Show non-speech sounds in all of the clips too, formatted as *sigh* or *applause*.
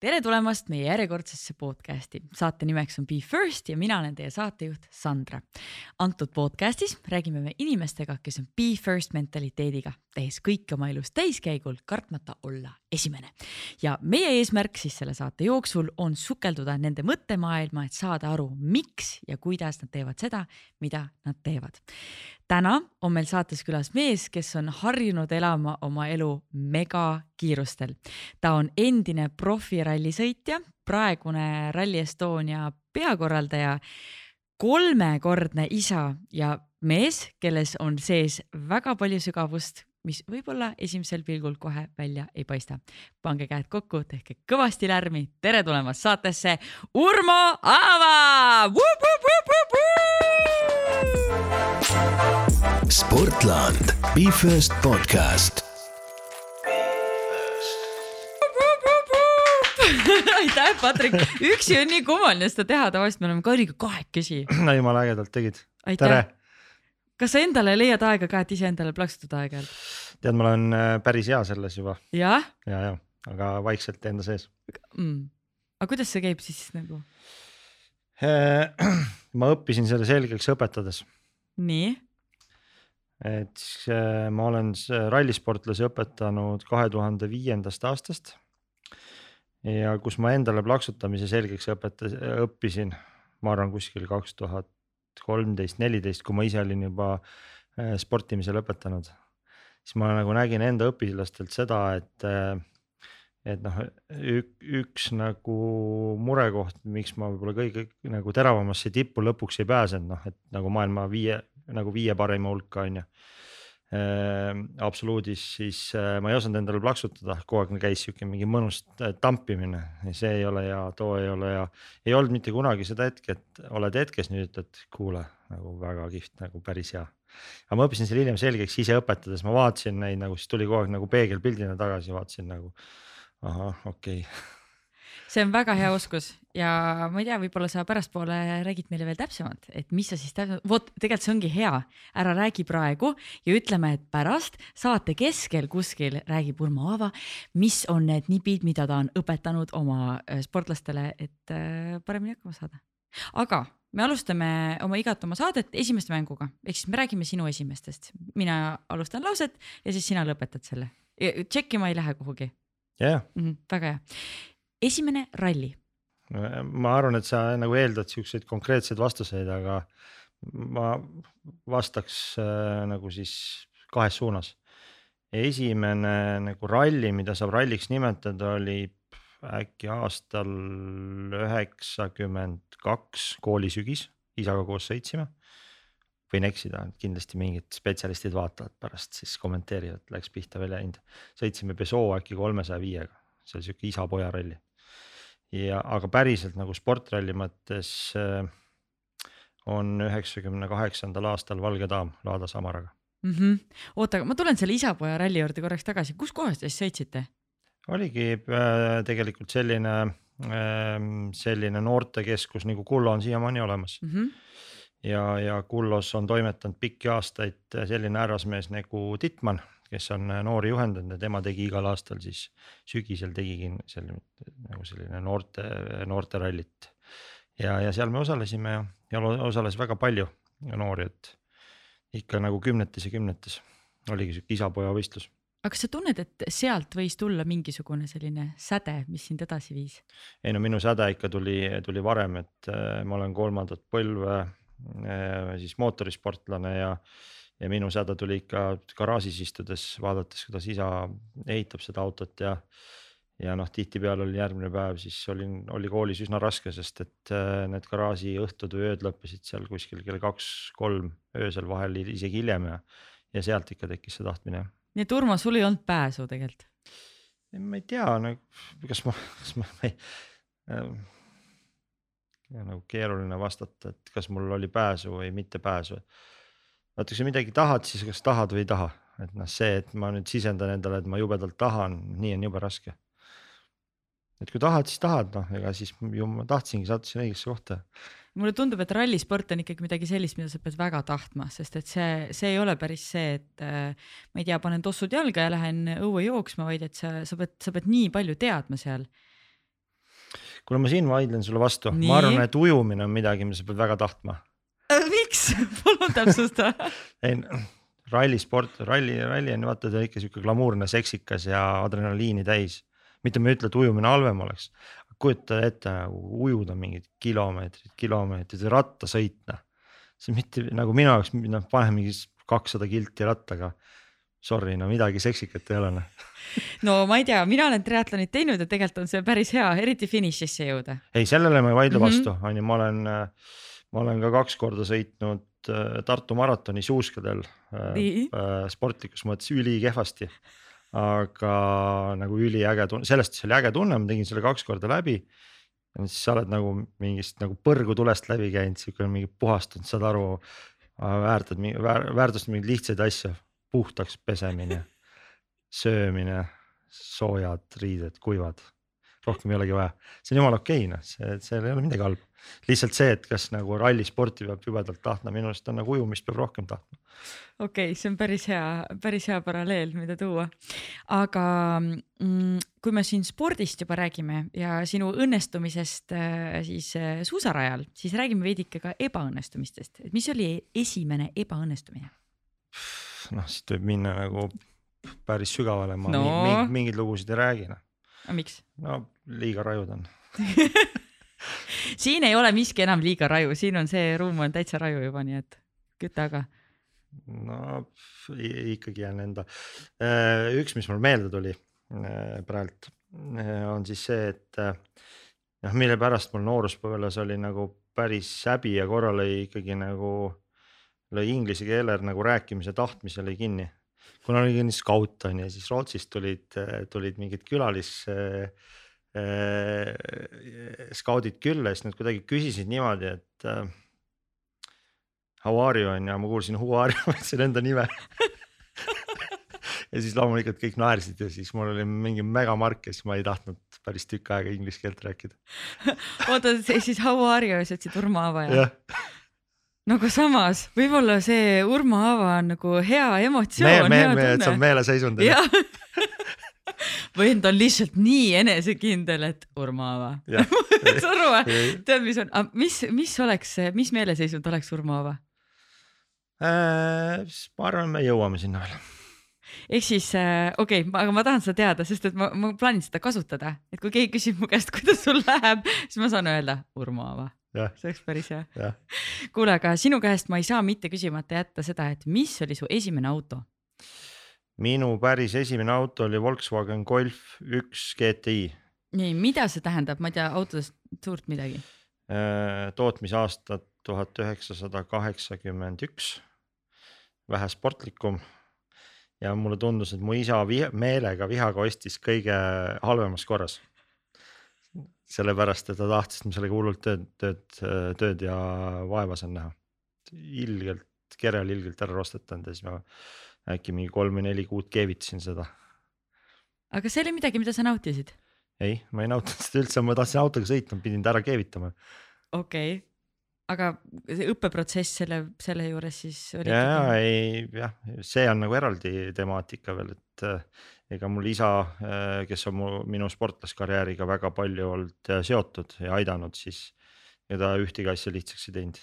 tere tulemast meie järjekordsesse podcasti. saate nimeks on Be First ja mina olen teie saatejuht Sandra. antud podcastis räägime me inimestega, kes on Be First mentaliteediga, tehes kõike oma elus täiskäigul, kartmata olla esimene. ja meie eesmärk siis selle saate jooksul on sukelduda nende mõttemaailma, et saada aru, miks ja kuidas nad teevad seda, mida nad teevad täna on meil saates külas mees, kes on harjunud elama oma elu megakiirustel. ta on endine profirallisõitja, praegune Rally Estonia peakorraldaja, kolmekordne isa ja mees, kelles on sees väga palju sügavust, mis võib-olla esimesel pilgul kohe välja ei paista. pange käed kokku, tehke kõvasti lärmi, tere tulemast saatesse, Urmo Aava! Sportland, Be First podcast. aitäh, Patrik, üksi on nii kummaline seda teha, tavaliselt me oleme Kairiga kahekesi. no jumala ägedalt tegid. tere. kas sa endale leiad aega ka, et iseendale plaksutada aeg-ajalt? Tead, ma olen äh, päris hea selles juba. jah? ja, ja, aga vaikselt enda sees mm.. aga kuidas see käib siis nagu? *clears throat* ma õppisin selle selgeks õpetades. nii? et siis äh, ma olen rallisportlasi õpetanud kahe tuhande viiendast aastast. ja kus ma endale plaksutamise selgeks õpetas, õppisin, ma arvan kuskil kaks tuhat kolmteist, neliteist, kui ma ise olin juba äh, sportimise lõpetanud. Siis ma nagu nägin enda õpilastelt seda, et äh, et noh, üks nagu murekoht, miks ma võib-olla kõige nagu teravamasse tippu lõpuks ei pääsenud, noh et nagu maailma viie nagu viie parima hulka on ju äh,. absoluudis, siis äh, ma ei osanud endale plaksutada, kogu aeg käis sihuke mingi mõnus tampimine see ei ole hea, too ei ole hea. ei olnud mitte kunagi seda hetke, et oled hetkes nüüd ütled, kuule nagu väga kihvt, nagu päris hea. Aga ma õppisin selle hiljem selgeks ise õpetades, ma vaatasin neid nagu siis tuli kogu aeg nagu peegelpildina tagasi, vaatasin nagu ahah, okei. Okay *laughs* see on väga hea oskus. Ja ma ei tea, võib-olla sa pärastpoole räägid meile veel täpsemalt, et mis sa siis täpsemalt, vot tegelikult see ongi hea, ära räägi praegu ja ütleme, et pärast saate keskel kuskil räägib Urmo Aava, mis on need nipid, mida ta on õpetanud oma äh, sportlastele, et äh, paremini hakkama saada. aga me alustame oma igat oma saadet esimeste mänguga, ehk siis me räägime sinu esimestest, mina alustan lauset ja siis sina lõpetad selle. tšekkima ei lähe kuhugi. jah yeah. mm. -hmm, väga hea esimene ralli? ma arvan, et sa nagu eeldad siukseid konkreetseid vastuseid, aga ma vastaks äh, nagu siis kahes suunas. esimene nagu ralli, mida saab ralliks nimetada, oli äkki aastal üheksakümmend kaks koolisügis, isaga koos sõitsime. võin eksida, kindlasti mingid spetsialistid vaatavad pärast siis kommenteerivad, läks pihta veel läinud. sõitsime Peugeot äkki kolmesaja viiega, see oli sihuke isa-poja ralli ja, aga päriselt nagu sportralli mõttes äh, on üheksakümne kaheksandal aastal Valge Daam Lada Samaraga mm. -hmm. oota, ma tulen selle isa-poja ralli juurde korraks tagasi, kus kohas te siis sõitsite? Oligi äh, tegelikult selline äh,, selline noortekeskus nagu Kullo on siiamaani olemas mm. -hmm. ja, ja Kullos on toimetanud pikki aastaid selline härrasmees nagu Tittmann kes on äh, noori juhendanud ja tema tegi igal aastal siis sügisel tegigi selle nagu selline noorte, noorterallit. ja, ja seal me osalesime ja, ja osales väga palju noori, et ikka nagu kümnetes ja kümnetes oligi sihuke isa-poja võistlus. Aga kas sa tunned, et sealt võis tulla mingisugune selline säde, mis sind edasi viis? ei no minu säde ikka tuli, tuli varem, et äh, ma olen kolmandat põlve äh, siis mootorisportlane ja ja minu säde tuli ikka garaažis istudes, vaadates, kuidas isa ehitab seda autot ja. ja noh, tihtipeale oli järgmine päev, siis olin, oli koolis üsna raske, sest et äh, need garaaži õhtud või ööd lõppesid seal kuskil kell kaks-kolm öösel, vahel isegi hiljem ja. ja sealt ikka tekkis see tahtmine. Nii et Urmo, sul ei olnud pääsu tegelikult? ma ei tea, no kas ma, kas ma, ma ei äh, ja nagu keeruline vastata, et kas mul oli pääsu või mitte pääsu vaata, kui sa midagi tahad, siis kas tahad või ei taha, et noh, see, et ma nüüd sisendan endale, et ma jubedalt tahan, nii on jube raske. et kui tahad, siis tahad, noh, ega siis ju ma tahtsingi, sattusin õigesse kohta. Mulle tundub, et rallisport on ikkagi midagi sellist, mida sa pead väga tahtma, sest et see, see ei ole päris see, et äh, ma ei tea, panen tossud jalga ja lähen õue jooksma, vaid et sa, sa pead, sa pead nii palju teadma seal kuule, ma siin vaidlen sulle vastu, ma arvan, et ujumine on midagi, mida sa pead väga tahtma. miks, *laughs* palun täpsusta. *laughs* ei, rallisport, ralli, ralli on vaata ta ikka sihuke glamuurne, seksikas ja adrenaliini täis. mitte ma ei ütle, et ujumine halvem oleks, kujuta ette nagu ujuda mingid kilomeetrid, kilomeetrid ja rattasõitna. see mitte nagu minu jaoks, noh pane mingi kakssada kilti rattaga. Sorry, no midagi seksikat ei ole noh. *laughs* no ma ei tea, mina olen triatlonit teinud ja tegelikult on see päris hea, eriti finišisse jõuda. ei, sellele ma ei vaidle Mhm. vastu, on ju, ma olen, ma olen ka kaks korda sõitnud äh, Tartu maratoni suuskadel äh, äh, sportlikus mõttes ülikehvasti. Aga nagu üliäge tunne, sellest oli äge tunne, ma tegin selle kaks korda läbi. ja siis sa oled nagu mingist nagu põrgutulest läbi käinud, siuke mingi puhastunud, saad aru, väärtad, väärtustad mingeid lihtsaid asju, puhtaks pesemine, söömine, soojad riided, kuivad, rohkem ei olegi vaja, see on jumala okei okay, noh, see, seal ei ole midagi halba. lihtsalt see, et kas nagu rallisporti peab jubedalt tahtma, minu arust on nagu ujumist peab rohkem tahtma. okei okay,, see on päris hea, päris hea paralleel, mida tuua. aga mm, kui me siin spordist juba räägime ja sinu õnnestumisest äh, siis äh, suusarajal, siis räägime veidike ka ebaõnnestumistest, et mis oli esimene ebaõnnestumine? noh, siit võib minna nagu päris sügavale, ma No. mingeid lugusid ei räägi noh, miks? no liiga rajud on. *laughs* siin ei ole miski enam liiga raju, siin on see ruum on täitsa raju juba, nii et küta aga. no ikkagi jään enda, üks, mis mul meelde tuli äh, praegu on siis see, et äh, noh, mille pärast mul nooruspõlves oli nagu päris häbi ja korra lõi ikkagi nagu, lõi inglise keele nagu rääkimise tahtmise lõi kinni. Kuna oli nii skaut on ju, siis Rootsist tulid, tulid mingid külalis äh, äh, skaudid külla ja siis nad kuidagi küsisid niimoodi, et äh, how are you on ju, ma kuulsin who are you, *laughs* ma ütlesin enda nime. ja siis loomulikult kõik naersid ja siis mul oli mingi megamark ja siis ma ei tahtnud päris tükk aega inglise keelt rääkida. *laughs* oota, siis how are you, sa ütlesid Urmo Aava ja? jah, no aga samas võib-olla see Urmo Aava on nagu hea emotsioon, me, hea me, et see on tunne. meeleseisund. *laughs* või ta on lihtsalt nii enesekindel, et Urmo Aava. *laughs* saad aru või? tead, mis on, mis, mis oleks, mis meeleseisund oleks Urmo Aava? Äh, ma arvan, me jõuame sinna veel. ehk siis äh, okei okay,, aga ma tahan seda teada, sest et ma, ma plaanin seda kasutada, et kui keegi küsib mu käest, *laughs* kuidas sul läheb, siis ma saan öelda Urmo Aava, see oleks päris hea. kuule, aga sinu käest ma ei saa mitte küsimata jätta seda, et mis oli su esimene auto? minu päris esimene auto oli Volkswagen Golf üks GTI, nii, mida see tähendab, ma ei tea autodest suurt midagi. tootmisaasta tuhat üheksasada kaheksakümmend üks, vähe sportlikum. ja mulle tundus, et mu isa viha, meelega vihaga ostis kõige halvemas korras. sellepärast, et ta tahtis, et ma sellega hullult tööd, tööd, tööd ja vaeva saan näha. ilgelt, kere oli ilgelt ära rostetanud ja siis ma äkki mingi kolm või neli kuud keevitasin seda aga see oli midagi, mida sa nautisid? ei, ma ei nautinud seda üldse, ma tahtsin autoga sõita, ma pidin ta ära keevitama. okei okay., aga see õppeprotsess selle, selle juures siis oli ja, ja ei jah, see on nagu eraldi temaatika veel, et ega mul isa, kes on mu minu sportlaskarjääriga väga palju olnud äh, seotud ja aidanud, siis ja ta ühtegi asja lihtsaks ei teinud.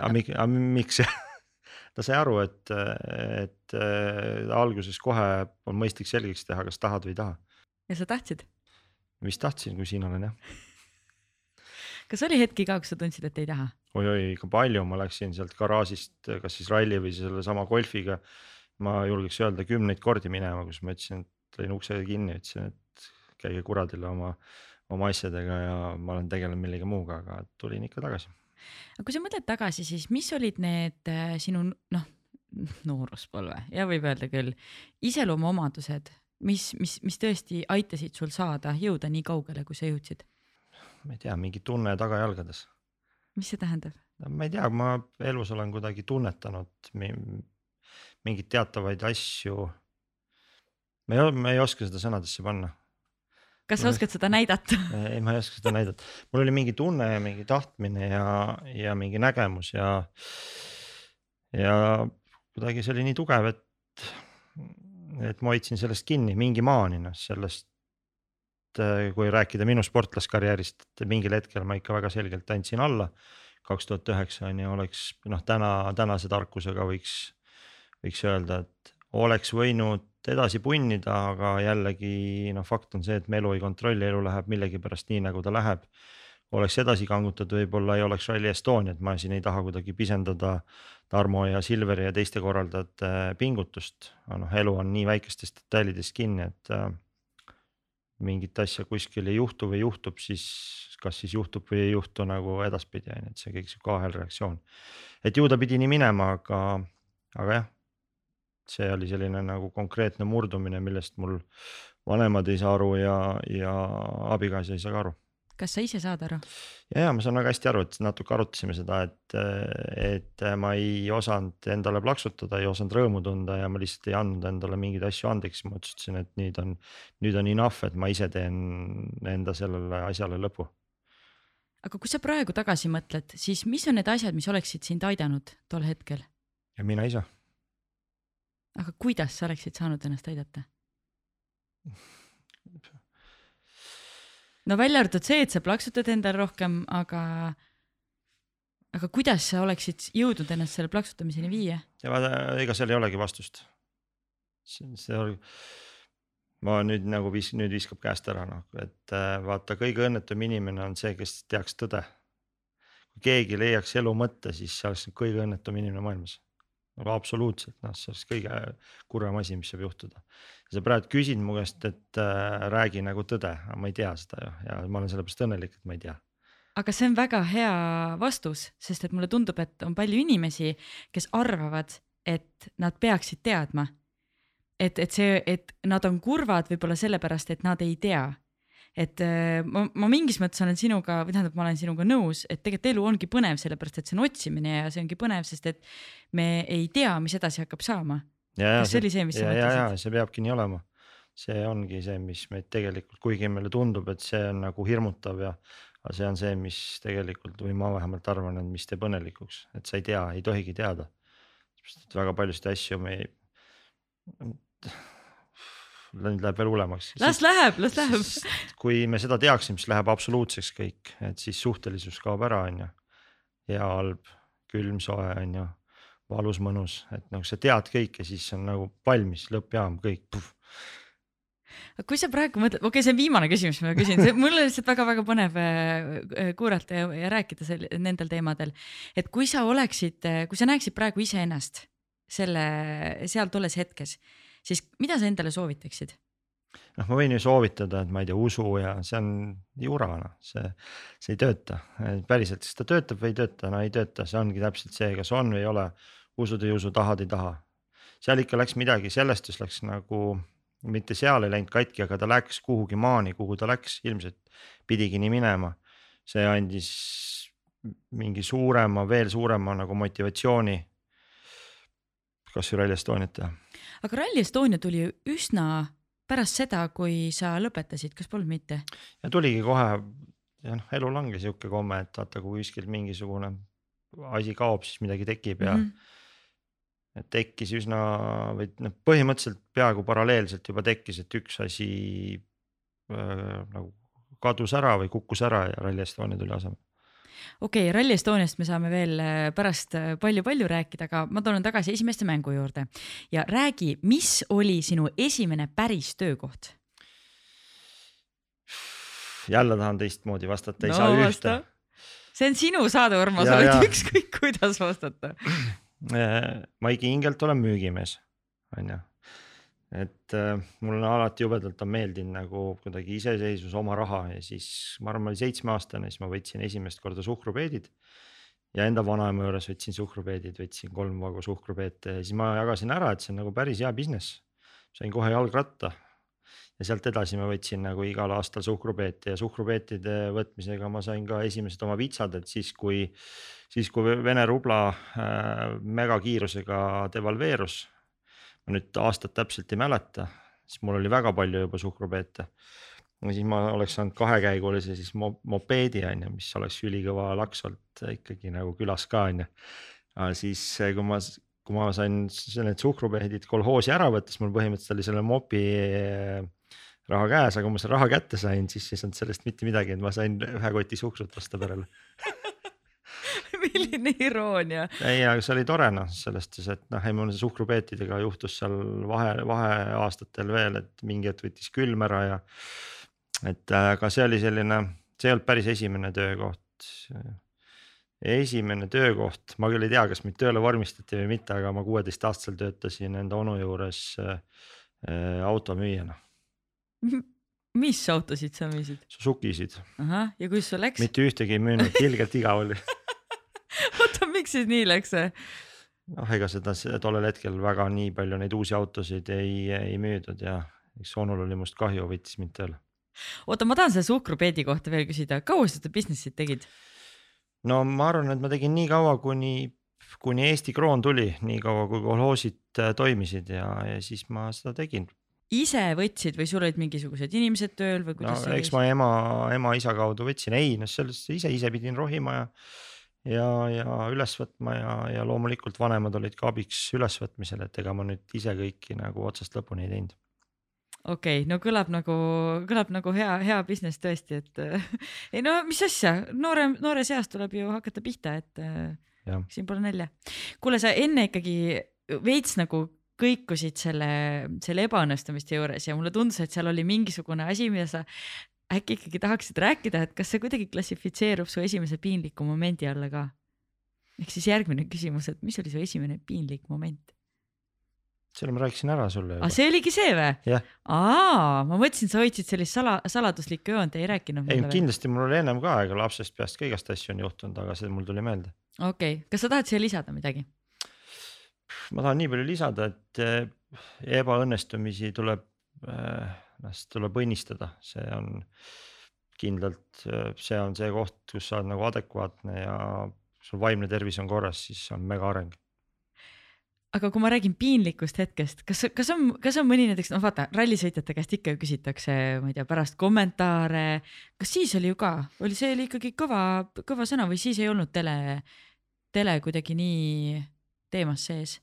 aga miks, *laughs* ta sai aru, et, et äh, alguses kohe on mõistlik selgeks teha, kas tahad või ei taha. ja sa tahtsid? vist tahtsin, kui siin olen jah *laughs* kas oli hetki ka, kus sa tundsid, et ei taha? oi-oi ikka palju, ma läksin sealt garaažist, kas siis ralli või sellesama golfiga. ma julgeks öelda kümneid kordi minema, kus ma ütlesin, et lõin ukse kinni, ütlesin, et käige kuradile oma, oma asjadega ja ma olen tegelenud millegi muuga, aga tulin ikka tagasi. aga kui sa mõtled tagasi, siis mis olid need äh, sinu noh, nooruspõlve ja võib öelda küll iseloomuomadused, mis, mis, mis tõesti aitasid sul saada, jõuda nii kaugele, kui sa jõudsid? ma ei tea, mingi tunne tagajalgades. mis see tähendab? ma ei tea, ma elus olen kuidagi tunnetanud mi- mingeid teatavaid asju. Ma ei, ma ei oska seda sõnadesse panna kas sa Ma- oskad seda näidata? *laughs* ei, ma ei oska seda näidata, mul oli mingi tunne ja mingi tahtmine ja, ja mingi nägemus ja, ja kuidagi see oli nii tugev, et, et ma hoidsin sellest kinni mingi maani, noh sellest äh, kui rääkida minu sportlaskarjäärist, et mingil hetkel ma ikka väga selgelt andsin alla. kaks tuhat üheksa on ju, oleks noh, täna, tänase tarkusega võiks, võiks öelda, et oleks võinud edasi punnida, aga jällegi noh, fakt on see, et me elu ei kontrolli, elu läheb millegipärast nii, nagu ta läheb oleks edasi kangutatud, võib-olla ei oleks Rally Estoniat, ma siin ei taha kuidagi pisendada Tarmo ja Silveri ja teiste korraldajate pingutust, aga noh, elu on nii väikestest detailidest kinni, et äh, mingit asja kuskil ei juhtu või juhtub, siis kas siis juhtub või ei juhtu nagu edaspidi on ju, et see kõik sihuke ahelreaktsioon. et ju ta pidi nii minema, aga, aga jah, see oli selline nagu konkreetne murdumine, millest mul vanemad ei saa aru ja, ja abikaasa ei saa ka aru kas sa ise saad aru? ja, ja ma saan väga hästi aru, et natuke arutasime seda, et, et ma ei osanud endale plaksutada, ei osanud rõõmu tunda ja ma lihtsalt ei andnud endale mingeid asju andeks, ma otsustasin, et nüüd on, nüüd on enough, et ma ise teen enda sellele asjale lõpu. aga kui sa praegu tagasi mõtled, siis mis on need asjad, mis oleksid sind aidanud tol hetkel? ja mina ise. Aga kuidas sa oleksid saanud ennast aidata? no välja arvatud see, et sa plaksutad endale rohkem, aga, aga kuidas sa oleksid jõudnud ennast selle plaksutamiseni viia? ja vaata, ega seal ei olegi vastust. oli, ma nüüd nagu vis-, nüüd viskab käest ära noh, et äh, vaata, kõige õnnetum inimene on see, kes teaks tõde. kui keegi leiaks elu mõtte, siis see oleks kõige õnnetum inimene maailmas nagu absoluutselt noh, see oleks kõige kurvem asi, mis saab juhtuda. sa praegu küsid mu käest, et äh, räägi nagu tõde, aga ma ei tea seda ju ja ma olen sellepärast õnnelik, et ma ei tea aga see on väga hea vastus, sest et mulle tundub, et on palju inimesi, kes arvavad, et nad peaksid teadma. et, et see, et nad on kurvad võib-olla sellepärast, et nad ei tea et äh, ma, ma mingis mõttes olen sinuga, või tähendab, ma olen sinuga nõus, et tegelikult elu ongi põnev, sellepärast et see on otsimine ja see ongi põnev, sest et me ei tea, mis edasi hakkab saama. kas see oli see, mis sa mõtlesid? see peabki nii olema. see ongi see, mis meid tegelikult, kuigi meile tundub, et see on nagu hirmutav ja aga see on see, mis tegelikult või ma vähemalt arvan, et mis teeb õnnelikuks, et sa ei tea, ei tohigi teada. sest et väga paljusid asju me ei nüüd läheb veel hullemaks. las läheb, las läheb. kui me seda teaksime, siis läheb absoluutseks kõik, et siis suhtelisus kaob ära, on ju. hea, halb, külm, soe, on ju, valus, mõnus, et nagu sa tead kõike, siis on nagu valmis, lõppjaam, kõik. kui sa praegu mõtled, okei okay,, see on viimane küsimus, mis ma küsin, mul on lihtsalt väga-väga põnev äh, kuulata ja, ja rääkida sel, nendel teemadel. et kui sa oleksid, kui sa näeksid praegu iseennast selle, seal tolles hetkes siis mida sa endale soovitaksid? noh, ma võin ju soovitada, et ma ei tea, usu ja see on jura, noh, see, see ei tööta päriselt, kas ta töötab või ei tööta, no ei tööta, see ongi täpselt see, kas on või ei ole. usud ei usu, tahad ei taha. seal ikka läks midagi, sellest läks nagu mitte seal ei läinud katki, aga ta läks kuhugi maani, kuhu ta läks, ilmselt pidigi nii minema. see andis mingi suurema, veel suurema nagu motivatsiooni. kasvõi Rally Estoniat teha aga Rally Estonia tuli üsna pärast seda, kui sa lõpetasid, kas polnud mitte? ja tuligi kohe ja noh, elul ongi sihuke komme, et vaata, kui kuskil mingisugune asi kaob, siis midagi tekib ja mm. -hmm. et tekkis üsna või noh, põhimõtteliselt peaaegu paralleelselt juba tekkis, et üks asi äh, nagu kadus ära või kukkus ära ja Rally Estonia tuli asemele okei okay,, Rally Estoniast me saame veel äh, pärast palju-palju äh, rääkida, aga ma tulen tagasi esimeste mängu juurde ja räägi, mis oli sinu esimene päris töökoht? jälle tahan teistmoodi vastata, ei no, saa ühte. see on sinu saade, Urmas, sa võid ükskõik kuidas vastata. ma ikka hingelt olen müügimees, onju et äh, mul on alati jubedalt on meeldinud nagu kuidagi iseseisvus, oma raha ja siis ma arvan, ma olin seitsmeaastane, siis ma võtsin esimest korda suhkrupeedid. ja enda vanaema juures võtsin suhkrupeedid, võtsin kolm vagu suhkrupeete ja siis ma jagasin ära, et see on nagu päris hea business. sain kohe jalgratta ja sealt edasi ma võtsin nagu igal aastal suhkrupeete ja suhkrupeetide võtmisega ma sain ka esimesed oma vitsad, et siis kui, siis kui Vene rubla äh, megakiirusega devalveerus ma nüüd aastat täpselt ei mäleta, siis mul oli väga palju juba suhkrupeete. ja siis ma oleks saanud kahekäigulise siis mopeedi on ju, mis oleks ülikõva laks olnud ikkagi nagu külas ka on ju. aga siis, kui ma, kui ma sain need suhkrupeedid kolhoosi ära võtta, siis mul põhimõtteliselt oli selle mopi raha käes, aga kui ma selle raha kätte sain, siis ei saanud sellest mitte midagi, et ma sain ühe koti suhkrut osta perele *laughs* milline iroonia. ei, aga see oli tore noh, selles suhtes, et noh, ei mul suhkrupeetidega juhtus seal vahe, vaheaastatel veel, et mingi hetk võttis külm ära ja. et äh, aga see oli selline, see ei olnud päris esimene töökoht. esimene töökoht, ma küll ei tea, kas mind tööle vormistati või mitte, aga ma kuueteistaastaselt töötasin enda onu juures äh, äh automüüjana. mis autosid sa müüsid? Suzukisid. ahah, ja kuidas sul läks? mitte ühtegi ei müünud, ilgelt igav oli *laughs* *laughs* oota, miks siis nii läks? noh, ega seda tollel hetkel väga nii palju neid uusi autosid ei, ei müüdud ja eks onul oli must kahju, võttis mind tööle. oota, ma tahan selle suhkrupeedi kohta veel küsida, kaua sa seda business'it tegid? no ma arvan, et ma tegin nii kaua, kuni, kuni Eesti kroon tuli, nii kaua kui kolhoosid äh, toimisid ja, ja siis ma seda tegin ise võtsid või sul olid mingisugused inimesed tööl või kuidas no,? eks ma ema, ema-isa kaudu võtsin, ei noh, sellest ise, ise pidin rohima ja ja, ja üles võtma ja, ja loomulikult vanemad olid ka abiks ülesvõtmisel, et ega ma nüüd ise kõiki nagu otsast lõpuni ei teinud okei okay,, no kõlab nagu, kõlab nagu hea, hea business tõesti, et *laughs* ei no mis asja, noore, noores eas tuleb ju hakata pihta, et ja. siin pole nalja. kuule, sa enne ikkagi veits nagu kõikusid selle, selle ebaõnnestumiste juures ja mulle tundus, et seal oli mingisugune asi, mida sa äkki ikkagi tahaksid rääkida, et kas see kuidagi klassifitseerub su esimese piinliku momendi alla ka? ehk siis järgmine küsimus, et mis oli su esimene piinlik moment? selle ma rääkisin ära sulle aa, see oligi see või? aa, ma mõtlesin, sa hoidsid sellist sala, saladuslikku joont ei rääkinud mulle. ei, kindlasti mul oli ennem ka, ega lapsest peast ka igast asju on juhtunud, aga see mul tuli meelde. okei okay., kas sa tahad siia lisada midagi? ma tahan nii palju lisada, et eh, ebaõnnestumisi tuleb äh, ennast tuleb õnnistada, see on kindlalt, see on see koht, kus sa oled nagu adekvaatne ja sul vaimne tervis on korras, siis on mega areng aga kui ma räägin piinlikust hetkest, kas, kas on, kas on mõni näiteks, noh vaata rallisõitjate käest ikka ju küsitakse, ma ei tea, pärast kommentaare. kas siis oli ju ka, oli see oli ikkagi kõva, kõva sõna või siis ei olnud tele, tele kuidagi nii teemas sees.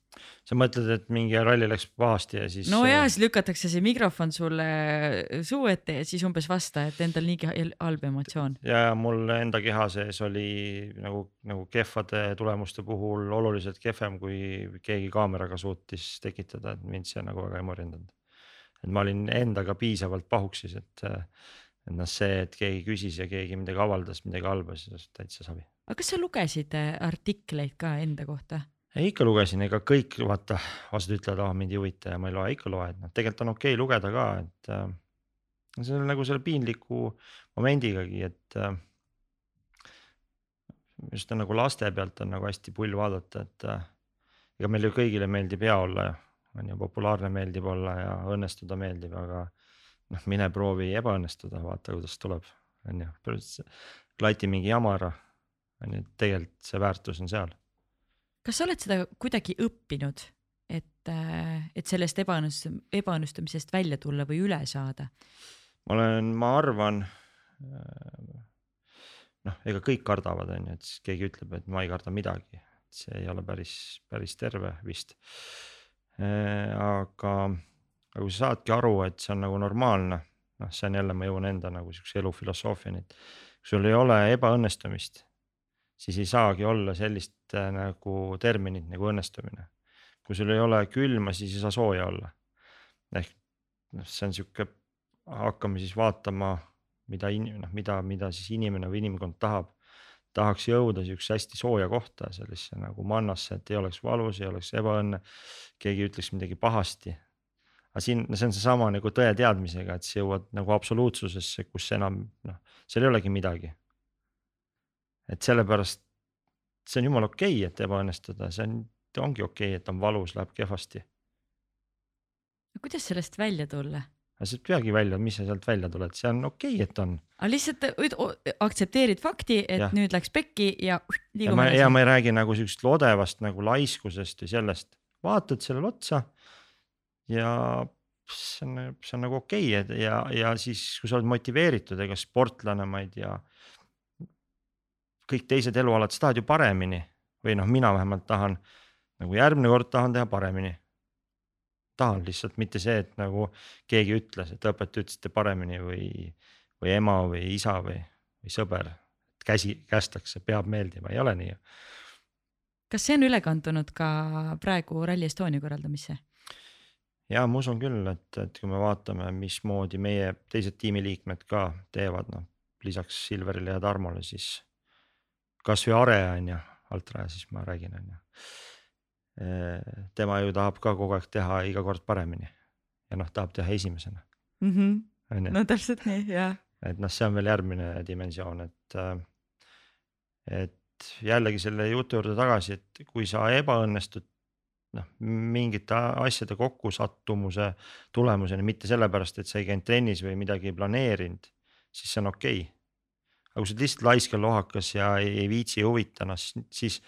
sa mõtled, et mingi ralli läks pahasti ja siis? no ja siis lükatakse see mikrofon sulle suu ette ja siis umbes vasta, et endal niigi halb emotsioon. ja, ja mul enda keha sees oli nagu, nagu kehvade tulemuste puhul oluliselt kehvem, kui keegi kaameraga suutis tekitada, et mind see nagu väga ei morjendanud. et ma olin endaga piisavalt pahuksis, et, et noh, see, et keegi küsis ja keegi midagi avaldas, midagi halba, siis täitsa savi. aga kas sa lugesid artikleid ka enda kohta? Ei ikka lugesin, ega kõik vaata, osad ütlevad, ah mind ei huvita ja ma ei loe, ikka loed, noh tegelikult on okei okay lugeda ka, et äh,. see on nagu selle piinliku momendigagi, et äh,. just on nagu laste pealt on nagu hästi pull vaadata, et äh, ega meil ju kõigile meeldib hea olla ja on ju populaarne meeldib olla ja õnnestuda meeldib, aga noh, mine proovi ebaõnnestuda, vaata kuidas tuleb, on ju, klati mingi jama ära, on ju, tegelikult see väärtus on seal kas sa oled seda kuidagi õppinud, et, äh, et sellest ebaõnnestum-, ebaõnnestumisest välja tulla või üle saada? ma olen, ma arvan, äh, noh, ega kõik kardavad, on ju, et siis keegi ütleb, et ma ei karda midagi, see ei ole päris, päris terve vist. Äh, aga, aga kui sa saadki aru, et see on nagu normaalne, noh, see on jälle, ma jõuan enda nagu siukse elufilosoofiani, et kui sul ei ole ebaõnnestumist siis ei saagi olla sellist äh, nagu terminit nagu õnnestumine. kui sul ei ole külma, siis ei saa sooja olla. ehk noh, see on sihuke, hakkame siis vaatama, mida in-, noh, mida, mida siis inimene või inimkond tahab. tahaks jõuda sihukese hästi sooja kohta, sellisesse nagu mannasse, et ei oleks valus, ei oleks ebaõnne, keegi ütleks midagi pahasti aga siin, see on seesama nagu tõe teadmisega, et sa jõuad nagu absoluutsusesse, kus enam noh, seal ei olegi midagi et sellepärast see on jumala okei okay,, et ebaõnnestuda, see on, ongi okei okay,, et on valus, läheb kehvasti. kuidas sellest välja tulla? aga sa ei peagi välja, mis sa sealt välja tuled, see on okei okay,, et on. aga lihtsalt aktsepteerid fakti, et ja. nüüd läks pekki ja liigume edasi. ja ma ei räägi nagu siuksest lodevast nagu laiskusest või sellest, vaatad sellele otsa ja see on, see on nagu okei okay, ja, ja siis, kui sa oled motiveeritud, ega sportlane, ma ei tea kõik teised elualad, sa tahad ju paremini või noh, mina vähemalt tahan nagu järgmine kord tahan teha paremini. tahan lihtsalt mitte see, et nagu keegi ütles, et õpetaja ütles, et tee paremini või, või ema või isa või, või sõber. käsi kästakse, peab meeldima, ei ole nii. kas see on üle kandunud ka praegu Rally Estonia korraldamisse? ja ma usun küll, et, et kui me vaatame, mismoodi meie teised tiimiliikmed ka teevad, noh lisaks Silverile ja Tarmole, siis kasvõi Are on ju, Altraja siis ma räägin, on ju. tema ju tahab ka kogu aeg teha iga kord paremini ja noh, tahab teha esimesena mm. -hmm. no täpselt nii, jah. et noh, see on veel järgmine dimensioon, et, et jällegi selle jutu juurde tagasi, et kui sa ebaõnnestud noh, mingite asjade kokkusattumuse tulemuseni, mitte sellepärast, et sa ei käinud trennis või midagi ei planeerinud, siis see on okei okay aga kui sa oled lihtsalt laisk ja lohakas ja ei, ei viitsi ei huvita, noh siis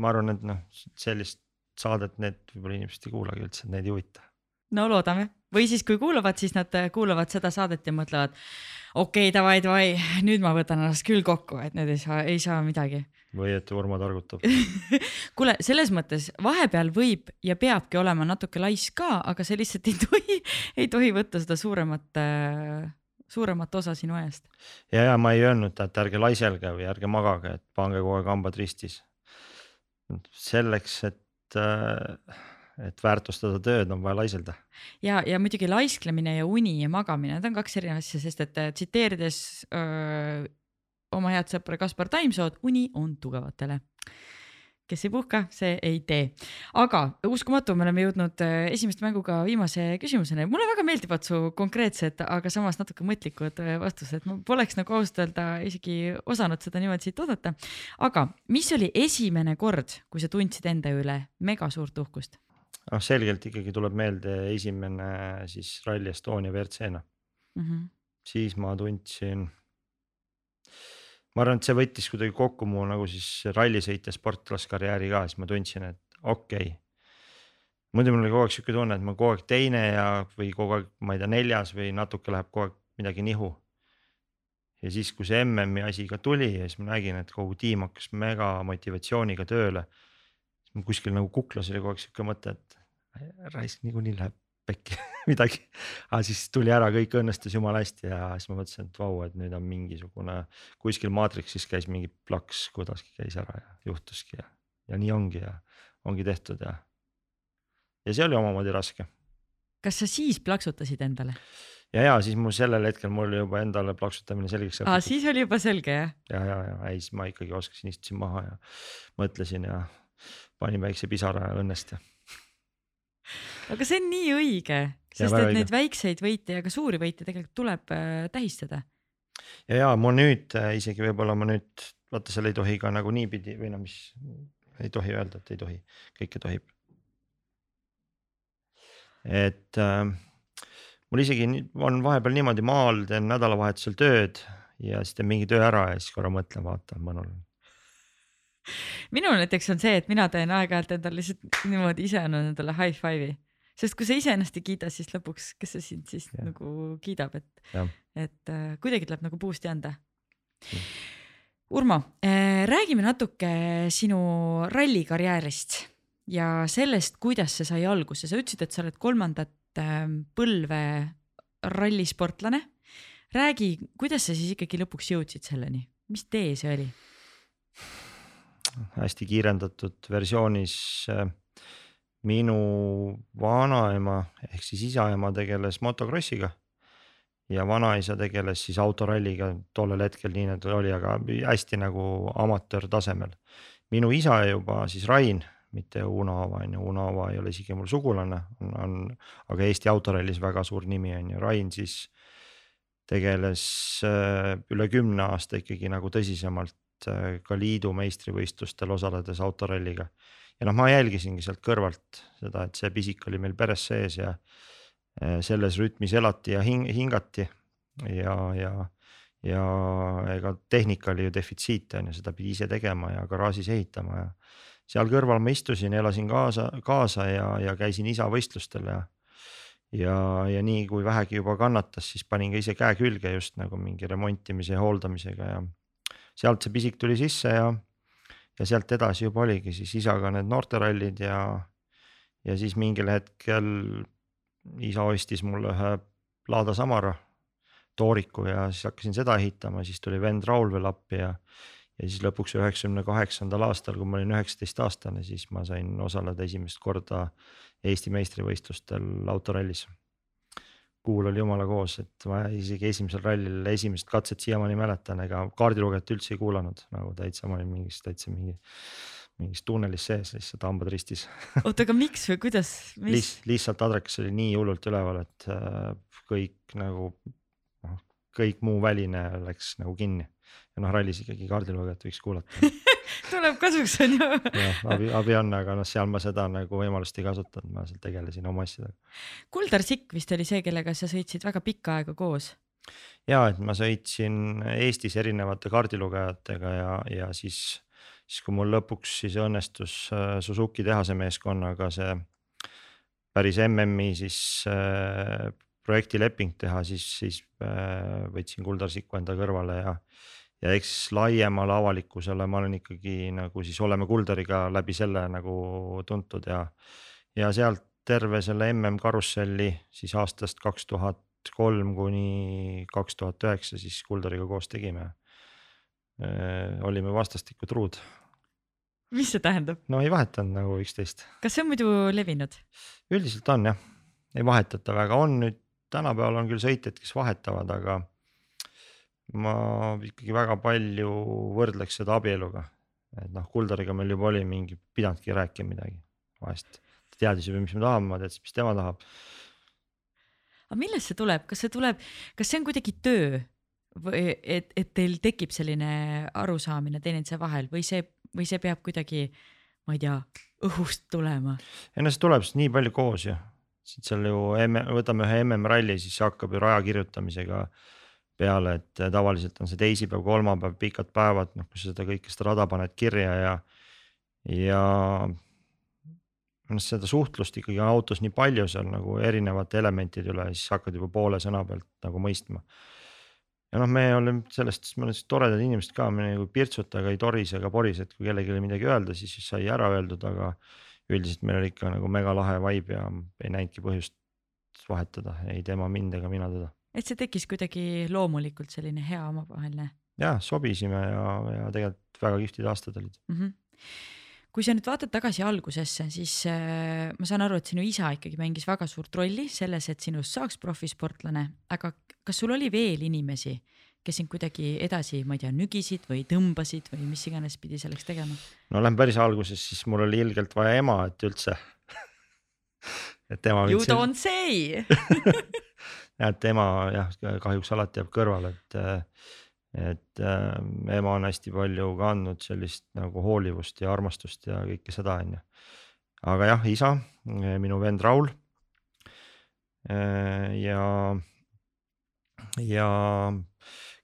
ma arvan, et noh, sellist saadet need võib-olla inimesed ei kuulagi üldse, neid ei huvita. no loodame või siis, kui kuulavad, siis nad kuulavad seda saadet ja mõtlevad okei okay,, davai, davai, nüüd ma võtan ennast küll kokku, et nüüd ei saa, ei saa midagi. või et Urmo targutab *laughs* kuule, selles mõttes vahepeal võib ja peabki olema natuke laisk ka, aga see lihtsalt ei tohi, ei tohi võtta seda suuremat äh, suuremat osa sinu ajast. ja, ja ma ei öelnud, et ärge laiselge või ärge magage, et pange kogu aeg hambad ristis. selleks, et, äh, et väärtustada tööd, on vaja laiselda. ja, ja muidugi laisklemine ja uni ja magamine, need on kaks erinevat asja, sest et äh, tsiteerides öö, oma head sõpra Kaspar Taimsood, uni on tugevatele kes ei puhka, see ei tee. aga uskumatu, me oleme jõudnud äh, esimeste mänguga viimase küsimuseni. mulle väga meeldivad su konkreetsed, aga samas natuke mõtlikud äh, vastused. ma poleks nagu ausalt öelda isegi osanud seda niimoodi siit oodata. aga mis oli esimene kord, kui sa tundsid enda üle mega suurt uhkust? noh, selgelt ikkagi tuleb meelde esimene siis Rally Estonia WRC-na mm. -hmm. siis ma tundsin ma arvan, et see võttis kuidagi kokku mu nagu siis rallisõitja sportlaskarjääri ka, siis ma tundsin, et okei okay.. muidu mul oli kogu aeg sihuke tunne, et ma kogu aeg teine ja, või kogu aeg, ma ei tea, neljas või natuke läheb kogu aeg midagi nihu. ja siis, kui see MM-i asi ka tuli ja siis ma nägin, et kogu tiim hakkas mega motivatsiooniga tööle. siis mul kuskil nagu kuklas oli kogu aeg sihuke mõte, et raisk niikuinii läheb pekki *laughs* midagi. aga siis tuli ära, kõik õnnestus jumala hästi ja siis ma mõtlesin, et vau, et nüüd on mingisugune kuskil maatriksis käis mingi plaks, kuidagi käis ära ja juhtuski ja, ja nii ongi ja ongi tehtud ja. ja see oli omamoodi raske. kas sa siis plaksutasid endale? ja, ja siis mul sellel hetkel mul juba endale plaksutamine selgeks. aa, siis oli juba selge jah? ja, ja, ja ei, siis ma ikkagi oskasin, istusin maha ja mõtlesin ja panin väikse pisara õnnest ja aga see on nii õige, sest et neid väikseid võite ja ka suuri võite tegelikult tuleb äh, tähistada. ja, ja ma nüüd äh, isegi võib-olla ma nüüd vaata, seal ei tohi ka nagu niipidi või no mis ei tohi öelda, et ei tohi, kõike tohib. et äh, mul isegi on vahepeal niimoodi maal, teen nädalavahetusel tööd ja siis teen mingi töö ära ja siis korra mõtlen, vaatan, mõnul *laughs* minul näiteks on see, et mina teen aeg-ajalt endale lihtsalt niimoodi ise annan endale high five'i, sest kui sa iseennast ei kiida, siis lõpuks, kes see sind siis ja. nagu kiidab, et, et äh, kuidagi tuleb nagu boost'i anda. Urmo äh,, räägime natuke sinu rallikarjäärist ja sellest, kuidas see sai alguse, sa ütlesid, et sa oled kolmandat äh, põlve rallisportlane. räägi, kuidas sa siis ikkagi lõpuks jõudsid selleni, mis tee see oli? Hästi kiirendatud versioonis äh, minu vanaema ehk siis isaema tegeles motokrossiga. ja vanaisa tegeles siis autoralliga tollel hetkel, nii nagu ta oli, aga hästi nagu amatöörtasemel. minu isa juba siis Rain, mitte Uno Aava on ju, Uno Aava ei ole isegi mul sugulane, on, on, aga Eesti autorallis väga suur nimi on ju, Rain siis tegeles äh, üle kümne aasta ikkagi nagu tõsisemalt ka liidu meistrivõistlustel osaledes autoralliga. ja noh, ma jälgisingi sealt kõrvalt seda, et see pisik oli meil peres sees ja äh, selles rütmis elati ja hing, hingati ja, ja, ja ega tehnika oli ju defitsiit on ju, seda pidi ise tegema ja garaažis ehitama ja. seal kõrval ma istusin, elasin kaasa, kaasa ja, ja käisin isa võistlustel ja ja, ja nii kui vähegi juba kannatas, siis panin ka ise käe külge just nagu mingi remontimise ja hooldamisega ja sealt see pisik tuli sisse ja, ja sealt edasi juba oligi siis isaga need noorterallid ja, ja siis mingil hetkel isa ostis mulle ühe Lada Samara tooriku ja siis hakkasin seda ehitama, siis tuli vend Raul veel appi ja. ja siis lõpuks üheksakümne kaheksandal aastal, kui ma olin üheksateistaastane, siis ma sain osaleda esimest korda Eesti meistrivõistlustel autorallis. Kuul oli jumala koos, et ma isegi esimesel rallil esimest katset siiamaani mäletan, ega kaardilugejat üldse ei kuulanud nagu täitsa, ma olin mingis täitsa mingi mingis tunnelis sees, lihtsalt hambad ristis oota, aga miks või kuidas mis...? Liht, lihtsalt adrekas oli nii hullult üleval, et äh, kõik nagu noh, kõik muu väline läks nagu kinni. ja noh, rallis ikkagi kaardilugejat võiks kuulata *laughs* tuleb kasuks on ju. jah, abi, abi on, aga noh, seal ma seda nagu võimalust ei kasutanud, ma seal tegelesin oma asjadega. Kuldar Sikk vist oli see, kellega sa sõitsid väga pikka aega koos ja et ma sõitsin Eestis erinevate kaardilugejatega ja, ja siis siis kui mul lõpuks siis õnnestus äh, Suzuki tehase meeskonnaga see päris MM-i siis äh, projektileping teha, siis, siis äh, võtsin Kuldar Siku enda kõrvale ja. Ja eks laiemale avalikkusele ma olen ikkagi nagu siis oleme Kuldariga läbi selle nagu tuntud ja. ja sealt terve selle MM karusselli siis aastast kaks tuhat kolm kuni kaks tuhat üheksa siis Kuldariga koos tegime. olime vastastikku truud mis see tähendab? no ei vahetanud nagu üksteist. kas see on muidu levinud? üldiselt on jah, ei vahetata väga, on nüüd tänapäeval on küll sõitjad, kes vahetavad, aga ma ikkagi väga palju võrdleks seda abieluga. et noh, Kuldariga meil juba oli mingi, pidanudki rääkima midagi vahest, ta teadis juba, mis me tahame, ma teadsin, mis tema tahab. aga millest see tuleb, kas see tuleb, kas see on kuidagi töö või et, et teil tekib selline arusaamine teineteise vahel või see või see peab kuidagi, ma ei tea, õhust tulema? see tuleb siis nii palju koos ju, seal ju võtame ühe MM-ralli, siis see hakkab ju raja kirjutamisega peale, et tavaliselt on see teisipäev, kolmapäev, pikad päevad, noh, kus sa seda kõike seda rada paned kirja ja, ja noh, seda suhtlust ikkagi on autos nii palju seal nagu erinevate elementide üle, siis hakkad juba poole sõna pealt nagu mõistma ja noh, me oleme sellest, me oleme toredad inimesed ka, me nagu pirtsuta ega ei torise ega porise, et kui kellelegi midagi öelda, siis sai ära öeldud, aga üldiselt meil oli ikka nagu mega lahe vibe ja ei näinudki põhjust vahetada ei tema mind ega mina teda. Et see tekkis kuidagi loomulikult selline hea omavaheline. jah, sobisime ja, ja tegelikult väga kihvtid aastad olid mm. -hmm kui sa nüüd vaatad tagasi algusesse, siis äh, ma saan aru, et sinu isa ikkagi mängis väga suurt rolli selles, et sinust saaks profisportlane, aga kas sul oli veel inimesi, kes sind kuidagi edasi, ma ei tea, nügisid või tõmbasid või mis iganes pidi selleks tegema? no lähme päris alguses, siis mul oli ilgelt vaja ema, et üldse *laughs* et tema. You don't say *laughs* et ema jah, kahjuks alati jääb kõrvale, et et äh, ema on hästi palju ka andnud sellist nagu hoolivust ja armastust ja kõike seda, on ju. aga jah, isa, minu vend Raul äh,. ja ja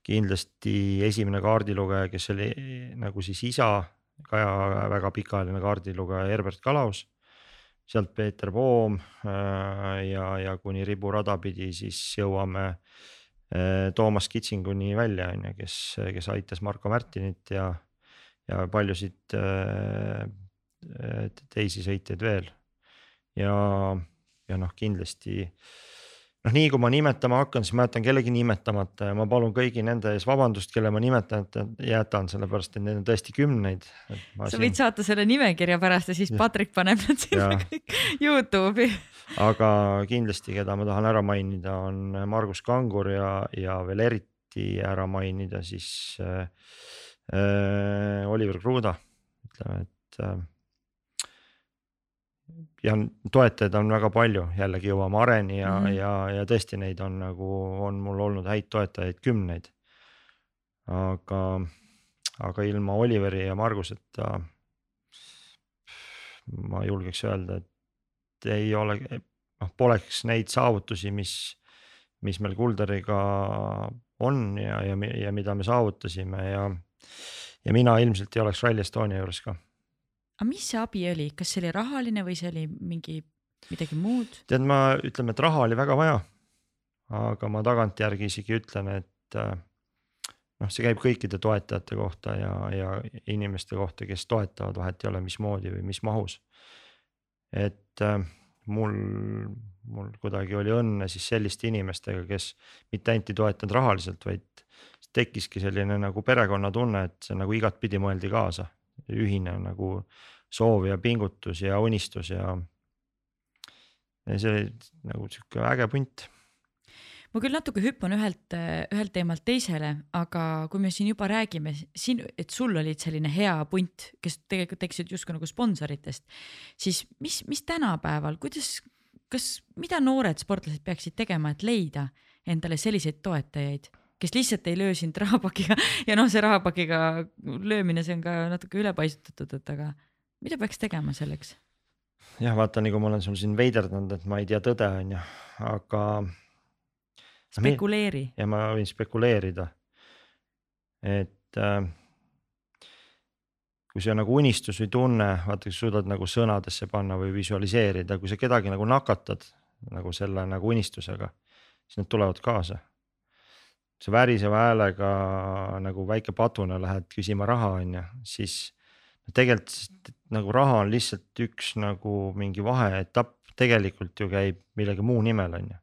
kindlasti esimene kaardilugeja, kes oli nagu siis isa, ka väga pikaajaline kaardilugeja Herbert Kalaus. Sealt Peeter Poom äh, ja, ja kuni riburada pidi siis jõuame äh, Toomas Kitsinguni välja, on ju, kes, kes aitas Marko Märtinit ja, ja paljusid äh, teisi sõitjaid veel. ja, ja noh, kindlasti noh, nii kui ma nimetama hakkan, siis ma jätan kellegi nimetamata ja ma palun kõigi nende ees vabandust, kelle ma nimetamata jätan, sellepärast et neid on tõesti kümneid. sa siin... võid saata selle nimekirja pärast ja siis ja. Patrick paneb nad sinna kõik Youtube'i. aga kindlasti, keda ma tahan ära mainida, on Margus Kangur ja, ja veel eriti ära mainida siis äh, äh, Oliver Kruda, ütleme, et äh, ja toetajaid on väga palju, jällegi jõuame areni ja mm, -hmm. ja, ja tõesti neid on nagu, on mul olnud häid toetajaid kümneid. aga, aga ilma Oliveri ja Marguseta ma julgeks öelda, et ei ole, noh, poleks neid saavutusi, mis, mis meil Kulderiga on ja, ja, ja mida me saavutasime ja, ja mina ilmselt ei oleks Rally Estonia juures ka aga mis see abi oli, kas see oli rahaline või see oli mingi midagi muud? tead, ma ütleme, et raha oli väga vaja. aga ma tagantjärgi isegi ütlen, et äh, noh, see käib kõikide toetajate kohta ja, ja inimeste kohta, kes toetavad, vahet ei ole, mismoodi või mis mahus. et äh, mul, mul kuidagi oli õnne siis selliste inimestega, kes mitte ainult ei toetanud rahaliselt, vaid tekkiski selline nagu perekonnatunne, et see nagu igatpidi mõeldi kaasa, ühine nagu soov ja pingutus ja unistus ja. ja see oli nagu sihuke äge punt ma küll natuke hüppan ühelt, ühelt teemalt teisele, aga kui me siin juba räägime siin, et sul olid selline hea punt, kes tegelikult tekkisid justkui nagu sponsoritest, siis mis, mis tänapäeval, kuidas, kas, mida noored sportlased peaksid tegema, et leida endale selliseid toetajaid, kes lihtsalt ei löö sind rahapakiga *laughs* ja noh, see rahapakiga löömine, see on ka natuke ülepaisutatud, et aga mida peaks tegema selleks? jah, vaata, nagu ma olen sul siin veiderdanud, et ma ei tea tõde, on ju, aga spekuleeri. ja ma võin spekuleerida. et äh, kui see on nagu unistus või tunne, vaata, kas suudad nagu sõnadesse panna või visualiseerida, kui sa kedagi nagu nakatad nagu selle nagu unistusega, siis need tulevad kaasa. Sa väriseva häälega nagu väike paduna lähed küsima raha, on ju, siis tegelikult nagu raha on lihtsalt üks nagu mingi vaheetapp, tegelikult ju käib millegi muu nimel, on ju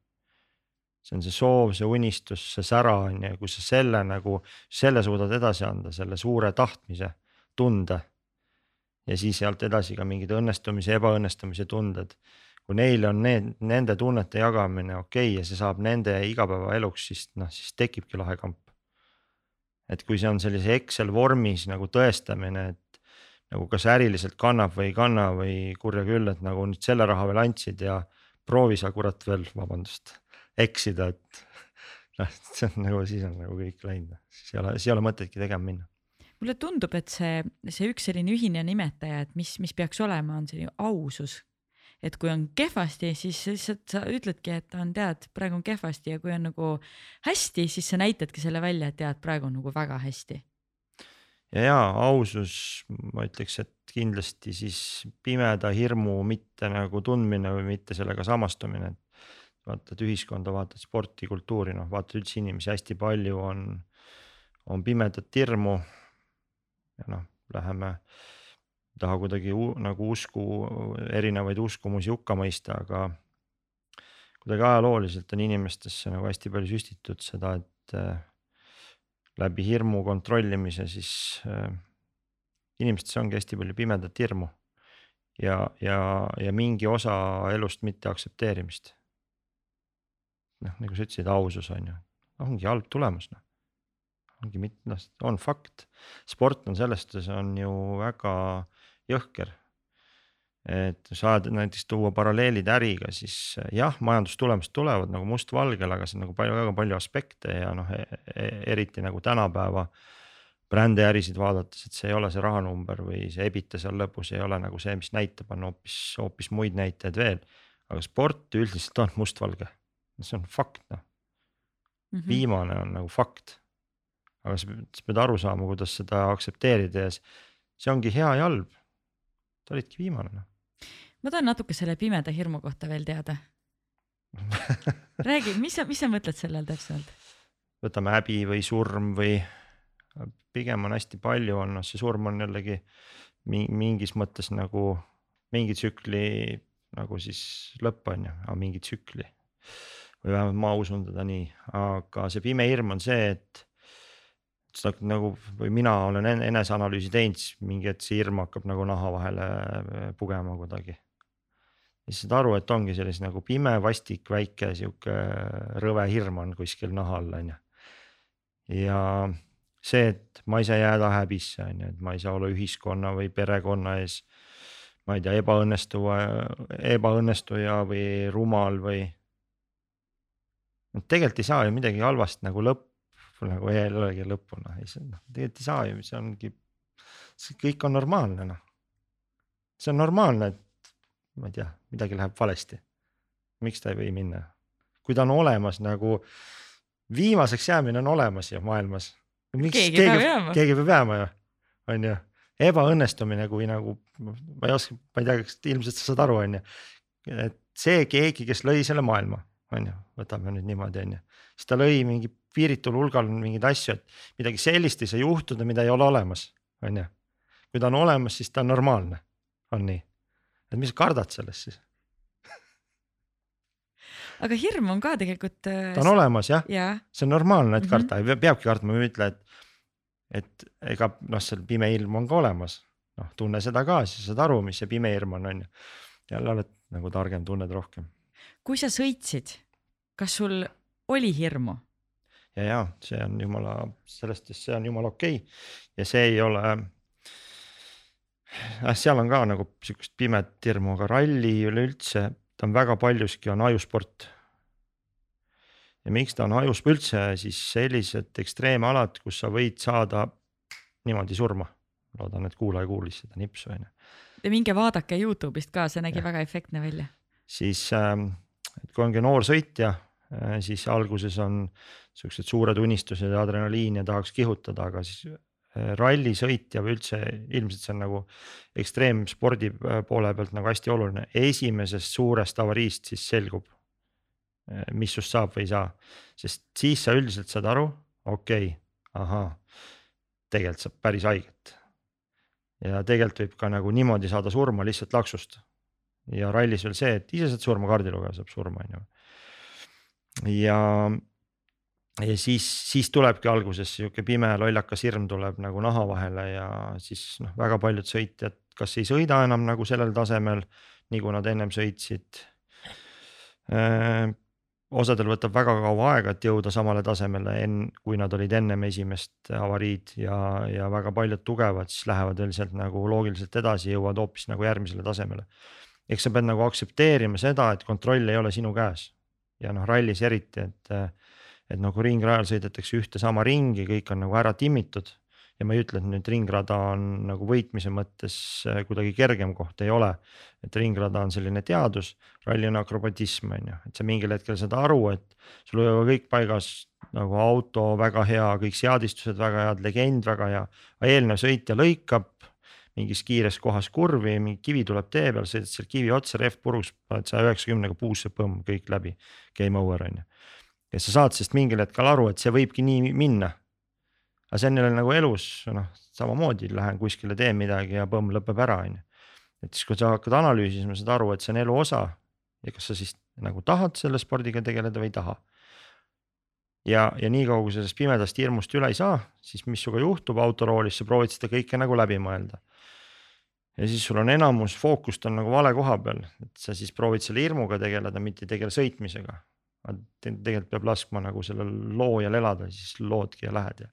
see on see soov, see unistus, see sära on ju, kui sa selle nagu, selle suudad edasi anda, selle suure tahtmise, tunde. ja siis sealt edasi ka mingid õnnestumise, ebaõnnestumise tunded. Kui neil on need, nende tunnete jagamine okei okay, ja see saab nende igapäevaeluks, siis noh, siis tekibki lahe kamp. et kui see on sellise Excel vormis nagu tõestamine, et nagu kas äriliselt kannab või ei kanna või kurja küll, et nagu nüüd selle raha veel andsid ja proovi sa kurat veel, vabandust eksida, et *laughs* noh, see on nagu siis on nagu kõik läinud, siis ei ole, siis ei ole mõtetki tegema minna mulle tundub, et see, see üks selline ühine nimetaja, et mis, mis peaks olema, on selline ausus. Et kui on kehvasti, siis lihtsalt sa ütledki, et on tead, praegu on kehvasti ja kui on nagu hästi, siis sa näitadki selle välja, et tead, praegu on nagu väga hästi. ja, ja ausus, ma ütleks, et kindlasti siis pimeda hirmu mitte nagu tundmine või mitte sellega samastumine, et vaatad ühiskonda, vaatad sporti, kultuuri, noh vaatad üldse inimesi hästi palju on, on pimedat hirmu. ja noh, läheme, taha kuidagi nagu usku, erinevaid uskumusi hukka mõista, aga kuidagi ajalooliselt on inimestesse nagu hästi palju süstitud seda, et äh, läbi hirmu kontrollimise siis äh, inimestes ongi hästi palju pimedat hirmu ja, ja, ja mingi osa elust mitte aktsepteerimist. Noh, nagu sa ütlesid, ausus on ju, ongi halb tulemus noh. ongi mitte, noh, on fakt, sport on selles suhtes on ju väga jõhker. et saad näiteks tuua paralleelid äriga, siis jah, majandustulemused tulevad nagu mustvalgel, aga see on nagu palju, väga palju aspekte ja noh e, e, eriti nagu tänapäeva brändiärisid vaadates, et see ei ole see rahanumber või see EBITDA seal lõpus ei ole nagu see, mis näitab, on hoopis, hoopis muid näitajaid veel. aga sport üldiselt on mustvalge see on fakt noh mm -hmm.. viimane on nagu fakt. aga sa pead, sa pead aru saama, kuidas seda aktsepteerida ja see ongi hea ja halb. Te olidki viimane noh. ma tahan natuke selle pimeda hirmu kohta veel teada *laughs* räägi, mis sa, mis sa mõtled selle all täpsemalt? võtame häbi või surm või pigem on hästi palju on, noh see surm on jällegi mingis mõttes nagu mingi tsükli nagu siis lõpp on ju, aga mingi tsükli või vähemalt ma usun teda nii, aga see pime hirm on see, et sa nagu või mina olen eneseanalüüsi teinud, siis mingi hetk see hirm hakkab nagu naha vahele äh, pugema kuidagi. ja siis saad aru, et ongi selline nagu pime, vastik, väike sihuke rõve hirm on kuskil naha all, on ju. ja see, et ma ei saa jääda häbisse, on ju, et ma ei saa olla ühiskonna või perekonna ees. ma ei tea, ebaõnnestuva, ebaõnnestuja või rumal või tegelikult ei saa ju midagi halvasti nagu lõpp nagu ei olegi lõppu noh, ei see noh, tegelikult ei saa ju, see ongi, see kõik on normaalne noh. see on normaalne, et ma ei tea, midagi läheb valesti. miks ta ei või minna, kui ta on olemas nagu, viimaseks jäämine on olemas ju maailmas. keegi, keegi keegi peab jääma ju, on ju, ebaõnnestumine, kui nagu ma ei oska, ma ei tea, kas ilmselt sa saad aru, on ju. et see keegi, kes lõi selle maailma on ju, võtame nüüd niimoodi, on ju. siis ta lõi mingi piiritul hulgal mingeid asju, et midagi sellist ei saa juhtuda, mida ei ole olemas, on ju. kui ta on olemas, siis ta on normaalne, on nii. et mis sa kardad sellest siis aga hirm on ka tegelikult. ta on olemas jah, jah, see on normaalne, et Mhm. karta mm, -hmm. peabki kartma, ma ei ütle, et. et ega noh, seal pime ilm on ka olemas, noh tunne seda ka, siis saad aru, mis see pime hirm on, on ju. jälle oled nagu targem, tunned rohkem kui sa sõitsid, kas sul oli hirmu? ja, ja see on jumala, sellest, see on jumala okei okay. ja see ei ole. noh, seal on ka nagu sihukest pimet hirmu, aga ralli üleüldse, ta on väga paljuski on ajusport. ja miks ta on ajus üldse siis sellised ekstreemalad, kus sa võid saada niimoodi surma. loodan, et kuulaja kuulis seda nipsu on ju minge vaadake Youtube'ist ka, see nägi Jah. väga efektne välja. siis ähm, et kui ongi noor sõitja, siis alguses on siuksed suured unistused ja adrenaliin ja tahaks kihutada, aga siis äh, rallisõitja või üldse ilmselt see on nagu ekstreemspordi äh, poole pealt nagu hästi oluline, esimesest suurest avariist siis selgub. mis sust saab või ei saa, sest siis sa üldiselt saad aru, okei okay,, ahaa, tegelikult saab päris haiget. ja tegelikult võib ka nagu niimoodi saada surma lihtsalt laksust ja rallis veel see, et ise saad surma, kaardilugeja saab surma, on ju. ja, ja siis, siis tulebki alguses sihuke pime lollakas hirm tuleb nagu naha vahele ja siis noh, väga paljud sõitjad kas ei sõida enam nagu sellel tasemel, nagu nad ennem sõitsid. osadel võtab väga kaua aega, et jõuda samale tasemele, enn-, kui nad olid ennem esimest avariid ja, ja väga paljud tugevad siis lähevad veel sealt nagu loogiliselt edasi, jõuavad hoopis nagu järgmisele tasemele eks sa pead nagu aktsepteerima seda, et kontroll ei ole sinu käes ja noh, rallis eriti, et. et nagu ringrajal sõidetakse ühte sama ringi, kõik on nagu ära timmitud ja ma ei ütle, et nüüd ringrada on nagu võitmise mõttes äh, kuidagi kergem koht, ei ole. et ringrada on selline teadus, ralli on akrobatism on ju, et sa mingil hetkel saad aru, et sul ei ole kõik paigas nagu auto väga hea, kõik seadistused väga head, legend väga hea, aga eelnev sõitja lõikab mingis kiires kohas kurvi, mingi kivi tuleb tee peal, sõidad seal kivi otsa, rehv puruks, paned saja üheksakümnega puusse, põmm, kõik läbi. Game over on ju. ja sa saad sellest mingil hetkel aru, et see võibki nii minna. aga see on jälle nagu elus noh, samamoodi lähen kuskile teen midagi ja põmm lõpeb ära, on ju. et siis, kui sa hakkad analüüsima, saad aru, et see on elu osa ja kas sa siis nagu tahad selle spordiga tegeleda või ei taha ja, ja niikaua kui sellest pimedast hirmust üle ei saa, siis mis sinuga juhtub autoroolis, sa proovid seda kõike nagu läbi mõelda. ja siis sul on enamus fookust on nagu vale koha peal, et sa siis proovid selle hirmuga tegeleda, mitte ei tegele sõitmisega. tegelikult peab laskma nagu sellel loojal elada, siis loodki ja lähed ja,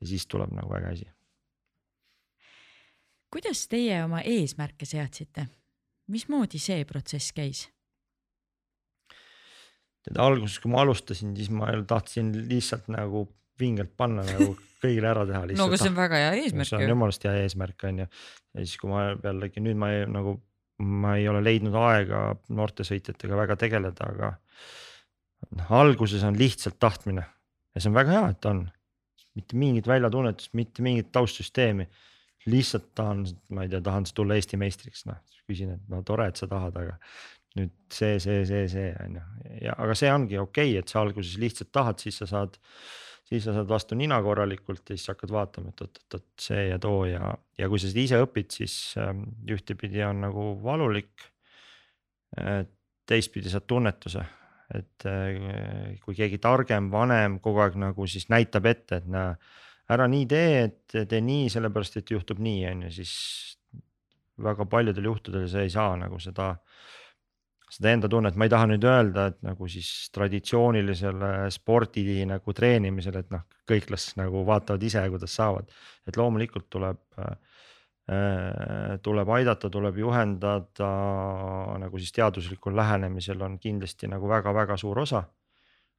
ja siis tuleb nagu äge asi. kuidas teie oma eesmärke seadsite? mismoodi see protsess käis? Tead alguses, kui ma alustasin, siis ma tahtsin lihtsalt nagu vingelt panna nagu *laughs* kõigile ära teha. no aga see on väga hea eesmärk see on ju. jumalast hea eesmärk on ju. ja siis, kui ma jällegi nüüd ma ei, nagu, ma ei ole leidnud aega noorte sõitjatega väga tegeleda, aga. noh, alguses on lihtsalt tahtmine ja see on väga hea, et on. mitte mingit väljatunnetust, mitte mingit taustsüsteemi. lihtsalt tahan, ma ei tea, tahan tulla Eesti meistriks, noh küsin, et no tore, et sa tahad, aga nüüd see, see, see, see on ju ja, aga see ongi okei okay,, et sa alguses lihtsalt tahad, siis sa saad siis sa saad vastu nina korralikult ja siis hakkad vaatama, et oot-oot-oot see ja too ja, ja kui sa seda ise õpid, siis ähm, ühtepidi on nagu valulik. teistpidi saad tunnetuse, et äh, kui keegi targem, vanem kogu aeg nagu siis näitab ette, et näe. ära nii tee, et tee nii sellepärast, et juhtub nii, on ju, siis väga paljudel juhtudel sa ei saa nagu seda seda enda tunnet, ma ei taha nüüd öelda, et nagu siis traditsioonilisele spordi nagu treenimisele, et noh, kõik las nagu vaatavad ise, kuidas saavad. et loomulikult tuleb äh,, tuleb aidata, tuleb juhendada nagu siis teaduslikul lähenemisel on kindlasti nagu väga-väga suur osa.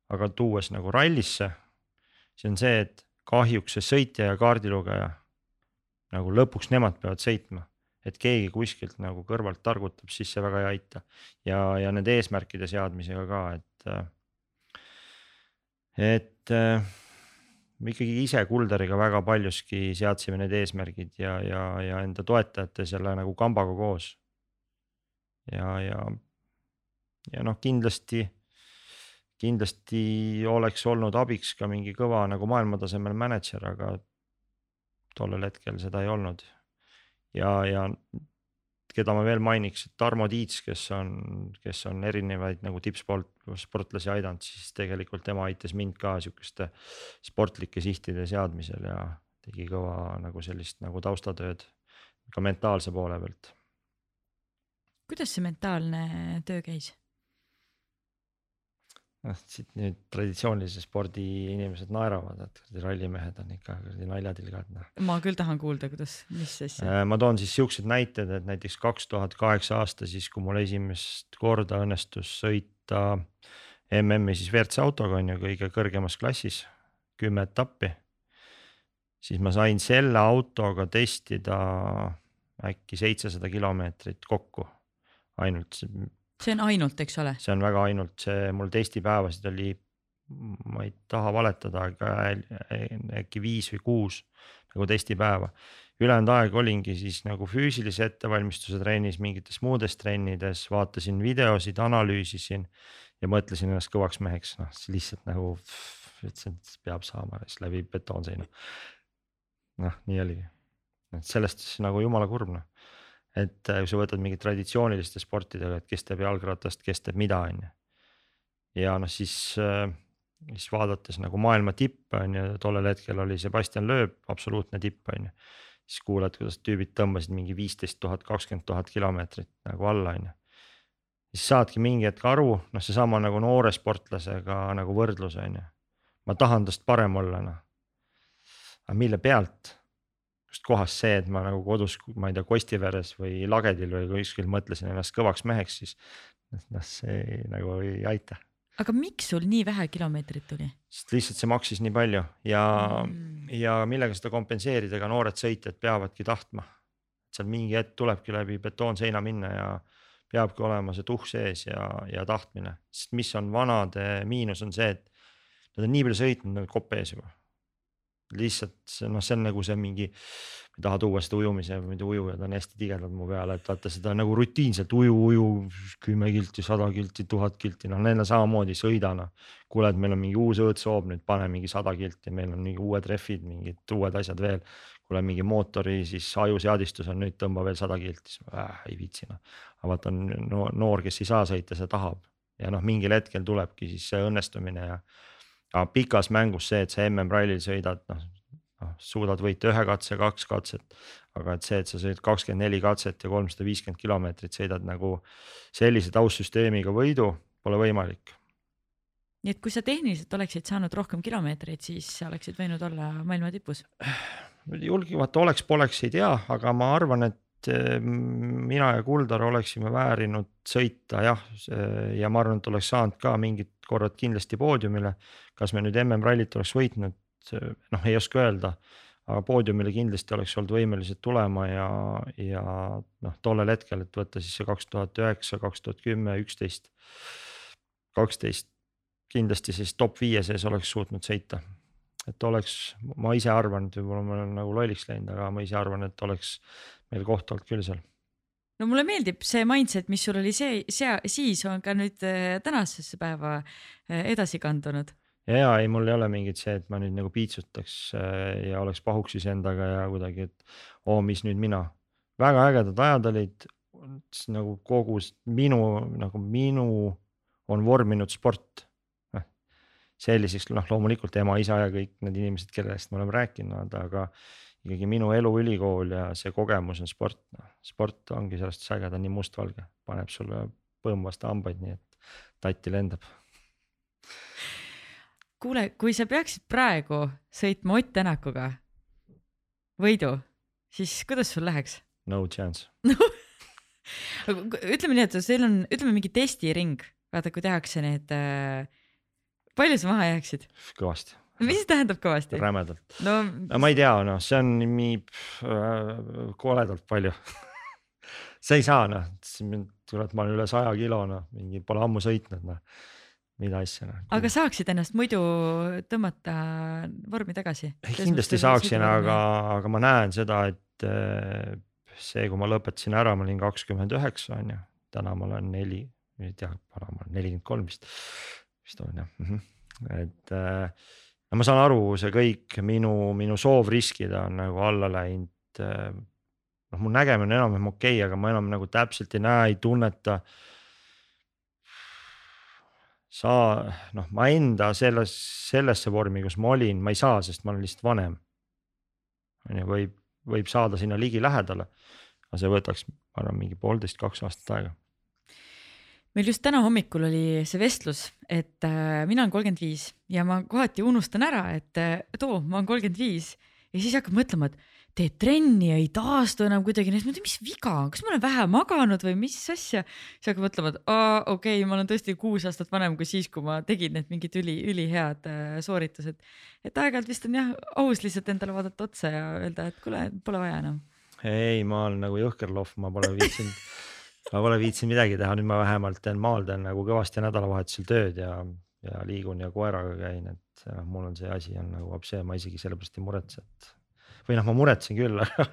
aga tuues nagu rallisse, see on see, et kahjuks see sõitja ja kaardilugeja nagu lõpuks nemad peavad sõitma et keegi kuskilt nagu kõrvalt targutab, siis see väga ei aita ja, ja nende eesmärkide seadmisega ka, et. et äh, me ikkagi ise Kulderiga väga paljuski seadsime need eesmärgid ja, ja, ja enda toetajate selle nagu kambaga koos. ja, ja, ja noh, kindlasti, kindlasti oleks olnud abiks ka mingi kõva nagu maailmatasemel mänedžer, aga tollel hetkel seda ei olnud ja, ja keda ma veel mainiks, Tarmo Tiits, kes on, kes on erinevaid nagu tippsport, sportlasi aidanud, siis tegelikult tema aitas mind ka sihukeste sportlike sihtide seadmisel ja tegi kõva nagu sellist nagu taustatööd ka mentaalse poole pealt. kuidas see mentaalne töö käis? Noh, siit nüüd traditsioonilise spordi inimesed naeravad, et rallimehed on ikka kuradi naljatilgad noh. ma küll tahan kuulda, kuidas, mis asja. Äh, ma toon siis siuksed näited, et näiteks kaks tuhat kaheksa aasta, siis kui mul esimest korda õnnestus sõita MM-i siis WRC autoga on ju kõige kõrgemas klassis, kümme etappi. siis ma sain selle autoga testida äkki seitsesada kilomeetrit kokku ainult see on ainult, eks ole? see on väga ainult, see mul testipäevasid oli, ma ei taha valetada, aga äkki viis või kuus nagu testipäeva. ülejäänud aeg olingi siis nagu füüsilise ettevalmistuse trennis, mingites muudes trennides, vaatasin videosid, analüüsisin ja mõtlesin ennast kõvaks meheks, noh lihtsalt nagu ütlesin, et peab saama siis läbi betoonseina. noh, nii oligi, et sellest siis nagu jumala kurb noh et äh, kui sa võtad mingit traditsiooniliste sportidega, et kes teeb jalgratast, kes teeb mida, on ju. ja noh, siis, äh, siis vaadates nagu maailma tippe on ju, tollel hetkel oli Sebastian Loeb absoluutne tipp on ju. siis kuuled, kuidas tüübid tõmbasid mingi viisteist tuhat, kakskümmend tuhat kilomeetrit nagu alla on ju. siis saadki mingi hetk aru, noh, seesama nagu noore sportlasega nagu võrdlus on ju. ma tahan tast parem olla noh. aga mille pealt kust kohast see, et ma nagu kodus, ma ei tea, Kostiveres või Lagedil või kuskil mõtlesin ennast kõvaks meheks, siis noh, see nagu ei aita. aga miks sul nii vähe kilomeetrit tuli? sest lihtsalt see maksis nii palju ja mm., ja millega seda kompenseerida, ega noored sõitjad peavadki tahtma. seal mingi hetk tulebki läbi betoonseina minna ja peabki olema see tuhh sees ja, ja tahtmine, sest mis on vanade miinus, on see, et nad on nii palju sõitnud, nad on kopp ees juba lihtsalt see noh, see on nagu see mingi, ma ei taha tuua seda ujumise, muidu ujujad on hästi tigedad mu peale, et vaata seda nagu rutiinselt uju, uju kümme kilti, sada kilti, tuhat kilti, noh neil on samamoodi sõida noh. kuule, et meil on mingi uus õõtsoov nüüd, pane mingi sada kilti, meil on mingi uued rehvid, mingid uued asjad veel. kuule mingi mootori siis ajuseadistus on nüüd tõmba veel sada kilti, siis äh, ei viitsi noh. aga vaata on noor, kes ei saa sõita, see tahab ja noh, mingil hetkel tulebki siis see õnnestumine ja aga pikas mängus see, et sa MM-rallil sõidad, noh, noh suudad võita ühe katse, kaks katset. aga et see, et sa sõidad kakskümmend neli katset ja kolmsada viiskümmend kilomeetrit sõidad nagu sellise taustsüsteemiga võidu, pole võimalik. nii et kui sa tehniliselt oleksid saanud rohkem kilomeetreid, siis oleksid võinud olla maailma tipus? *sighs* julgemalt oleks-poleks ei tea, aga ma arvan, et mina ja Kuldar oleksime väärinud sõita jah, ja ma arvan, et oleks saanud ka mingid korrad kindlasti poodiumile kas me nüüd MM-rallit oleks võitnud, noh, ei oska öelda. aga poodiumile kindlasti oleks olnud võimelised tulema ja, ja noh, tollel hetkel, et võtta siis see kaks tuhat üheksa, kaks tuhat kümme, üksteist, kaksteist. kindlasti siis top viie sees oleks suutnud sõita. et oleks, ma ise arvan, et võib-olla ma olen nagu lolliks läinud, aga ma ise arvan, et oleks meil koht olnud küll seal no mulle meeldib see mindset, mis sul oli see, see, siis on ka nüüd äh, tänasesse päeva äh, edasi kandunud ja ei, mul ei ole mingit see, et ma nüüd nagu piitsutaks äh, ja oleks pahuksis endaga ja kuidagi, et oo, mis nüüd mina. väga ägedad ajad olid nagu kogu minu nagu minu on vorminud sport. noh selliseks noh, loomulikult ema, isa ja kõik need inimesed, kellest me oleme rääkinud, aga ikkagi minu elu, ülikool ja see kogemus on sport, noh sport ongi sellest äge, ta on nii mustvalge, paneb sulle põmm vastu hambaid, nii et tatti lendab kuule, kui sa peaksid praegu sõitma Ott Tänakuga võidu, siis kuidas sul läheks? no chance *laughs* ütleme nii, et teil on, ütleme mingi testiring, vaata, kui tehakse need äh,. palju sa maha jääksid? kõvasti. Mis see tähendab kõvasti? rämedalt no,. ma ei tea, noh, see on nii äh, koledalt palju *laughs* sa ei saa noh, kurat, ma olen üle saja kilo noh, mingi pole ammu sõitnud noh mida asja noh. aga saaksid ennast muidu tõmmata vormi tagasi? kindlasti saaksin, aga, aga ma näen seda, et eh, see, kui ma lõpetasin ära, ma olin kakskümmend üheksa on ju, täna ma olen neli, ei tea, vana ma olen nelikümmend kolm vist, vist on jah -hmm. et äh, no ma saan aru, see kõik minu, minu soov riskida on nagu alla läinud äh, noh, mu nägemine enam-vähem okei okay,, aga ma enam nagu täpselt ei näe, ei tunneta. saa, noh, ma enda selles, sellesse vormi, kus ma olin, ma ei saa, sest ma olen lihtsalt vanem. on ju, võib, võib saada sinna ligilähedale. aga see võtaks, ma arvan, mingi poolteist, kaks aastat aega meil just täna hommikul oli see vestlus, et äh, mina olen kolmkümmend viis ja ma kohati unustan ära, et äh, too, ma olen kolmkümmend viis ja siis hakkad mõtlema, et teed trenni ja ei taastu enam kuidagi, siis mõtled, mis viga on, kas ma olen vähe maganud või mis asja. siis hakkad mõtlema, et aa, okei okay,, ma olen tõesti kuus aastat vanem kui siis, kui ma tegin need mingid üli, ülihead äh, sooritused. et aeg-ajalt vist on jah aus lihtsalt endale vaadata otsa ja öelda, et kuule, pole vaja enam. ei, ma olen nagu jõhker lohv, ma pole viitsinud *laughs* ma pole viitsinud midagi teha, nüüd ma vähemalt teen maal, teen nagu kõvasti nädalavahetusel tööd ja, ja liigun ja koeraga käin, et noh, mul on see asi on nagu hoopis see, ma isegi sellepärast ei muretse, et või noh, ma muretsen küll, *laughs* aga,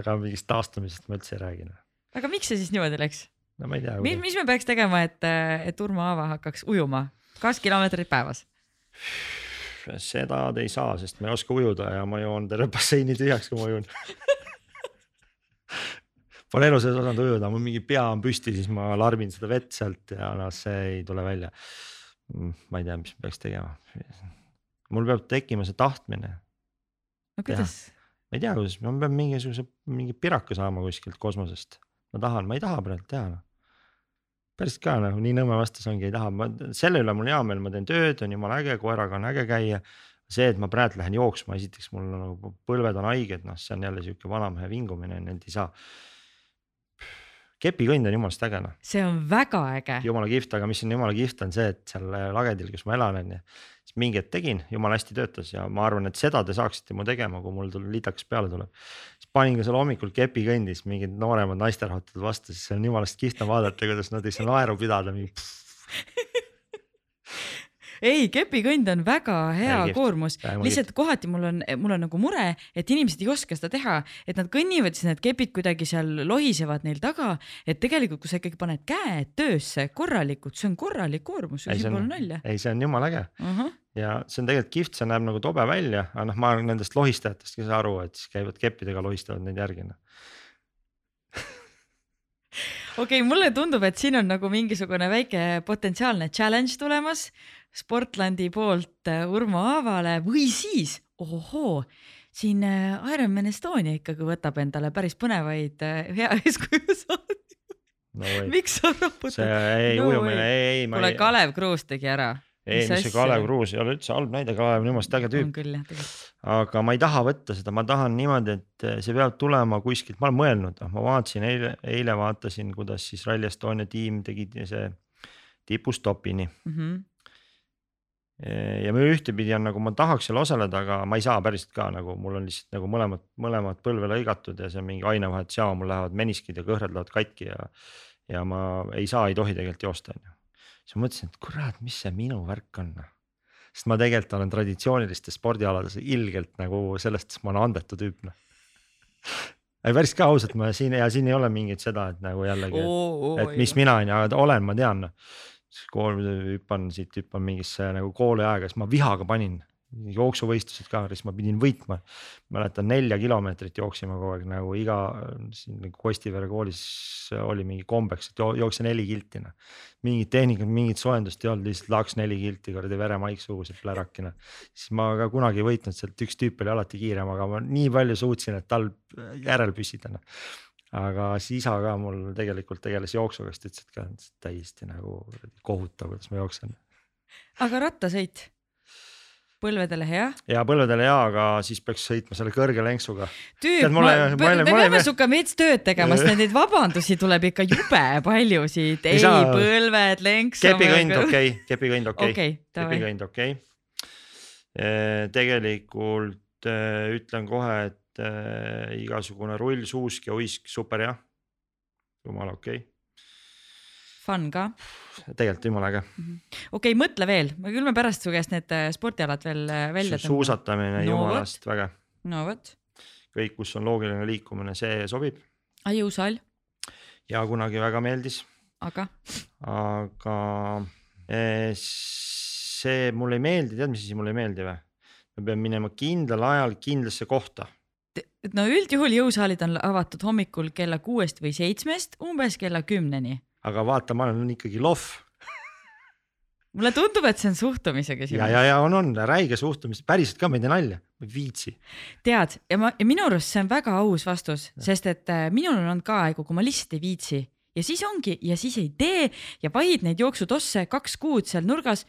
aga mingist taastumisest ma üldse ei räägi. Noh. aga miks see siis niimoodi läks? no ma ei tea. mis, mis me peaks tegema, et, et Urmo Aava hakkaks ujuma, kaks kilomeetrit päevas? seda te ei saa, sest ma ei oska ujuda ja ma joon terve basseini tühjaks, kui ma ujun *laughs* Pole elu sees osanud ujuda, mul mingi pea on püsti, siis ma larmin seda vett sealt ja noh, see ei tule välja. Mm, ma ei tea, mis peaks tegema. mul peab tekkima see tahtmine. no kuidas? ma ei tea, kuidas, ma pean mingisuguse, mingi piraka saama kuskilt kosmosest. ma tahan, ma ei taha praegu teha noh. päriselt ka nagu nii nõme vastus ongi, ei taha, ma selle üle mul hea meel, ma teen tööd, on jumala äge, koeraga on äge käia. see, et ma praegu lähen jooksma, esiteks mul nagu põlved on haiged, noh, see on jälle sihuke vanamehe vingumine, neilt ei saa kepikõnd on jumalast äge noh. see on väga äge. jumala kihvt, aga mis on jumala kihvt, on see, et seal lagedil, kus ma elan, on ju siis mingi hetk tegin, jumala hästi töötas ja ma arvan, et seda te saaksite mu tegema, kui mul tuleb lidakas peale tuleb. siis panin ka seal hommikul kepikõndis mingid nooremad naisterahvad tulid vastu, siis see on jumalast kihvt on vaadata, kuidas nad ei saa naeru pidada mingi ei, kepikõnd on väga hea Ägif. koormus, lihtsalt kohati mul on, mul on nagu mure, et inimesed ei oska seda teha, et nad kõnnivad, siis need kepid kuidagi seal lohisevad neil taga. et tegelikult, kui sa ikkagi paned käed töösse korralikult, see on korralik koormus, siin pole nalja. ei, see on jumala äge uh. -huh ja see on tegelikult kihvt, see näeb nagu tobe välja, aga noh, ma nendest lohistajatest ei saa aru, et siis käivad keppidega, lohistavad neid järgi noh okei okay,, mulle tundub, et siin on nagu mingisugune väike potentsiaalne challenge tulemas Sportlandi poolt äh, Urmo Aavale või siis, ohoo, siin äh, Ironman Estonia ikkagi võtab endale päris põnevaid äh, hea *laughs* eeskuju saadi no,. miks sa raputad? see ei no,, ujumine, ei, ei. kuule, Kalev Kruus tegi ära. Ei, mis see Kalev Kruus ei ole üldse halb näide, Kalev on jumalast äge tüüp. aga ma ei taha võtta seda, ma tahan niimoodi, et see peab tulema kuskilt, ma olen mõelnud, noh, ma vaatasin eile, eile vaatasin, kuidas siis Rally Estonia tiim tegi see tipustopini mm. -hmm ja me ühtepidi on nagu ma tahaks seal osaleda, aga ma ei saa päriselt ka nagu mul on lihtsalt nagu mõlemad, mõlemad põlve lõigatud ja see on mingi ainevahetusjaama, mul lähevad meniskid ja kõhred lähevad katki ja. ja ma ei saa, ei tohi tegelikult joosta, on ju. Siis ma mõtlesin, et kurat, mis see minu värk on. Noh. sest ma tegelikult olen traditsioonilistes spordialades ilgelt nagu sellest, sest ma olen andetu tüüp noh ei päris ka ausalt, ma siin ja siin ei ole mingit seda, et nagu jällegi, et mis mina on ja olen, ma tean noh siis kool, hüppan siit, hüppan mingisse nagu kooliaega, siis ma vihaga panin jooksuvõistlused ka, siis ma pidin võitma. mäletan nelja kilomeetrit jooksime kogu aeg nagu iga siin nagu Kostivere koolis oli mingi kombeks, et jookse neli kilti noh. mingit tehnikat, mingit soojendust ei olnud, lihtsalt laks neli kilti kuradi veremaik suus, et plärakina. siis ma ka kunagi ei võitnud sealt, üks tüüp oli alati kiirem, aga ma nii palju suutsin, et tal järel püsida noh aga siis isa ka mul tegelikult tegeles jooksuga, siis ta ütles, et ka täiesti nagu kohutav, kuidas ma jooksen. aga rattasõit? Põlvedele hea? ja põlvedele hea, aga siis peaks sõitma selle kõrge lenksuga. tüüp, me peame sinuga veits tööd tegema, sest neid vabandusi tuleb ikka jube paljusid. ei, ei, põlved, lenks. kepikõnd okei okay,, kepikõnd okei okay. okay,, kepikõnd okei okay.. tegelikult ütlen kohe, et igasugune rull, suusk ja uisk, super hea. jumala okei okay. Fun ka. tegelikult jumala äge mm -hmm.. okei okay,, mõtle veel, küll me pärast su käest need äh, spordialad veel äh, välja tõmbame. suusatamine no, jumalast väge. no vot. kõik, kus on loogiline liikumine, see sobib. jõusaal? ja kunagi väga meeldis. aga? aga eh, see mulle ei meeldi, tead, mis asi mulle ei meeldi või? me peame minema kindlal ajal kindlasse kohta no üldjuhul jõusaalid on avatud hommikul kella kuuest või seitsmest umbes kella kümneni. Aga vaata, ma olen ikkagi lohv mulle tundub, et see on suhtumise ja, küsimus. ja, ja on, on räige suhtumist, päriselt ka ma ei tee nalja, ma ei viitsi. tead ja ma ja minu arust see on väga aus vastus, sest et äh, minul on olnud ka aegu, kui ma lihtsalt ei viitsi ja siis ongi ja siis ei tee ja vahid neid jooksutosse kaks kuud seal nurgas.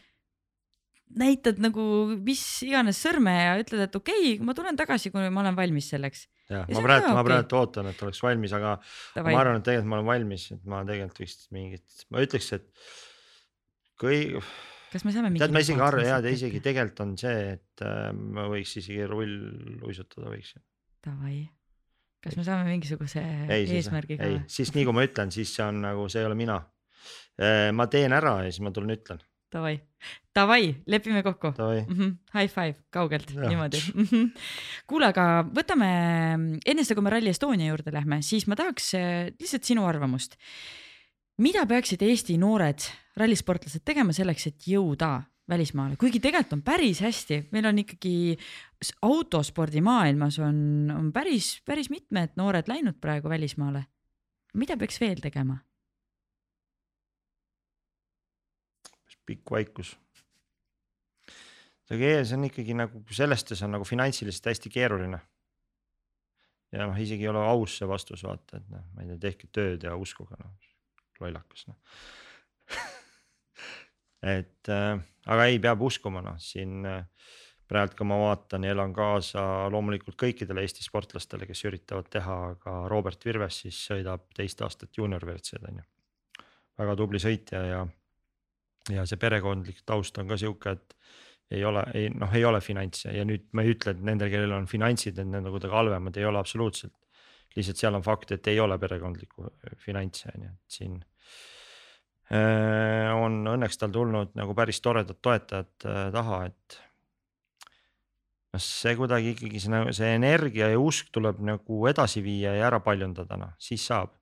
näitad nagu mis iganes sõrme ja ütled, et okei okay,, ma tulen tagasi, kui ma olen valmis selleks. Jah, Ja ma praegu ma praegu ootan, et oleks valmis, aga Davai. ma arvan, et tegelikult ma olen valmis, et ma tegelikult võiks mingit, ma ütleks, et kui kas me saame? tead, ma isegi arvan ja ta isegi tegelikult on see, et äh, ma võiks isegi rulluisutada võiks. Davai, kas me saame mingisuguse ei, eesmärgiga ei, siis nii kui ma ütlen, siis see on nagu, see ei ole mina. ma teen ära ja siis ma tulen ütlen. Davai, davai, lepime kokku. Mm -hmm. High five kaugelt niimoodi. -hmm. kuule, aga võtame enne seda, kui me Rally Estonia juurde lähme, siis ma tahaks äh, lihtsalt sinu arvamust. mida peaksid Eesti noored rallisportlased tegema selleks, et jõuda välismaale, kuigi tegelikult on päris hästi, meil on ikkagi s- autospordi maailmas on, on päris, päris mitmed noored läinud praegu välismaale. mida peaks veel tegema? Pikk vaikus. see on ikkagi nagu sellest on nagu finantsiliselt hästi keeruline. ja noh, isegi ei ole aus see vastus vaata, et noh, ma ei tea, tehke tööd ja uskuge noh, lollakas noh *laughs* et äh, aga ei, peab uskuma noh, siin äh, praegu ka ma vaatan ja elan kaasa loomulikult kõikidele Eesti sportlastele, kes üritavad teha, aga Robert Virves siis sõidab teist aastat juunior WRC-d on ju. väga tubli sõitja ja ja see perekondlik taust on ka sihuke, et ei ole, ei noh, ei ole finantse ja nüüd ma ei ütle, et nendel, kellel on finantsid, et need on kuidagi halvemad, ei ole absoluutselt. lihtsalt seal on fakt, et ei ole perekondlikku äh, finantse on ju, et siin äh, on õnneks tal tulnud nagu päris toredad toetajad äh, taha, et. noh, see kuidagi ikkagi see nagu see energia ja usk tuleb nagu edasi viia ja ära paljundada, noh siis saab.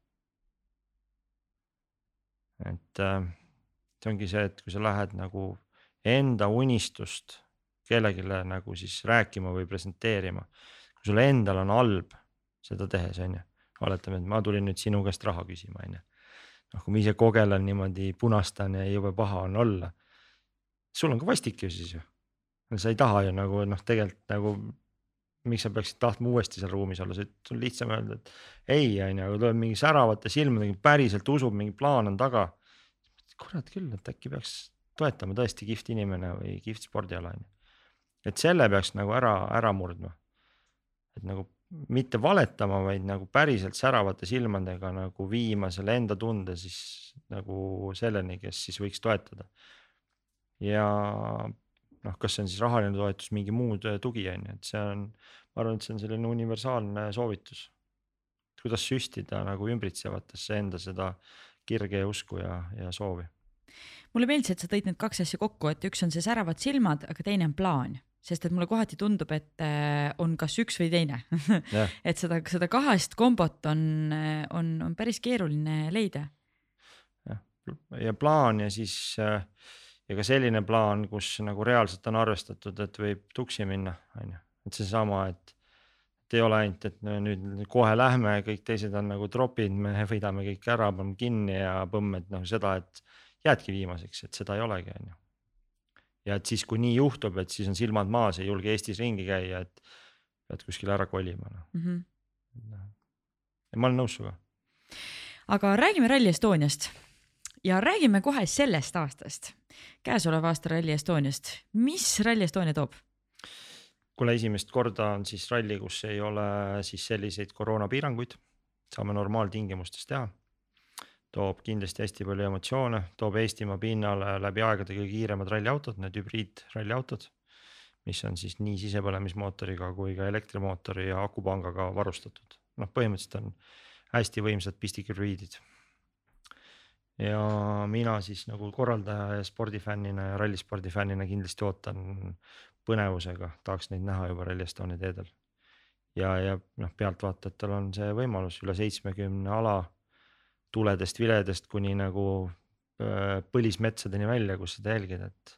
et äh, see ongi see, et kui sa lähed nagu enda unistust kellelegi nagu siis rääkima või presenteerima. kui sul endal on halb seda tehes, on ju, oletame, et ma tulin nüüd sinu käest raha küsima, on ju. noh, kui ma ise kogelen niimoodi, punastan ja jube paha on olla. sul on ka vastik ju siis ju. sa ei taha ju nagu noh, tegelikult nagu. miks sa peaksid tahtma uuesti seal ruumis olla, sul on lihtsam öelda, et ei, on ju, aga tuleb mingi säravate silmadega, päriselt usub, mingi plaan on taga. Kurat küll, et äkki peaks toetama tõesti kihvt inimene või kihvt spordiala on ju. et selle peaks nagu ära, ära murdma. et nagu mitte valetama, vaid nagu päriselt säravate silmadega nagu viima selle enda tunde siis nagu selleni, kes siis võiks toetada. ja noh, kas see on siis rahaline toetus, mingi muu tugi on ju, et see on, ma arvan, et see on selline universaalne soovitus. kuidas süstida nagu ümbritsevatesse enda seda kirge ja usku ja, ja soovi. Mulle meeldis, et sa tõid need kaks asja kokku, et üks on see säravad silmad, aga teine on plaan, sest et mulle kohati tundub, et äh, on kas üks või teine. *laughs* Jah, et seda, seda kahest kombot on, on, on päris keeruline leida. ja plaan ja siis äh, ja ka selline plaan, kus nagu reaalselt on arvestatud, et võib tuksi minna, on ju, et seesama, et. Et ei ole ainult, et no nüüd kohe lähme, kõik teised on nagu tropid, me võidame kõik ära, paneme kinni ja põmm, et noh, seda, et jäädki viimaseks, et seda ei olegi, on ju. ja et siis, kui nii juhtub, et siis on silmad maas, ei julge Eestis ringi käia, et pead kuskile ära kolima, noh. Mm -hmm. ja ma olen nõus sinuga. aga räägime Rally Estoniast ja räägime kohe sellest aastast, käesoleva aasta Rally Estoniast. mis Rally Estonia toob? Kuule, esimest korda on siis ralli, kus ei ole siis selliseid koroonapiiranguid, saame normaaltingimustes teha. toob kindlasti hästi palju emotsioone, toob Eestimaa pinnale läbi aegade kõige kiiremad ralliautod, need hübriidralliautod. mis on siis nii sisepõlemismootoriga kui ka elektrimootori ja akupangaga varustatud, noh, põhimõtteliselt on hästi võimsad pistikhübriidid. ja mina siis nagu korraldaja ja spordifännina ja rallispordifännina kindlasti ootan põnevusega, tahaks neid näha juba Rally Estonia teedel. ja, ja noh, pealtvaatajatel on see võimalus üle seitsmekümne ala tuledest, viledest kuni nagu öö, põlismetsadeni välja, kus seda jälgida, et.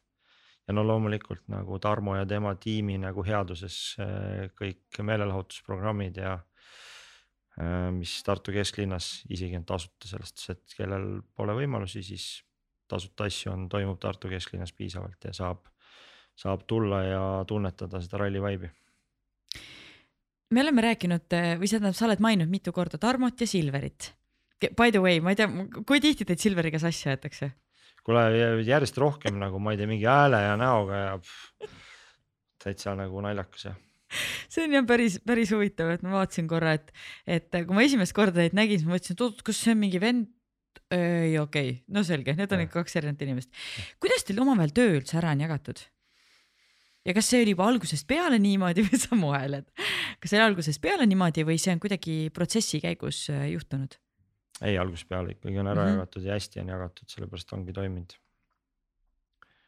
ja no loomulikult nagu Tarmo ja tema tiimi nagu headuses äh, kõik meelelahutusprogrammid ja äh, mis Tartu kesklinnas isegi on tasuta, selles suhtes, et kellel pole võimalusi, siis tasuta asju on, toimub Tartu kesklinnas piisavalt ja saab, saab tulla ja tunnetada seda ralli vibe'i me oleme rääkinud või tähendab, sa oled maininud mitu korda Tarmot ja Silverit. By the way, ma ei tea, kui tihti teid Silveriga sassi aetakse? kuule järjest rohkem nagu ma ei tea, mingi hääle ja näoga ja pff, täitsa nagu naljakas jah see on jah päris, päris huvitav, et ma vaatasin korra, et, et kui ma esimest korda teid nägin, siis ma mõtlesin, et oot, kas see on mingi vend. ei, okei okay., no selge, need on ikka kaks erinevat inimest. kuidas teil omavahel töö üldse ära on jagatud? Ja kas see oli juba algusest peale niimoodi *laughs* või sa moeled, kas see oli algusest peale niimoodi või see on kuidagi protsessi käigus äh, juhtunud? ei, algusest peale ikkagi on ära mm -hmm. jagatud ja hästi on jagatud, sellepärast ongi toiminud.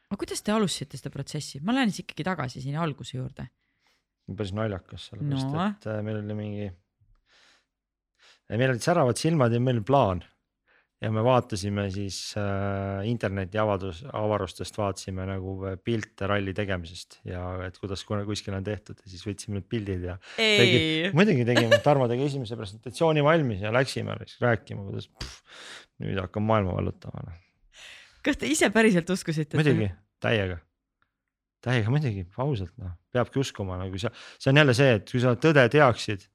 aga kuidas te alustasite seda protsessi, ma lähen siis ikkagi tagasi sinna alguse juurde. päris naljakas, sellepärast no. et äh, meil oli mingi, meil olid säravad silmad ja meil oli plaan ja me vaatasime siis äh, interneti avadus, avarustest vaatasime nagu pilte ralli tegemisest ja et kuidas kuskil on tehtud ja siis võtsime need pildid ja. Tegi, muidugi tegime, Tarmo tegi esimese presentatsiooni valmis ja läksime rääkima, kuidas pff, nüüd hakkab maailma vallutama. Noh. kas te ise päriselt uskusite? muidugi, täiega, täiega muidugi, ausalt noh, peabki uskuma nagu see, see on jälle see, et kui sa tõde teaksid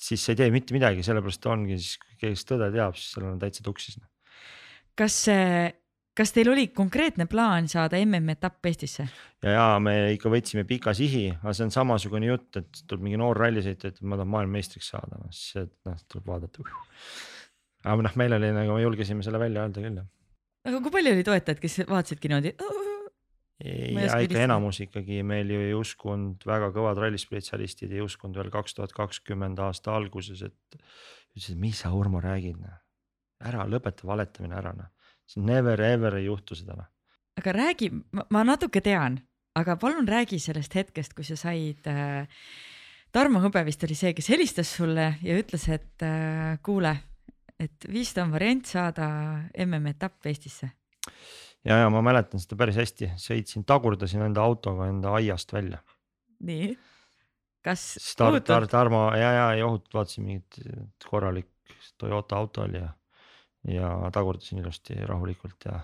siis sa ei tee mitte midagi, sellepärast ongi siis, kes tõde teab, siis sellel on täitsa tuksis. Noh. kas, kas teil oli konkreetne plaan saada MM-etapp Eestisse? ja, ja me ikka võtsime pika sihi, aga see on samasugune jutt, et tuleb mingi noor rallisõitja, ütleb, ma tahan maailmameistriks saada, noh siis noh tuleb vaadata. aga noh, meil oli nagu, me julgesime selle välja öelda küll. aga kui palju oli toetajaid, kes vaatasidki niimoodi? Ja ikka enamus ikkagi meil ju ei uskunud, väga kõvad rallispetsialistid ei uskunud veel kaks tuhat kakskümmend aasta alguses, et ütlesid, mis sa Urmo räägid, noh. ära lõpeta valetamine ära, noh. never ever ei juhtu seda, noh. aga räägi, ma natuke tean, aga palun räägi sellest hetkest, kui sa said äh, Tarmo Hõbe vist oli see, kes helistas sulle ja ütles, et äh, kuule, et vist on variant saada MM-etapp Eestisse ja, ja ma mäletan seda päris hästi, sõitsin, tagurdasin enda autoga enda aiast välja. nii, kas Tar, Tar, Tarmo ja, ja ei ohutult vaatasin mingit korralik Toyota auto oli ja, ja tagurdasin ilusti rahulikult ja.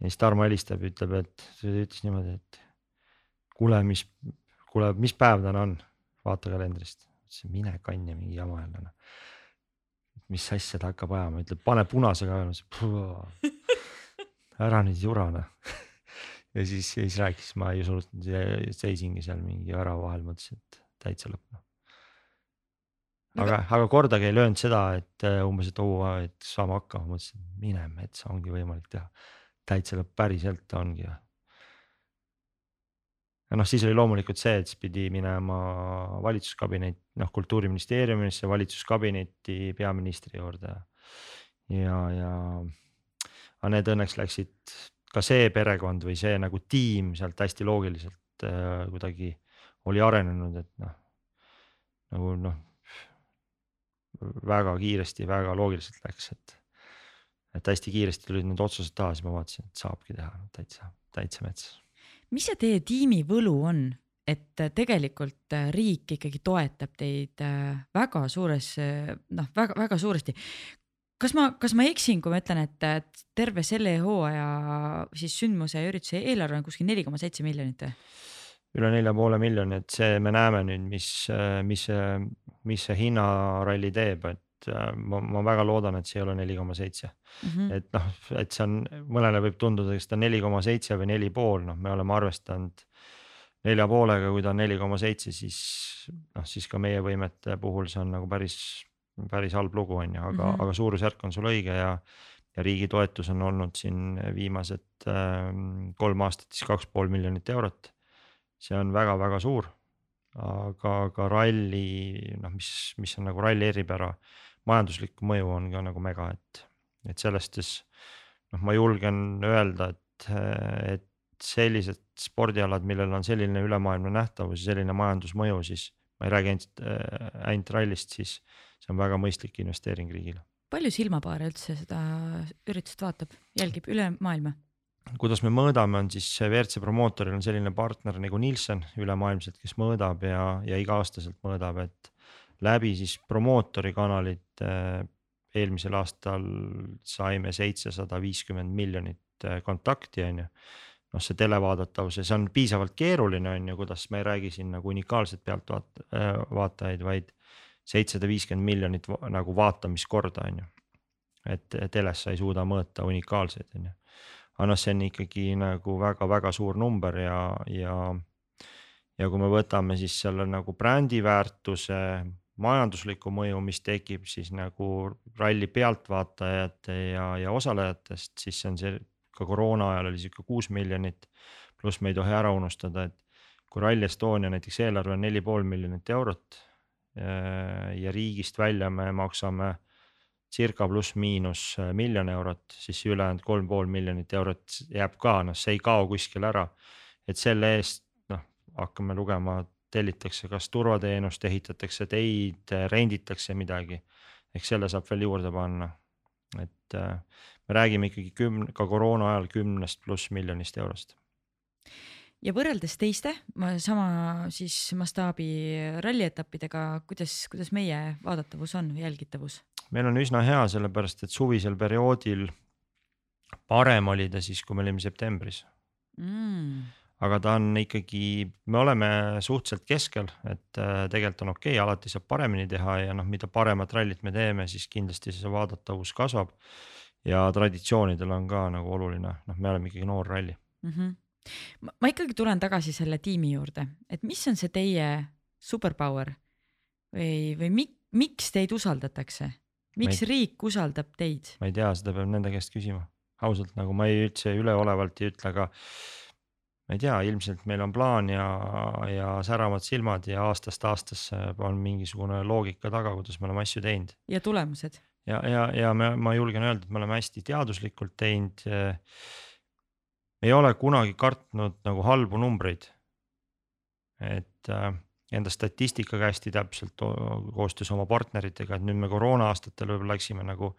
ja siis Tarmo helistab ja ütleb, et ütles niimoodi, et kuule, mis, kuule, mis päev täna on, vaata kalendrist. ütlesin mine kanni mingi jama jälle noh. mis asja ta hakkab ajama, ütleb pane punasega ära nüüd jura noh *laughs* ja siis, siis rääkis, ma ei usunud, seisingi seal mingi värava vahel, mõtlesin, et täitsa lõpp noh. aga, aga kordagi ei löönud seda, et äh, umbes, et oo, et saame hakkama, mõtlesin, mine metsa, ongi võimalik teha. täitsa lõpp, päriselt ongi ja. ja noh, siis oli loomulikult see, et siis pidi minema valitsuskabinet, noh kultuuriministeeriumisse, valitsuskabinetti peaministri juurde ja, ja aga need õnneks läksid ka see perekond või see nagu tiim sealt hästi loogiliselt äh, kuidagi oli arenenud, et noh, nagu noh. väga kiiresti, väga loogiliselt läks, et, et hästi kiiresti tulid need otsused taha, siis ma vaatasin, et saabki teha täitsa, täitsa metsas. mis see teie tiimi võlu on, et tegelikult riik ikkagi toetab teid äh, väga suures, noh, väga-väga suuresti kas ma, kas ma eksin, kui ma ütlen, et terve selle hooaja siis sündmuse ja ürituse eelarve on kuskil neli koma seitse miljonit või? üle nelja poole miljoni, et see, me näeme nüüd, mis, mis, mis see hinnaralli teeb, et ma, ma väga loodan, et see ei ole neli koma seitse. Mhm. et noh, et see on, mõnele võib tunduda, kas ta on neli koma seitse või neli pool, noh, me oleme arvestanud nelja poolega, kui ta on neli koma seitse, siis noh, siis ka meie võimete puhul see on nagu päris päris halb lugu on ju, aga mm, -hmm. aga suurusjärk on sul õige ja. ja riigi toetus on olnud siin viimased äh, kolm aastat siis kaks pool miljonit eurot. see on väga-väga suur, aga ka ralli noh, mis, mis on nagu ralli eripära, majanduslik mõju on ka nagu mega, et, et sellest siis noh, ma julgen öelda, et, et sellised spordialad, millel on selline ülemaailmne nähtavus ja selline majandusmõju, siis ma ei räägi ainult, ainult rallist, siis see on väga mõistlik investeering riigile. palju silmapaare üldse seda üritust vaatab, jälgib üle maailma? kuidas me mõõdame, on siis WRC promootoril on selline partner nagu Nielsen ülemaailmselt, kes mõõdab ja, ja iga-aastaselt mõõdab, et läbi siis promootori kanalite eelmisel aastal saime seitsesada viiskümmend miljonit kontakti, on ju noh, see televaadatavus ja see on piisavalt keeruline, on ju, kuidas me ei räägi siin nagu unikaalset pealtvaat- äh,, vaid seitsesada viiskümmend miljonit nagu vaatamiskorda, on ju. et teles sa ei suuda mõõta unikaalseid, on ju. aga noh, see on ikkagi nagu väga-väga suur number ja, ja. ja kui me võtame siis selle nagu brändi väärtuse, majandusliku mõju, mis tekib siis nagu ralli pealtvaatajate ja, ja osalejatest, siis see on see ka koroona ajal oli sihuke kuus miljonit. pluss me ei tohi ära unustada, et kui Rally Estonia näiteks eelarve on neli pool miljonit eurot. ja riigist välja me maksame circa pluss-miinus miljon eurot, siis ülejäänud kolm pool miljonit eurot jääb ka, noh, see ei kao kuskile ära. et selle eest noh, hakkame lugema, tellitakse kas turvateenust, ehitatakse teid, renditakse midagi. eks selle saab veel juurde panna, et me räägime ikkagi kümne, ka koroona ajal kümnest pluss miljonist eurost. ja võrreldes teiste sama siis mastaabi rallietappidega, kuidas, kuidas meie vaadatavus on jälgitavus? meil on üsna hea, sellepärast et suvisel perioodil parem oli ta siis, kui me olime septembris mm aga ta on ikkagi, me oleme suhteliselt keskel, et äh, tegelikult on okei okay,, alati saab paremini teha ja noh, mida paremat rallit me teeme, siis kindlasti see vaadatavus kasvab ja traditsioonidel on ka nagu oluline, noh, me oleme ikkagi noor ralli mm. -hmm. ma ikkagi tulen tagasi selle tiimi juurde, et mis on see teie superpower või, või mik, miks teid usaldatakse, miks ei, riik usaldab teid? ma ei tea, seda peab nende käest küsima, ausalt nagu ma ei üldse üleolevalt ei ütle, aga ma ei tea, ilmselt meil on plaan ja, ja säravad silmad ja aastast aastasse on mingisugune loogika taga, kuidas me oleme asju teinud. ja tulemused ja, ja, ja me, ma julgen öelda, et me oleme hästi teaduslikult teinud. ei ole kunagi kartnud nagu halbu numbreid. et äh, enda statistikaga hästi täpselt koostöös oma partneritega, et nüüd me koroona aastatel võib-olla läksime nagu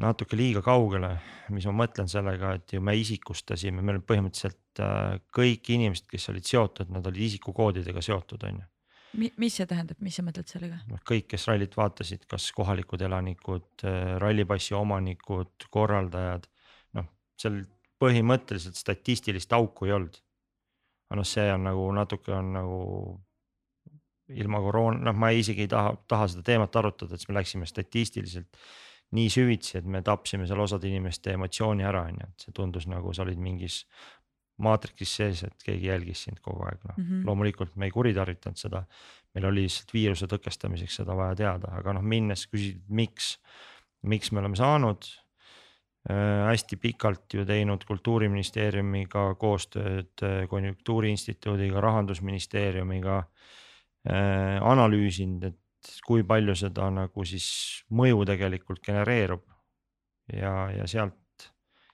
natuke liiga kaugele, mis ma mõtlen sellega, et ju me isikustasime, meil põhimõtteliselt äh, kõik inimesed, kes olid seotud, nad olid isikukoodidega seotud, on ju mis see tähendab, mis sa mõtled sellega? noh, kõik, kes rallit vaatasid, kas kohalikud elanikud, äh, rallipassi omanikud, korraldajad, noh, seal põhimõtteliselt statistilist auku ei olnud. aga noh, see on nagu natuke on nagu ilma koroona, noh, ma isegi ei taha, taha seda teemat arutada, et siis me läksime statistiliselt nii süvitsi, et me tapsime seal osade inimeste emotsiooni ära, on ju, et see tundus nagu sa olid mingis maatrikis sees, et keegi jälgis sind kogu aeg, noh mm -hmm. loomulikult me ei kuritarvitanud seda. meil oli lihtsalt viiruse tõkestamiseks seda vaja teada, aga noh, minnes küsid, miks, miks me oleme saanud äh,. hästi pikalt ju teinud kultuuriministeeriumiga koostööd äh, konjunktuuriinstituudiga, rahandusministeeriumiga äh,. analüüsinud, et kui palju seda nagu siis mõju tegelikult genereerub ja, ja sealt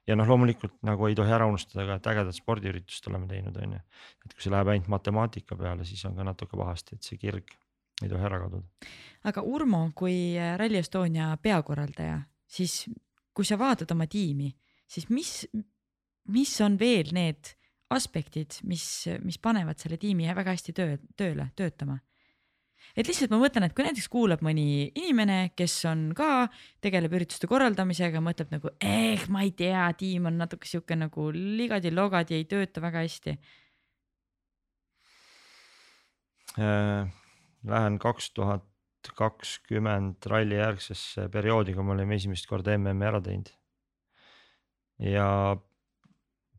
ja noh, loomulikult nagu ei tohi ära unustada ka, et ägedat spordiüritust oleme teinud, on ju. et kui see läheb ainult matemaatika peale, siis on ka natuke pahasti, et see kirg ei tohi ära kaduda. aga Urmo, kui Rally Estonia peakorraldaja, siis kui sa vaatad oma tiimi, siis mis, mis on veel need aspektid, mis, mis panevad selle tiimi väga hästi töö, tööle, töötama? Et lihtsalt ma mõtlen, et kui näiteks kuulab mõni inimene, kes on ka, tegeleb ürituste korraldamisega, mõtleb nagu, eh, ma ei tea, tiim on natuke sihuke nagu ligadi-logadi, ei tööta väga hästi äh,. Lähen kaks tuhat kakskümmend ralli järgsesse perioodi, kui me olime esimest korda MM-i ära teinud. ja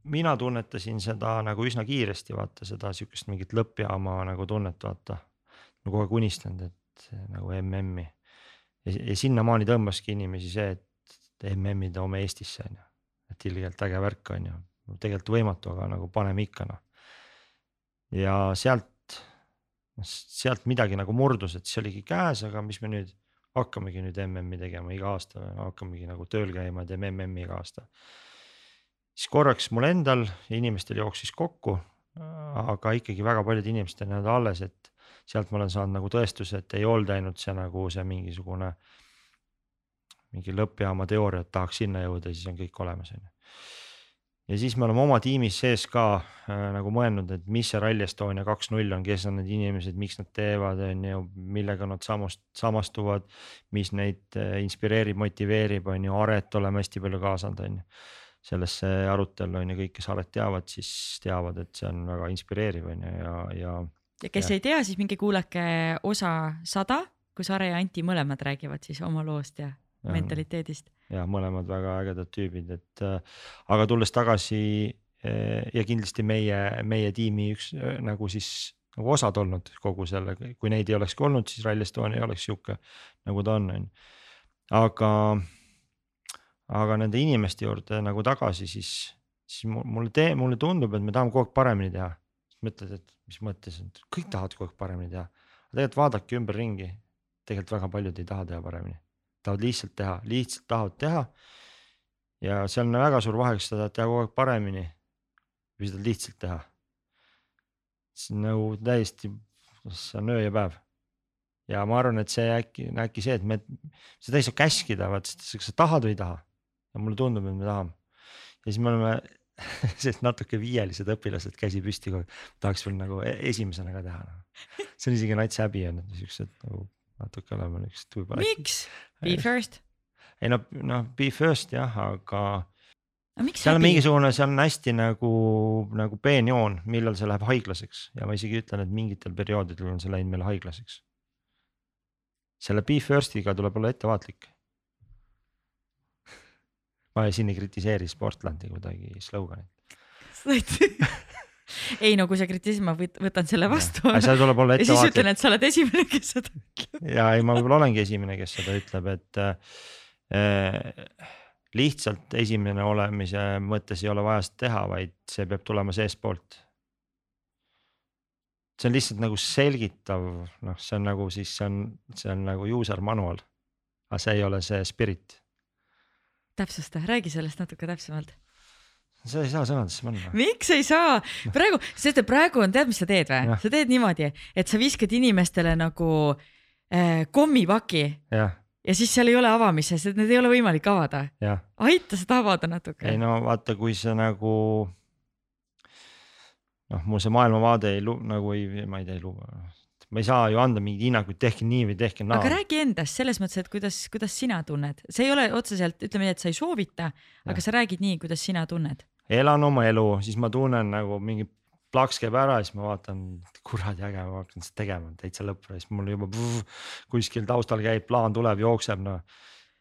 mina tunnetasin seda nagu üsna kiiresti, vaata seda sihukest mingit lõppjaama nagu tunnet, vaata ma kogu aeg unistanud, et nagu MM-i ja, sinnamaani tõmbaski inimesi see, et MM-i toome Eestisse on ju, et ilgelt äge värk on ju, tegelikult võimatu, aga nagu paneme ikka noh. ja sealt, noh sealt midagi nagu murdus, et siis oligi käes, aga mis me nüüd hakkamegi nüüd MM-i tegema iga aasta hakkamegi nagu tööl käima teeme MM-i iga aasta. siis korraks mul endal inimestel jooksis kokku, aga ikkagi väga paljud inimesed on jäänud alles, et sealt ma olen saanud nagu tõestuse, et ei olnud ainult see nagu see mingisugune. mingi lõppjaama teooria, et tahaks sinna jõuda, siis on kõik olemas, on ju. ja siis me oleme oma tiimis sees ka äh, nagu mõelnud, et mis see Rally Estonia kaks null on, kes on need inimesed, miks nad teevad, on ju, millega nad samast, samastuvad. mis neid äh, inspireerib, motiveerib, on ju, Aret oleme hästi palju kaasanud, on ju. sellesse arutellu on ju, kõik, kes Aret teavad, siis teavad, et see on väga inspireeriv, on ju, ja, ja. ja kes ja. ei tea, siis minge kuulake osa sada, kus Are ja Anti mõlemad räägivad siis oma loost ja, ja mentaliteedist ja mõlemad väga ägedad tüübid, et äh, aga tulles tagasi äh, ja kindlasti meie, meie tiimi üks äh, nagu siis nagu osad olnud kogu selle, kui neid ei olekski olnud, siis Rally Estonia ei oleks sihuke nagu ta on, on ju. aga, aga nende inimeste juurde nagu tagasi, siis, siis mulle tee-, mulle tundub, et me tahame kogu aeg paremini teha. Mõtled, et mis mõttes, et kõik tahavad kogu aeg paremini teha, tegelikult vaadake ümberringi, tegelikult väga paljud ei taha teha paremini tahavad lihtsalt teha, lihtsalt tahavad teha. ja see on väga suur vahe, kas sa tahad teha kogu aeg paremini või sa tahad lihtsalt teha. see on nagu täiesti, see on öö ja päev. ja ma arvan, et see äkki, äkki see, et me, seda ei saa käskida, vaat kas sa tahad või ei taha. ja mulle tundub, et me tahame. ja siis me oleme *laughs* sellised natuke viielised õpilased, käsi püsti kogu aeg, tahaks veel nagu e-, esimesena ka teha. see on isegi nats häbi on, et siuksed nagu natuke oleme niuksed võib-olla. miks? Be first. ei no, noh be first jah, aga. seal on mingisugune, seal on hästi nagu, nagu peenjoon, millal see läheb haiglaseks ja ma isegi ütlen, et mingitel perioodidel on see läinud meile haiglaseks. selle be first'iga tuleb olla ettevaatlik ma siin ei kritiseeri Sportlandi kuidagi sloganit *laughs* ei no kui sa kritiseerid, ma võtan selle vastu. ja siis ütlen, et sa oled esimene, kes seda ütleb. *laughs* ja ei, ma võib-olla olengi esimene, kes seda ütleb, et äh, lihtsalt esimene olemise mõttes ei ole vaja seda teha, vaid see peab tulema seestpoolt. see on lihtsalt nagu selgitav, noh, see on nagu siis see on, see on nagu user manual. aga see ei ole see spirit. Täpsusta, räägi sellest natuke täpsemalt sa ei saa sõnadesse panna. miks ei saa? praegu, sest praegu on, tead, mis sa teed või? sa teed niimoodi, et sa viskad inimestele nagu äh, kommipaki. ja siis seal ei ole avamises, et need ei ole võimalik avada. aita seda avada natuke. ei no vaata, kui sa nagu noh, mul see maailmavaade ei lu-, nagu ei, ma ei tea, ei luba ma ei saa ju anda mingeid hinnanguid, tehke nii või tehke naa. aga räägi endast selles mõttes, et kuidas, kuidas sina tunned, see ei ole otseselt, ütleme nii, et sa ei soovita, aga sa räägid nii, kuidas sina tunned elan oma elu, siis ma tunnen nagu mingi plaks käib ära, siis ma vaatan, kuradi äge, ma hakkan seda tegema täitsa lõppu ja siis mul juba pff, kuskil taustal käib, plaan tuleb, jookseb noh.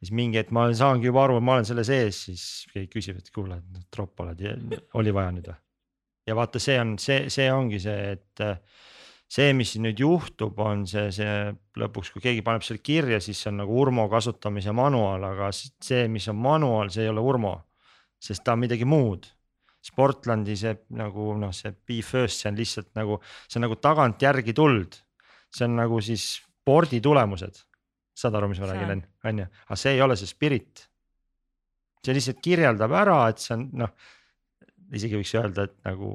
siis mingi hetk ma saangi juba aru, et ma olen selle sees, siis keegi küsib, et kuule, tropp oled, oli vaja nüüd või? ja vaata, see on see, see ongi see, et see, mis nüüd juhtub, on see, see lõpuks, kui keegi paneb selle kirja, siis see on nagu Urmo kasutamise manual, aga see, mis on manual, see ei ole Urmo, sest ta on midagi muud Sportlandi see nagu noh, see be first, see on lihtsalt nagu, see on nagu tagantjärgi tuld. see on nagu siis spordi tulemused. saad aru, mis ma räägin, on ju, aga see ei ole see spirit. see lihtsalt kirjeldab ära, et see on noh, isegi võiks öelda, et nagu,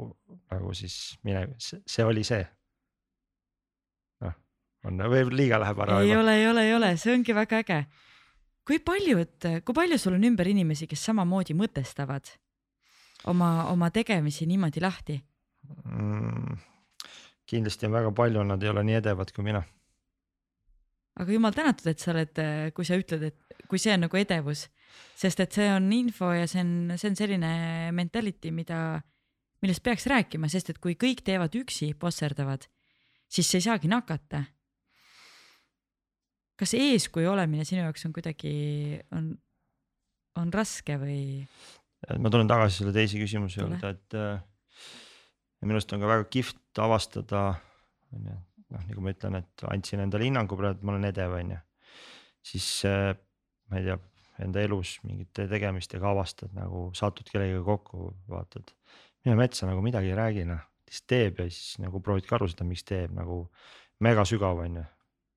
nagu siis mine, see oli see. On või liiga läheb ära. ei juba. ole, ei ole, ei ole, see ongi väga äge. kui paljud, kui palju sul on ümber inimesi, kes samamoodi mõtestavad oma, oma tegemisi niimoodi lahti mm,? kindlasti on väga palju, nad ei ole nii edevad kui mina. aga jumal tänatud, et sa oled, kui sa ütled, et kui see on nagu edevus, sest et see on info ja see on, see on selline mentality, mida, millest peaks rääkima, sest et kui kõik teevad üksi, bosserdavad, siis see ei saagi nakata. Kas eeskuju olemine sinu jaoks on kuidagi, on, on raske või? ma tulen tagasi selle teise küsimuse juurde, et äh, minu arust on ka väga kihvt avastada, on ju, noh, nagu ma ütlen, et andsin endale hinnangu praegu, et ma olen edev, on ju. siis äh, ma ei tea, enda elus mingite tegemistega avastad nagu satud kellegagi kokku, vaatad. mine metsa nagu midagi ei räägi noh, siis teeb ja siis nagu proovidki aru saada, miks teeb nagu mega sügav on ju.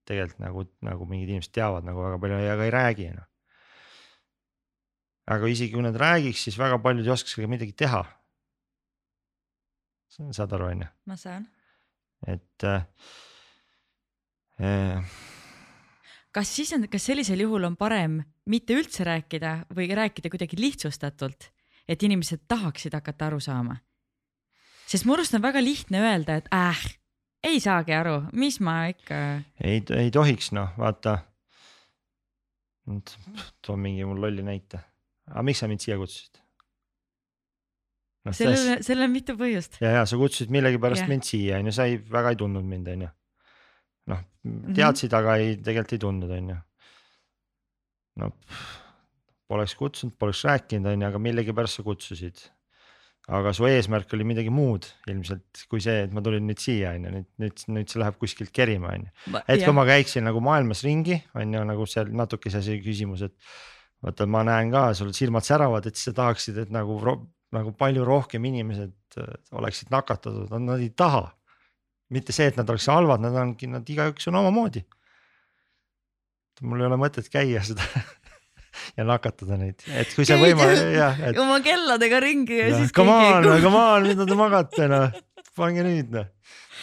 Tegelikult nagu, nagu mingid inimesed teavad nagu väga palju, aga ei räägi noh aga isegi kui nad räägiks, siis väga paljud ei oskaks ka midagi teha. saad aru, on ju? ma saan. et äh,. Äh, kas siis on, kas sellisel juhul on parem mitte üldse rääkida või rääkida kuidagi lihtsustatult? et inimesed tahaksid hakata aru saama. sest mu arust on väga lihtne öelda, et äh, ei saagi aru, mis ma ikka. ei, ei tohiks noh, vaata. too mingi mul lolli näite, aga miks sa mind siia kutsusid? no,. sellel, sellel on mitu põhjust. ja, ja sa kutsusid millegipärast mind siia onju, sa ei, väga ei tundnud mind onju. noh, mhm. teadsid mm, -hmm. aga ei, tegelikult ei tundnud onju. no poleks kutsunud, poleks rääkinud onju, aga millegipärast sa kutsusid aga su eesmärk oli midagi muud ilmselt kui see, et ma tulin nüüd siia on ju, nüüd, nüüd, nüüd see läheb kuskilt kerima on ju. et kui ma käiksin nagu maailmas ringi on ju nagu seal natukese see küsimus, et vaata, ma näen ka, sul silmad säravad, et sa tahaksid, et nagu, nagu palju rohkem inimesed äh, oleksid nakatatud, nad ei taha. mitte see, et nad oleks halvad, nad ongi, nad igaüks on omamoodi. mul ei ole mõtet käia seda *laughs* *laughs* ja nakatada neid, et kui see võimalik, jah et.... oma kelladega ringi ja, ja siis. Come on, come on, mida te magate noh, pange nüüd noh.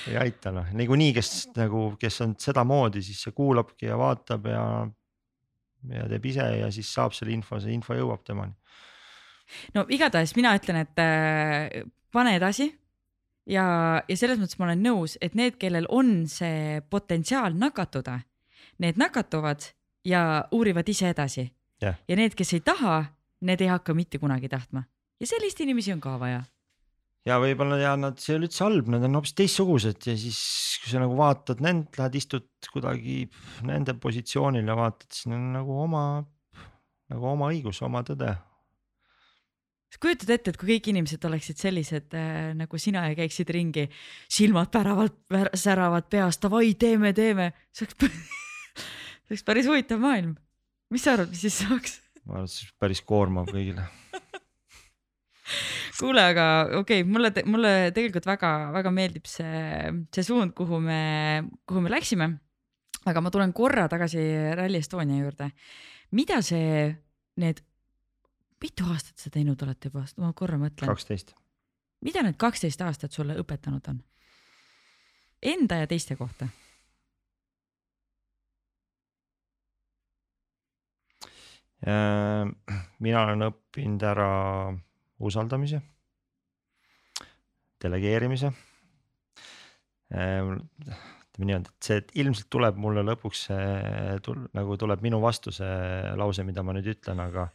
ei aita noh, niikuinii, kes nagu, kes on sedamoodi, siis see kuulabki ja vaatab ja, ja teeb ise ja siis saab selle info, see info jõuab temani. no igatahes mina ütlen, et äh, pane edasi ja, ja selles mõttes ma olen nõus, et need, kellel on see potentsiaal nakatuda, need nakatuvad ja uurivad ise edasi yeah.. ja need, kes ei taha, need ei hakka mitte kunagi tahtma. Ja selliseid inimesi on ka vaja. ja võib-olla ja nad, see ei ole üldse halb, nad on hoopis teistsugused ja siis, kui sa nagu vaatad nend, lähed istud kuidagi nende positsioonil ja vaatad, siis neil on nagu oma, nagu oma õigus, oma tõde. Sa kujutad ette, et kui kõik inimesed oleksid sellised äh, nagu sina ja käiksid ringi, silmad päravalt säravad peas, davai, teeme, teeme, see oleks *laughs* see oleks päris huvitav maailm mis sa arvad, mis siis saaks? ma arvan, et see oleks päris koormav kõigile *laughs* kuule, aga okei okay,, mulle, mulle tegelikult väga-väga meeldib see, see suund, kuhu me, kuhu me läksime. aga ma tulen korra tagasi Rally Estonia juurde. mida see, need, mitu aastat sa teinud oled juba, ma korra mõtlen. kaksteist. mida need kaksteist aastat sulle õpetanud on? Enda ja teiste kohta mina olen õppinud ära usaldamise, delegeerimise. Ehm, ütleme niimoodi, et see ilmselt tuleb mulle lõpuks tul, nagu tuleb minu vastu see lause, mida ma nüüd ütlen, aga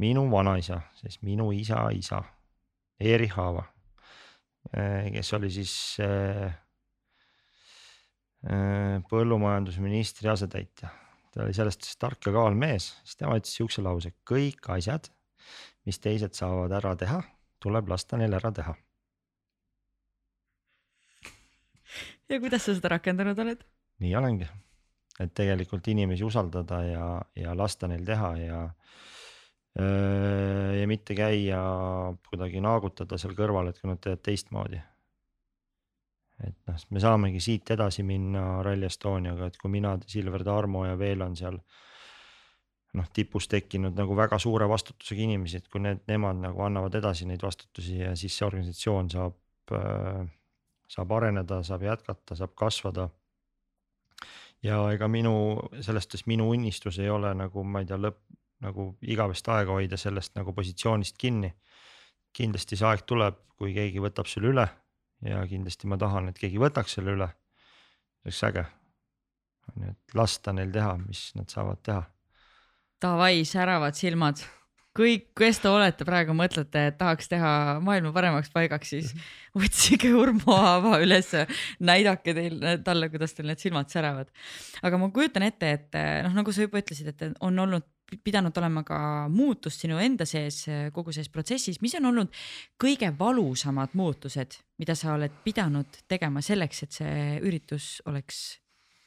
minu vanaisa, siis minu isa isa, Erich Haava, kes oli siis põllumajandusministri asetäitja ta oli sellest tark ja kaval mees, siis tema ütles siukse lause, kõik asjad, mis teised saavad ära teha, tuleb lasta neil ära teha. ja kuidas sa seda rakendanud oled? nii olengi, et tegelikult inimesi usaldada ja, ja lasta neil teha ja ja mitte käia kuidagi naagutada seal kõrval, et kui nad teevad teistmoodi et noh, me saamegi siit edasi minna Rally Estoniaga, et kui mina, Silver Tarmo ja veel on seal. noh, tipus tekkinud nagu väga suure vastutusega inimesi, et kui need, nemad nagu annavad edasi neid vastutusi ja siis see organisatsioon saab äh,, saab areneda, saab jätkata, saab kasvada. ja ega minu, selles suhtes minu unistus ei ole nagu ma ei tea, lõpp nagu igavest aega hoida sellest nagu positsioonist kinni. kindlasti see aeg tuleb, kui keegi võtab selle üle ja kindlasti ma tahan, et keegi võtaks selle üle. see oleks äge. on ju, et lasta neil teha, mis nad saavad teha. Davai, säravad silmad, kõik, kes te olete praegu, mõtlete, et tahaks teha maailma paremaks paigaks, siis otsige Urmo Aava ülesse, näidake teil, talle, kuidas teil need silmad säravad. aga ma kujutan ette, et noh, nagu sa juba ütlesid, et on olnud pidanud olema ka muutust sinu enda sees kogu selles protsessis, mis on olnud kõige valusamad muutused, mida sa oled pidanud tegema selleks, et see üritus oleks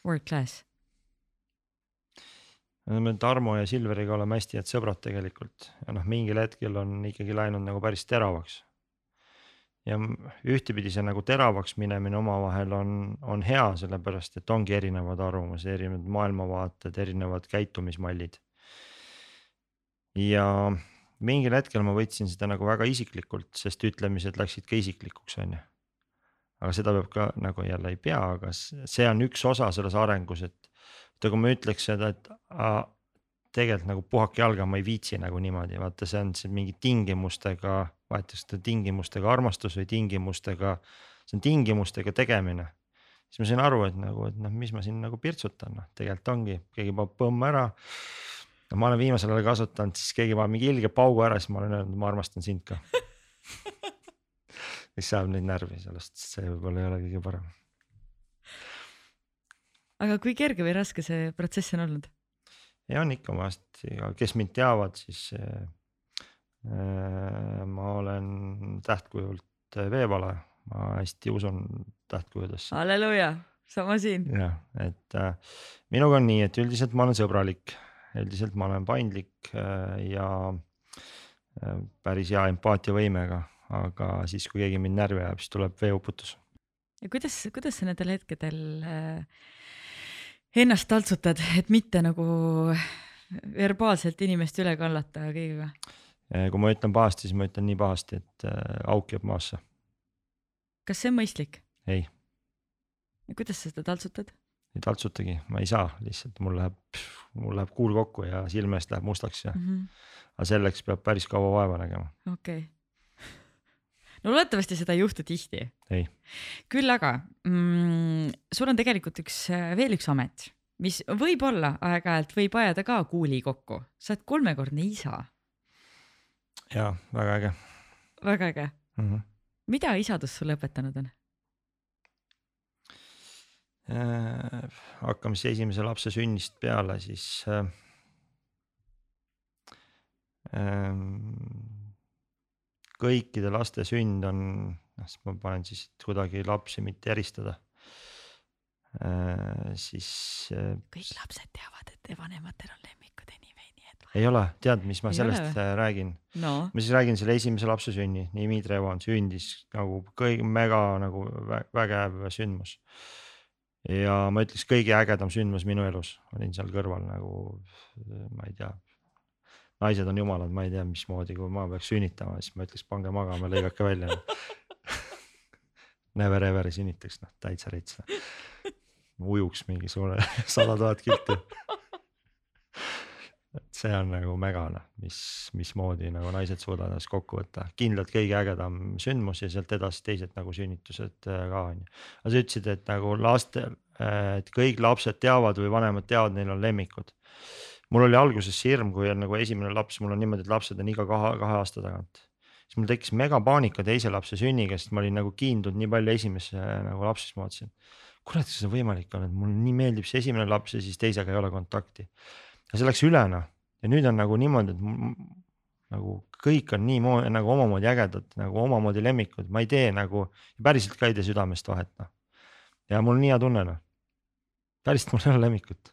world class? Me Tarmo ja Silveriga oleme hästi head sõbrad tegelikult ja noh, mingil hetkel on ikkagi läinud nagu päris teravaks. ja ühtepidi see nagu teravaks minemine omavahel on, on hea, sellepärast et ongi erinevad arvamused, erinevad maailmavaated, erinevad käitumismallid ja mingil hetkel ma võtsin seda nagu väga isiklikult, sest ütlemised läksid ka isiklikuks, on ju. aga seda peab ka nagu jälle ei pea, aga see on üks osa selles arengus, et. Et kui ma ütleks seda, et a, tegelikult nagu puhake jalga, ma ei viitsi nagu niimoodi, vaata, see on see mingi tingimustega, vaadatakse tingimustega armastus või tingimustega, see on tingimustega tegemine. siis ma sain aru, et nagu, et noh, mis ma siin nagu pirtsutan, noh tegelikult ongi, keegi paneb põmm ära. no ma olen viimasel ajal kasutanud, siis keegi paneb mingi ilge paugu ära, siis ma olen öelnud, ma armastan sind ka *laughs* mis ajab neid närvi, sellest see võib-olla ei ole kõige parem. Aga kui kerge või raske see protsess on olnud? ja on ikka vast, kes mind teavad, siis äh, ma olen tähtkujult veevalaja, ma hästi usun tähtkujudesse. halleluuja, sama siin. jah, et äh, minuga on nii, et üldiselt ma olen sõbralik, üldiselt ma olen paindlik äh, ja äh, päris hea empaatiavõimega, aga siis, kui keegi mind närvi ajab, siis tuleb veeuputus. ja kuidas, kuidas sa nendel hetkedel äh, ennast taltsutad, et mitte nagu verbaalselt inimest üle kallata kõigega? kui ma ütlen pahasti, siis ma ütlen nii pahasti, et äh, auk jääb maasse. kas see on mõistlik? ei. kuidas sa seda taltsutad? ei taltsutagi, ma ei saa lihtsalt, mul läheb, mul läheb kuul kokku ja silme eest läheb mustaks ja mm, -hmm. aga selleks peab päris kaua vaeva nägema. okei okay no loodetavasti seda ei juhtu tihti. küll aga mm, sul on tegelikult üks, veel üks amet, mis võib-olla aeg-ajalt võib ajada ka kuuli kokku, sa oled kolmekordne isa. ja väga äge. väga äge mm. -hmm. mida isadus sulle õpetanud on äh,? hakkame siis esimese lapse sünnist peale, siis äh, äh, kõikide laste sünd on, noh siis ma panen siis kuidagi lapsi mitte eristada äh,. siis äh,. kõik lapsed teavad, et vanematel on lemmikud anyway, nii et. ei ole, tead, mis ma ei sellest ole. Äh, räägin no.? ma siis räägin selle esimese lapse sünni, Dmitri Evan sündis nagu kõige mega nagu vägev sündmus. ja ma ütleks kõige ägedam sündmus minu elus, olin seal kõrval nagu ma ei tea naised on jumalad, ma ei tea, mismoodi, kui ma peaks sünnitama, siis ma ütleks, pange magama, lõigake välja. *laughs* Never ever ei sünnitaks, noh täitsa rets no.. ujuks mingi suure *laughs* sada tuhat kilti. Et see on nagu mega noh, mis, mismoodi nagu naised suudavad ennast kokku võtta, kindlalt kõige ägedam sündmus ja sealt edasi teised nagu sünnitused äh, ka on ju. aga sa ütlesid, et nagu lastel, et kõik lapsed teavad või vanemad teavad, neil on lemmikud mul oli alguses hirm, kui on nagu esimene laps, mul on niimoodi, et lapsed on iga kahe, kahe aasta tagant. siis mul tekkis megapaanika teise lapse sünniga, sest ma olin nagu kiindunud nii palju esimesse nagu lapsesse, ma mõtlesin. kurat, kas see võimalik on, et mulle nii meeldib see esimene laps ja siis teisega ei ole kontakti. ja see läks üle noh ja nüüd on nagu niimoodi, et nagu kõik on nii moodi nagu omamoodi ägedad, nagu omamoodi lemmikud, ma ei tee nagu, päriselt ka ei tee südamest vahet noh. ja mul on nii hea tunne noh. päriselt mul ei ole lemmikut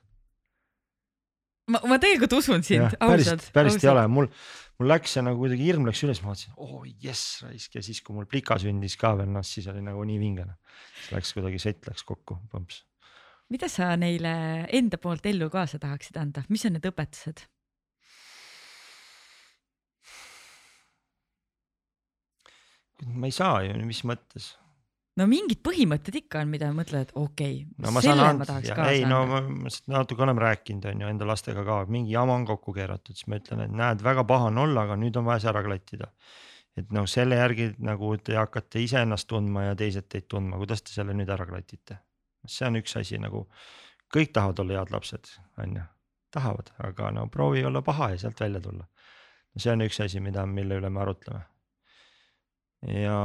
ma, ma tegelikult usun sind, ausalt. päriselt ei ole, mul, mul läks see nagu kuidagi hirm läks üles, ma mõtlesin, oo oh, jess raisk ja siis, kui mul plika sündis ka veel, noh siis oli nagu nii vinge noh. läks kuidagi sett läks kokku, põmps. mida sa neile enda poolt ellu kaasa tahaksid anda, mis on need õpetused? ma ei saa ju, mis mõttes no mingid põhimõtted ikka on, mida mõtled, okei okay,, no, selle ma tahaks kaasa ei no ma, ma natuke oleme rääkinud, on ju enda lastega ka, mingi jama on kokku keeratud, siis ma ütlen, et näed, väga paha on olla, aga nüüd on vaja see ära klattida. et noh, selle järgi nagu te hakkate iseennast tundma ja teised teid tundma, kuidas te selle nüüd ära klatite. see on üks asi nagu, kõik tahavad olla head lapsed, on ju, tahavad, aga no proovi olla paha ja sealt välja tulla. see on üks asi, mida, mille üle me arutleme. ja,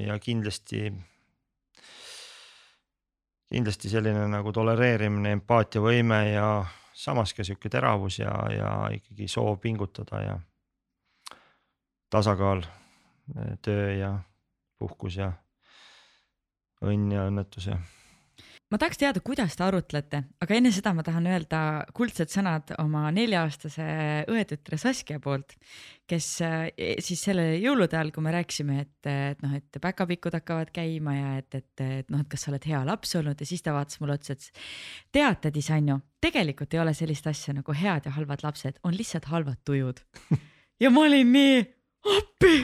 ja kindlasti kindlasti selline nagu tolereerimine, empaatiavõime ja samas ka sihuke teravus ja, ja ikkagi soov pingutada ja tasakaal, töö ja puhkus ja õnn ja õnnetus ja ma tahaks teada, kuidas te arutlete, aga enne seda ma tahan öelda kuldsed sõnad oma nelja-aastase õetütre Saskia poolt, kes eh, siis selle jõulude ajal, kui me rääkisime, et, et noh, et päkapikud hakkavad käima ja et, et, et noh, et kas sa oled hea laps olnud ja siis ta vaatas mulle otsa, et tead, tädi Sanju, tegelikult ei ole sellist asja nagu head ja halvad lapsed, on lihtsalt halvad tujud. *laughs* ja ma olin nii, appi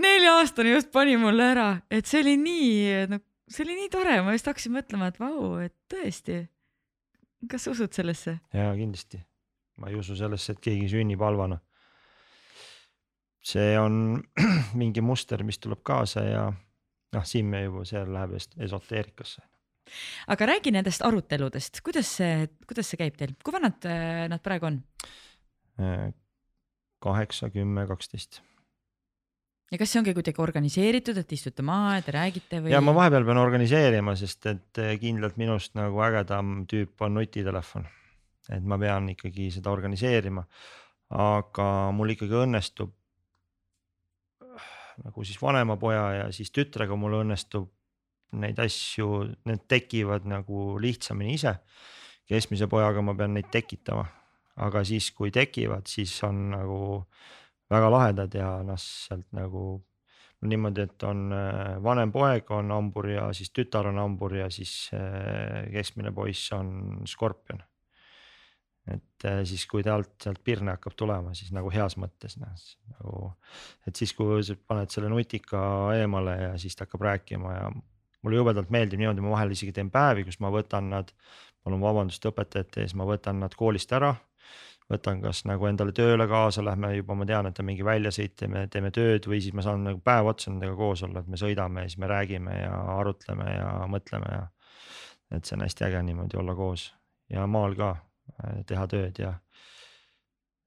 nelja-aastane just pani mulle ära, et see oli nii nagu see oli nii tore, ma just hakkasin mõtlema, et vau, et tõesti. kas sa usud sellesse? jaa, kindlasti. ma ei usu sellesse, et keegi sünnib halvana. see on *clears throat* mingi muster, mis tuleb kaasa ja noh, siin me juba, see läheb esoteerikasse. aga räägi nendest aruteludest, kuidas see, kuidas see käib teil, kui vanad äh, nad praegu on? kaheksa, kümme, kaksteist ja kas see ongi kuidagi organiseeritud, et istute maha ja te räägite või? ja ma vahepeal pean organiseerima, sest et eh, kindlalt minust nagu ägedam tüüp on nutitelefon. et ma pean ikkagi seda organiseerima. aga mul ikkagi õnnestub nagu siis vanema poja ja siis tütrega mul õnnestub neid asju, need tekivad nagu lihtsamini ise. keskmise pojaga ma pean neid tekitama, aga siis, kui tekivad, siis on nagu väga lahedad ja noh, sealt nagu niimoodi, et on äh, vanem poeg on hambur ja siis tütar on hambur ja siis äh, keskmine poiss on skorpion. et äh, siis, kui ta alt sealt pirne hakkab tulema, siis nagu heas mõttes noh nagu, et siis, kui sa paned selle nutika eemale ja siis ta hakkab rääkima ja mulle jubedalt meeldib niimoodi, ma vahel isegi teen päevi, kus ma võtan nad, palun vabandust õpetajate ees, ma võtan nad koolist ära võtan kas nagu endale tööle kaasa, lähme juba, ma tean, et on mingi väljasõit, teeme, teeme tööd või siis ma saan nagu päev otsa nendega koos olla, et me sõidame ja siis me räägime ja arutleme ja mõtleme ja. et see on hästi äge niimoodi olla koos ja maal ka äh, teha tööd ja.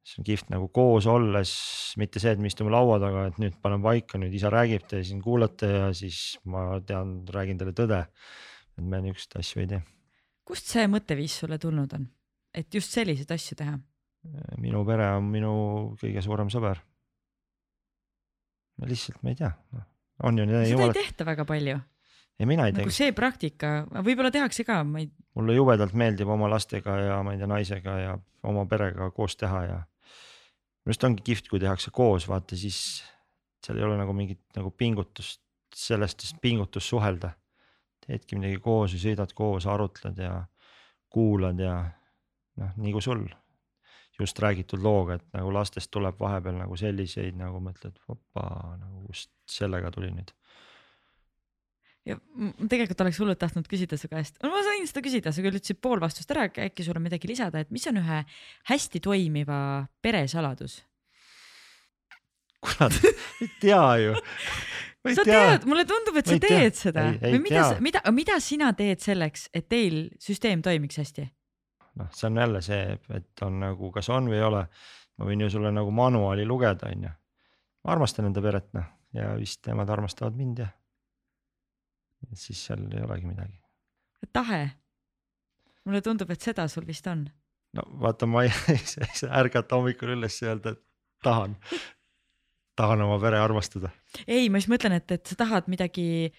see on kihvt nagu koos olles, mitte see, et me istume laua taga, et nüüd panen paika, nüüd isa räägib, te siin kuulate ja siis ma tean, räägin teile tõde. et me niisuguseid asju ei tee. kust see mõtteviis sulle tulnud on, et just selliseid asju teha? Minu pere on minu kõige suurem sõber. lihtsalt ma ei tea, noh, on ju. seda jumal... ei tehta väga palju. ei, mina ei nagu tee. see praktika, võib-olla tehakse ka, ma ei. mulle jubedalt meeldib oma lastega ja ma ei tea, naisega ja oma perega koos teha ja. minu arust ongi kihvt, kui tehakse koos, vaata siis seal ei ole nagu mingit nagu pingutust, sellest pingutus suhelda. teedki midagi koos ja sõidad koos, arutled ja kuulad ja noh, nii kui sul just räägitud looga, et nagu lastest tuleb vahepeal nagu selliseid nagu mõtled, opa, nagu kust sellega tuli nüüd. ja tegelikult oleks hullult tahtnud küsida su käest, no ma sain seda küsida, sa küll ütlesid pool vastust ära, äkki sul on midagi lisada, et mis on ühe hästi toimiva pere saladus? kurat, ei tea ju. sa tea. tead, mulle tundub, et sa teed seda ei, ei või mida, mida, mida sina teed selleks, et teil süsteem toimiks hästi? Noh, see on jälle see, et on nagu, kas on või ei ole. ma võin ju sulle nagu manuaali lugeda, on ju. ma armastan enda peret, noh ja vist nemad armastavad mind ja. siis seal ei olegi midagi. tahe. mulle tundub, et seda sul vist on. no vaata, ma *laughs* ei saa ärgata hommikul üles ja öelda, et tahan tahan oma pere armastada. ei, ma just mõtlen, et, et sa tahad midagi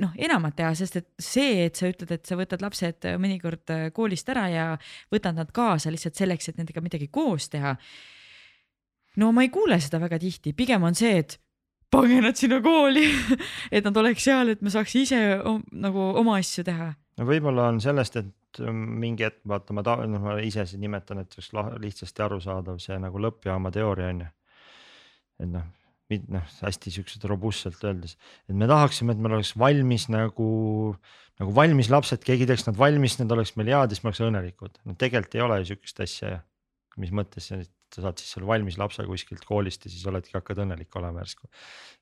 noh, enamat teha, sest et see, et sa ütled, et sa võtad lapsed mõnikord äh, koolist ära ja võtad nad kaasa lihtsalt selleks, et nendega midagi koos teha. no ma ei kuule seda väga tihti, pigem on see, et pange nad sinna kooli *laughs* et nad oleks seal, et me saaks ise nagu oma asju teha. no võib-olla on sellest, et ähm, mingi hetk vaata, ma ta-, noh, ma ise siin nimetan, et oleks lihtsasti arusaadav see nagu lõppjaama teooria on ju. et noh, noh, hästi siuksed robustselt öeldes, et me tahaksime, et meil oleks valmis nagu, nagu valmis lapsed, keegi teeks nad valmis, need oleks meil head ja siis me oleks õnnelikud. no tegelikult ei ole ju sihukest asja ju. mis mõttes sa saad siis selle valmis lapse kuskilt koolist ja siis oledki, hakkad õnnelik olema järsku.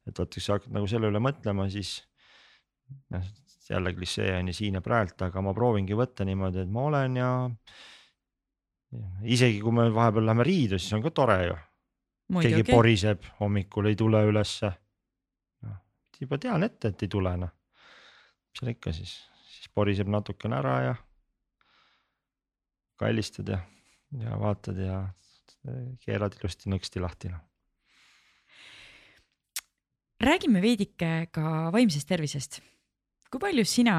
et vot, kui sa hakkad nagu selle üle mõtlema, siis noh, jälle klišee on ju siin ja praegu, aga ma proovingi võtta niimoodi, et ma olen ja. isegi kui me vahepeal läheme riidu, siis on ka tore ju Keegi poriseb hommikul, ei tule ülesse. noh, juba tean ette, et ei tule noh. mis seal ikka siis, siis poriseb natukene ära ja. kallistad ja, ja vaatad ja keerad ilusti nõksti lahti noh. räägime veidike ka vaimsest tervisest. kui palju sina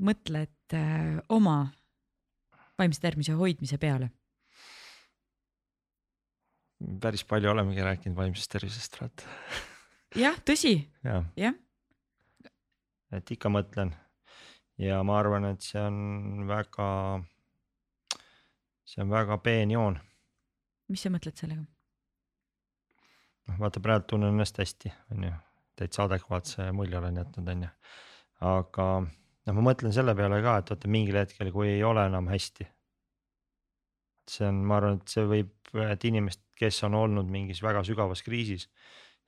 mõtled äh, oma vaimse tervise hoidmise peale? Päris palju olemegi rääkinud vaimsest tervisest, vaata. jah, tõsi. jah ja. ja.. et ikka mõtlen ja ma arvan, et see on väga, see on väga peen joon. mis sa mõtled sellega? noh, vaata praegu tunnen ennast hästi, on ju, täitsa adekvaatse mulje olen jätnud, on ju. aga noh, ma mõtlen selle peale ka, et vaata mingil hetkel, kui ei ole enam hästi. See on, ma arvan, et see võib, et inimest, kes on olnud mingis väga sügavas kriisis,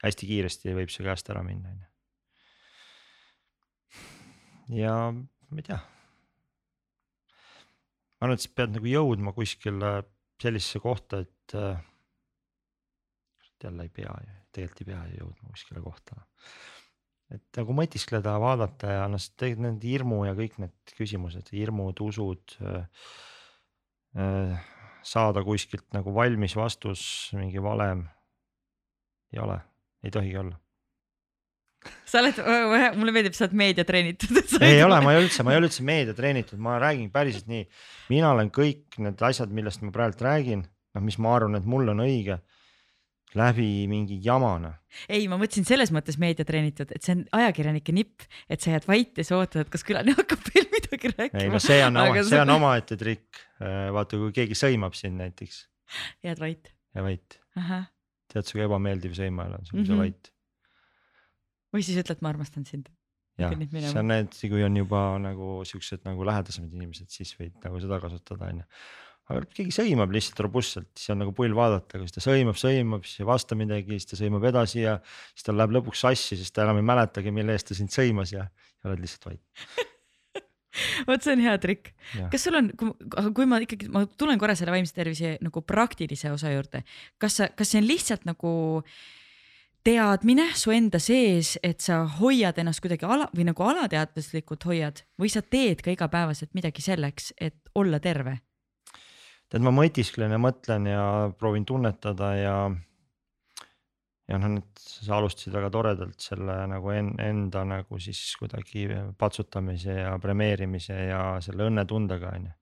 hästi kiiresti võib see käest ära minna, on ju. ja ma ei tea. ma arvan, et sa pead nagu jõudma kuskile sellisesse kohta, et äh, jälle ei pea ju, tegelikult ei pea ju jõudma kuskile kohta. et nagu mõtiskleda, vaadata ja noh, need hirmu ja kõik need küsimused, hirmud, usud äh, äh, saada kuskilt nagu valmis vastus, mingi valem. ei ole, ei tohigi olla sa oled, mulle meeldib, sa oled meediatreenitud. *laughs* ei ole, ma ei ole üldse, ma ei ole üldse meediatreenitud, ma räägin päriselt nii. mina olen kõik need asjad, millest ma praegu räägin, noh, mis ma arvan, et mul on õige läbi mingi jamana. ei, ma mõtlesin selles mõttes meediatreenitud, et see on ajakirjanike nipp, et sa jääd vait ja sa ootad, et kas külaline hakkab veel midagi rääkima. ei no see on oma, see on omaette trikk. Äh, vaata, kui keegi sõimab sind näiteks. jääd vait. jää vait. tead, sihuke ebameeldiv sõimaja on sul, sa Mhm. vait. või siis ütled, ma armastan sind. jah, see on need, kui on juba nagu siuksed nagu lähedasemad inimesed, siis võid nagu seda kasutada, onju. Aga keegi sõimab lihtsalt robustselt, siis on nagu pull vaadata, kuidas ta sõimab, sõimab, siis ei vasta midagi, siis ta sõimab edasi ja siis tal läheb lõpuks sassi, sest ta enam ei mäletagi, mille eest ta sind sõimas ja, ja oled lihtsalt vait. *laughs* vot see on hea trikk. Kas sul on, aga kui ma ikkagi, ma tulen korra selle vaimse tervise nagu praktilise osa juurde, kas sa, kas see on lihtsalt nagu teadmine su enda sees, et sa hoiad ennast kuidagi ala või nagu alateadvuslikult hoiad või sa teed ka igapäevaselt midagi selleks, et olla terve? Tead, ma mõtisklen ja mõtlen ja proovin tunnetada ja. ja noh, nüüd sa alustasid väga toredalt selle nagu en, enda nagu siis kuidagi patsutamise ja premeerimise ja selle õnnetundega on ju.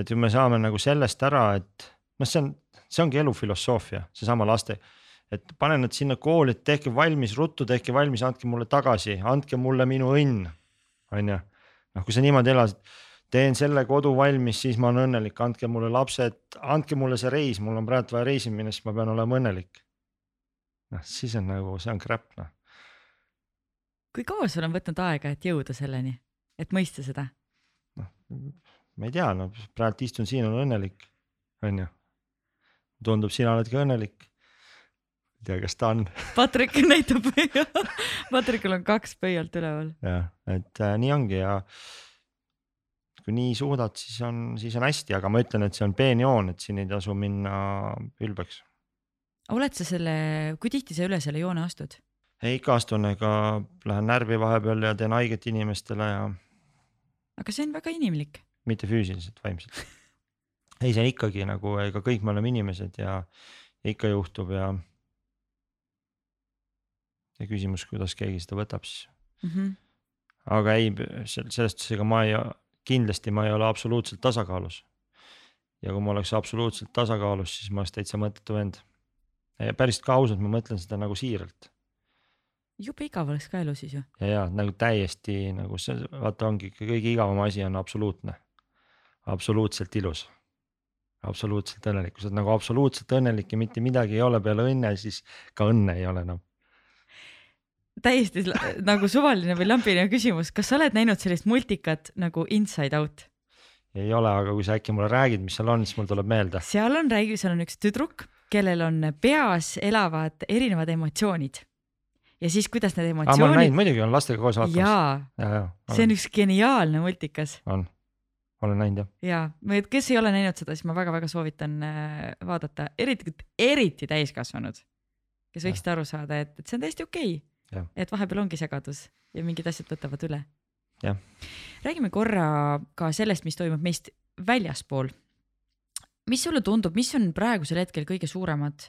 et kui me saame nagu sellest ära, et noh, see on, see ongi elu filosoofia, seesama laste et pane nad sinna kooli, et tehke valmis, ruttu tehke valmis, andke mulle tagasi, andke mulle minu õnn, on ju. noh, kui sa niimoodi elasid, teen selle kodu valmis, siis ma olen õnnelik, andke mulle lapsed, andke mulle see reis, mul on praegu vaja reisile minna, siis ma pean olema õnnelik. noh, siis on nagu, see on crap noh. kui kaua sul on võtnud aega, et jõuda selleni, et mõista seda? noh, ma ei tea, no praegu istun siin, olen õnnelik, on ju. tundub, sina oled ka õnnelik. ei tea, kas ta on. *laughs* Patrik näitab *laughs* Patrikul on kaks pöialt üleval. jah, et äh, nii ongi ja kui nii suudad, siis on, siis on hästi, aga ma ütlen, et see on peenjoon, et siin ei tasu minna ülbeks. oled sa selle, kui tihti sa üle selle joone astud? ei, ikka astun, ega lähen närvi vahepeal ja teen haiget inimestele ja aga see on väga inimlik. mitte füüsiliselt, vaimselt. *laughs* ei, see on ikkagi nagu, ega kõik me oleme inimesed ja, ja ikka juhtub ja. ja küsimus, kuidas keegi seda võtab siis Mm -hmm. aga ei, selles suhtes, ega ma ei, kindlasti ma ei ole absoluutselt tasakaalus. ja kui ma oleks absoluutselt tasakaalus, siis ma oleks täitsa mõttetu vend. päris ka ausalt, ma mõtlen seda nagu siiralt jube igav oleks ka elu siis ju. ja, ja nagu täiesti nagu see, vaata, ongi kõige igavam asi on absoluutne, absoluutselt ilus. absoluutselt õnnelik, kui sa oled nagu absoluutselt õnnelik ja mitte midagi ei ole peale õnne, siis ka õnne ei ole enam täiesti nagu suvaline või lambiline küsimus, kas sa oled näinud sellist multikat nagu Inside Out? ei ole, aga kui sa äkki mulle räägid, mis seal on, siis mul tuleb meelde. seal on, räägi, seal on üks tüdruk, kellel on peas elavad erinevad emotsioonid. ja siis, kuidas need aa, ma olen emotsioonid. näinud, muidugi olen lastega koos vaatamas. jaa, ja, see on üks geniaalne multikas on, olen näinud jah. ja, kes ei ole näinud seda, siis ma väga-väga soovitan äh, vaadata, eriti, eriti täiskasvanud, kes võiksid aru saada, et, et see on täiesti okei okay. Et vahepeal ongi segadus ja mingid asjad võtavad üle. Räägime korra ka sellest, mis toimub meist väljaspool. mis sulle tundub, mis on praegusel hetkel kõige suuremad,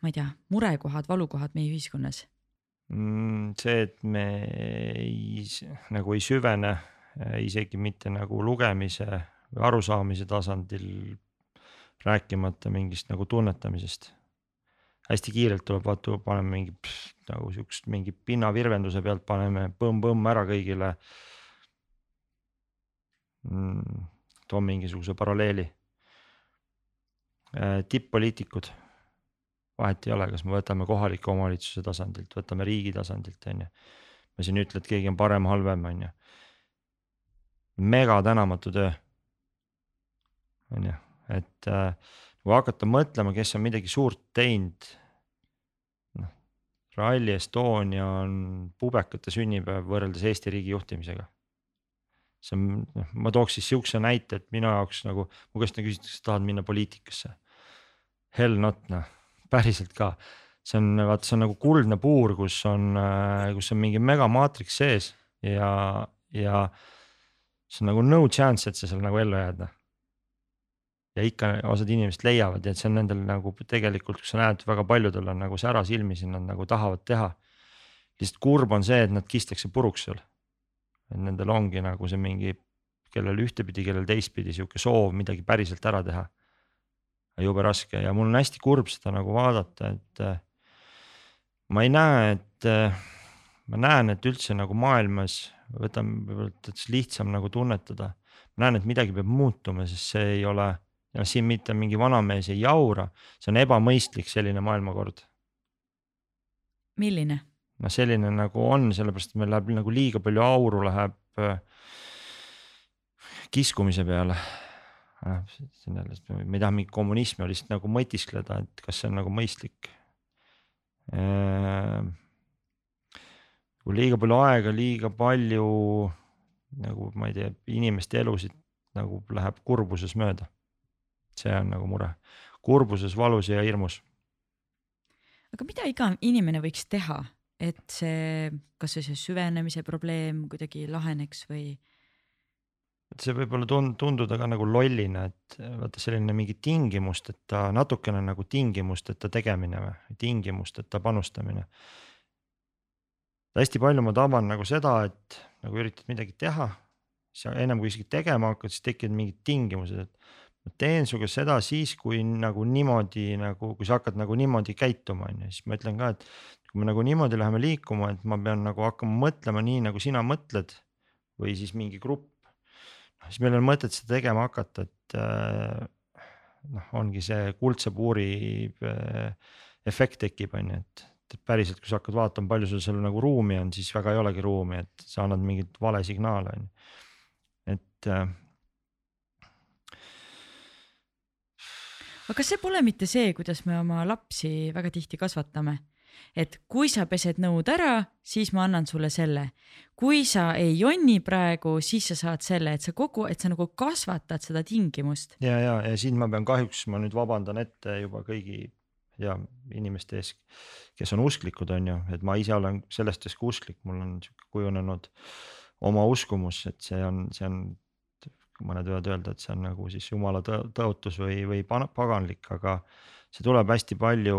ma ei tea, murekohad, valukohad meie ühiskonnas? Mm, see, et me ei, nagu ei süvene äh, isegi mitte nagu lugemise või arusaamise tasandil, rääkimata mingist nagu tunnetamisest. Hästi kiirelt tuleb vaata, paneme mingi pss, nagu siukest mingi pinnavirvenduse pealt paneme põmm-põmm ära kõigile mm,. toon mingisuguse paralleeli. tipp-poliitikud, vahet ei ole, kas me võtame kohaliku omavalitsuse tasandilt, võtame riigi tasandilt, on ju. me siin ei ütle, et keegi on parem, halvem, on ju. mega tänamatu töö. on ju, et äh, kui hakata mõtlema, kes on midagi suurt teinud. Rally Estonia on pubekate sünnipäev võrreldes Eesti riigi juhtimisega. see on, noh, ma tooks siis sihukese näite, et minu jaoks nagu, mu käest küsitakse, tahad minna poliitikasse. Hell not noh, päriselt ka see on, vaat see on nagu kuldne puur, kus on, kus on mingi megamaatriks sees ja, ja see on nagu no chance, et sa seal nagu ellu jääd noh. Ja ikka osad inimesed leiavad ja et see on nendel nagu tegelikult, sa näed, väga paljudel on nagu sära silmis ja nad nagu tahavad teha. lihtsalt kurb on see, et nad kistakse puruks seal. et nendel ongi nagu see mingi, kellel ühtepidi, kellel teistpidi sihuke soov midagi päriselt ära teha. jube raske ja mul on hästi kurb seda nagu vaadata, et ma ei näe, et ma näen, et üldse nagu maailmas võtame võib-olla, lihtsam nagu tunnetada. ma näen, et midagi peab muutuma, sest see ei ole, ja siin mitte mingi vanamees ei jaura, see on ebamõistlik selline maailmakord. milline? no selline nagu on, sellepärast et meil läheb nagu liiga palju auru läheb äh, kiskumise peale äh,. me ei taha mingit kommunismi lihtsalt nagu mõtiskleda, et kas see on nagu mõistlik äh, kui liiga palju aega, liiga palju nagu ma ei tea, inimeste elusid nagu läheb kurbuses mööda. See on nagu mure, kurbuses, valus ja hirmus. aga mida iga inimene võiks teha, et see, kasvõi see süvenemise probleem kuidagi laheneks või? et see võib-olla tund-, tunduda ka nagu lollina, et vaata selline mingi tingimusteta, natukene nagu tingimusteta tegemine või tingimusteta panustamine hästi palju ma taban nagu seda, et nagu üritad midagi teha, siis ennem kui isegi tegema hakkad, siis tekivad mingid tingimused, et. Ma teen sinuga seda siis, kui nagu niimoodi nagu, kui sa hakkad nagu niimoodi käituma, on ju, siis ma ütlen ka, et. kui me nagu niimoodi läheme liikuma, et ma pean nagu hakkama mõtlema nii, nagu sina mõtled või siis mingi grupp. noh, siis meil on mõtet seda tegema hakata, et äh, noh, ongi see kuldse puuri äh, efekt tekib, on ju, et et päriselt, kui sa hakkad vaatama, palju sul seal nagu ruumi on, siis väga ei olegi ruumi, et sa annad mingit vale signaale on ju, et aga kas see pole mitte see, kuidas me oma lapsi väga tihti kasvatame? et kui sa pesed nõud ära, siis ma annan sulle selle. kui sa ei jonni praegu, siis sa saad selle, et sa kogu, et sa nagu kasvatad seda tingimust. ja, ja, ja siin ma pean kahjuks, ma nüüd vabandan ette juba kõigi ja inimeste ees, kes on usklikud, on ju, et ma ise olen sellest ajast usklik, mul on sihuke kujunenud oma uskumus, et see on, see on. Mõned võivad öelda, et see on nagu siis jumala tõotus või, või paganlik, aga see tuleb hästi palju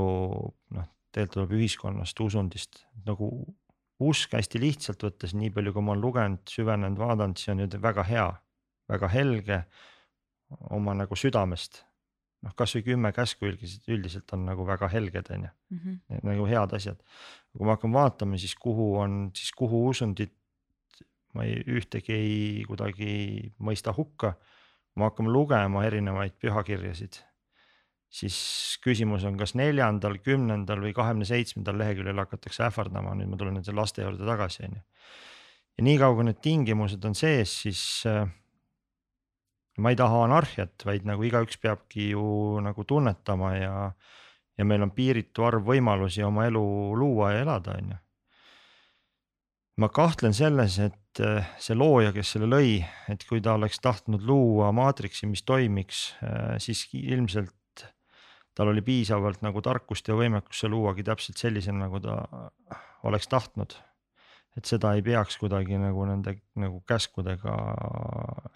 noh, tegelikult tuleb ühiskonnast, usundist nagu usk hästi lihtsalt võttes, nii palju, kui ma olen lugenud, süvenenud, vaadanud, see on ju väga hea, väga helge oma nagu südamest noh, kasvõi kümme käsku üldiselt, üldiselt on nagu väga helged, on ju, mhm. nagu head asjad. kui ma hakkan vaatama, siis kuhu on, siis kuhu usundit ma ei, ühtegi ei kuidagi mõista hukka. kui me hakkame lugema erinevaid pühakirjasid, siis küsimus on, kas neljandal, kümnendal või kahekümne seitsmendal leheküljel hakatakse ähvardama, nüüd ma tulen nende laste juurde tagasi, on ju. ja niikaua, kui need tingimused on sees, siis äh, ma ei taha anarhiat, vaid nagu igaüks peabki ju nagu tunnetama ja, ja meil on piiritu arv võimalusi oma elu luua ja elada, on ju. Ma kahtlen selles, et eh, see looja, kes selle lõi, et kui ta oleks tahtnud luua maatriksi, mis toimiks, eh, siis ilmselt tal oli piisavalt nagu tarkust ja võimekust see luuagi täpselt sellisena, nagu ta oleks tahtnud et seda ei peaks kuidagi nagu nende nagu käskudega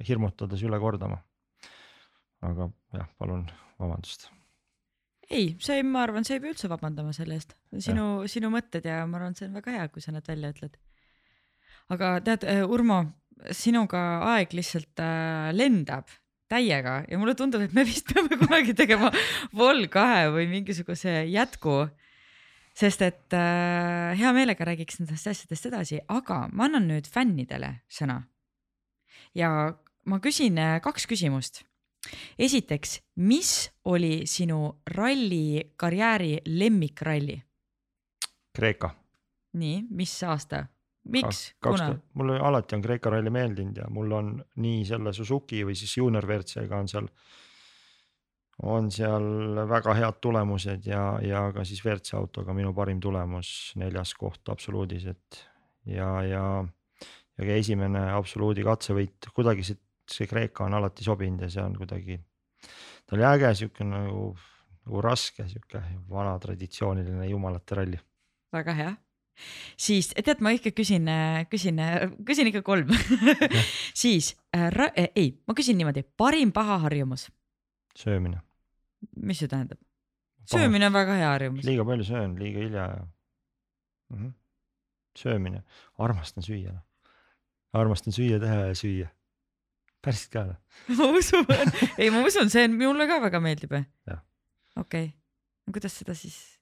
hirmutades üle kordama. aga jah, palun vabandust. ei, see, ma arvan, sa ei pea üldse vabandama selle eest, sinu, sinu mõtted ja ma arvan, see on väga hea, kui sa need välja ütled. Aga tead, äh, Urmo, sinuga aeg lihtsalt äh, lendab täiega ja mulle tundub, et me vist *laughs* peame kunagi tegema Vol kahe või mingisuguse jätku sest et äh, hea meelega räägiks nendest asjadest edasi, aga ma annan nüüd fännidele sõna. ja ma küsin äh, kaks küsimust. esiteks, mis oli sinu ralli karjääri lemmikralli? Kreeka. nii, mis aasta? Miks, kuna? mulle alati on Kreeka ralli meeldinud ja mul on nii selle Suzuki või siis juunior WRC-ga on seal on seal väga head tulemused ja, ja ka siis WRC autoga minu parim tulemus, neljas koht absoluudis, et ja, ja. ja ka esimene absoluudi katsevõit, kuidagi see, see Kreeka on alati sobinud ja see on kuidagi. ta oli äge sihuke nagu, nagu raske sihuke vana traditsiooniline jumalate ralli. väga hea siis tead, ma ikka küsin, küsin, küsin ikka kolm *laughs* siis äh, ei, ma küsin niimoodi, parim paha harjumus söömine. mis see tähendab? söömine on väga hea harjumus. liiga palju söön, liiga hilja ja mm. -hmm. söömine, armastan süüa. Armastan süüa, teha ja süüa. päriselt ka või? Noh. *laughs* ma usun, ei ma usun, see on mulle ka väga meeldib. okei okay., kuidas seda siis,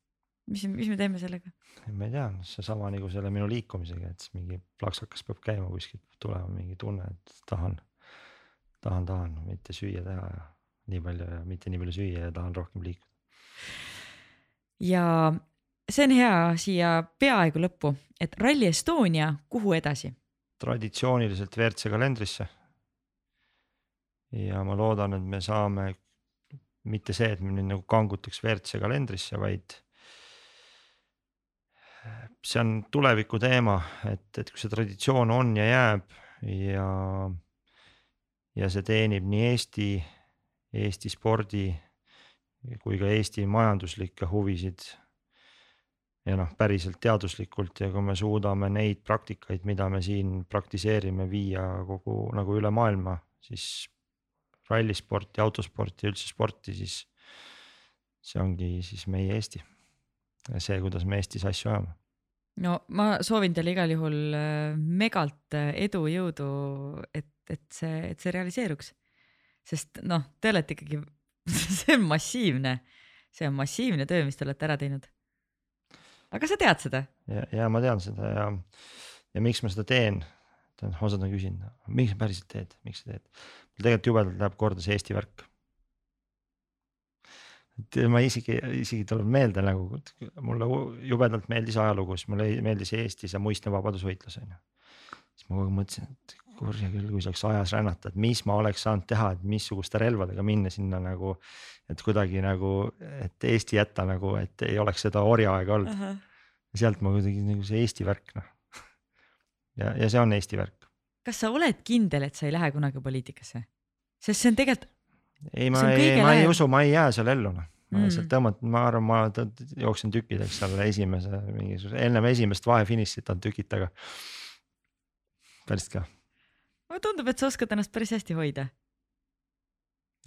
mis, mis me teeme sellega? ma ei tea, seesama nagu selle minu liikumisega, et mingi plaksakas peab käima kuskilt, tulema mingi tunne, et tahan, tahan, tahan, mitte süüa teha ja nii palju ja mitte nii palju süüa ja tahan rohkem liikuda. ja see on hea siia peaaegu lõppu, et Rally Estonia, kuhu edasi? traditsiooniliselt WRC kalendrisse. ja ma loodan, et me saame mitte see, et me nüüd nagu kangutaks WRC kalendrisse, vaid see on tuleviku teema, et, et kui see traditsioon on ja jääb ja, ja see teenib nii Eesti Eesti spordi kui ka Eesti majanduslikke huvisid. ja noh, päriselt teaduslikult ja kui me suudame neid praktikaid, mida me siin praktiseerime, viia kogu nagu üle maailma, siis rallisporti, autosporti ja üldse sporti, siis see ongi siis meie Eesti. see, kuidas me Eestis asju ajame no ma soovin teile igal juhul äh, megalt äh, edu, jõudu, et, et see, et see realiseeruks sest noh, te olete ikkagi, *laughs* see on massiivne, see on massiivne töö, mis te olete ära teinud. aga sa tead seda? ja, ja ma tean seda ja, ja miks ma seda teen, osad on küsinud, miks sa päriselt teed, miks sa teed? mul tegelikult jubedalt läheb korda see Eesti värk. Et ma isegi, isegi tuleb meelde nagu, mulle jubedalt meeldis ajalugu, siis mulle meeldis Eesti see muistne vabadusvõitlus on ju. siis ma kogu aeg mõtlesin, et kurja küll, kui saaks ajas rännata, et mis ma oleks saanud teha, et missuguste relvadega minna sinna nagu. et kuidagi nagu, et Eesti jätta nagu, et ei oleks seda orjaaega olnud uh. -huh. sealt ma kuidagi nagu see Eesti värk noh. ja, ja see on Eesti värk. kas sa oled kindel, et sa ei lähe kunagi poliitikasse? sest see on tegelikult. Ei, ma ei, ma ei usu, ma ei jää seal ellu noh ma mm. lihtsalt tõmban, ma arvan, ma jooksen tükkideks seal esimese mingisuguse, ennem esimest vahefinišit on tükid taga. päriselt ka mulle tundub, et sa oskad ennast päris hästi hoida.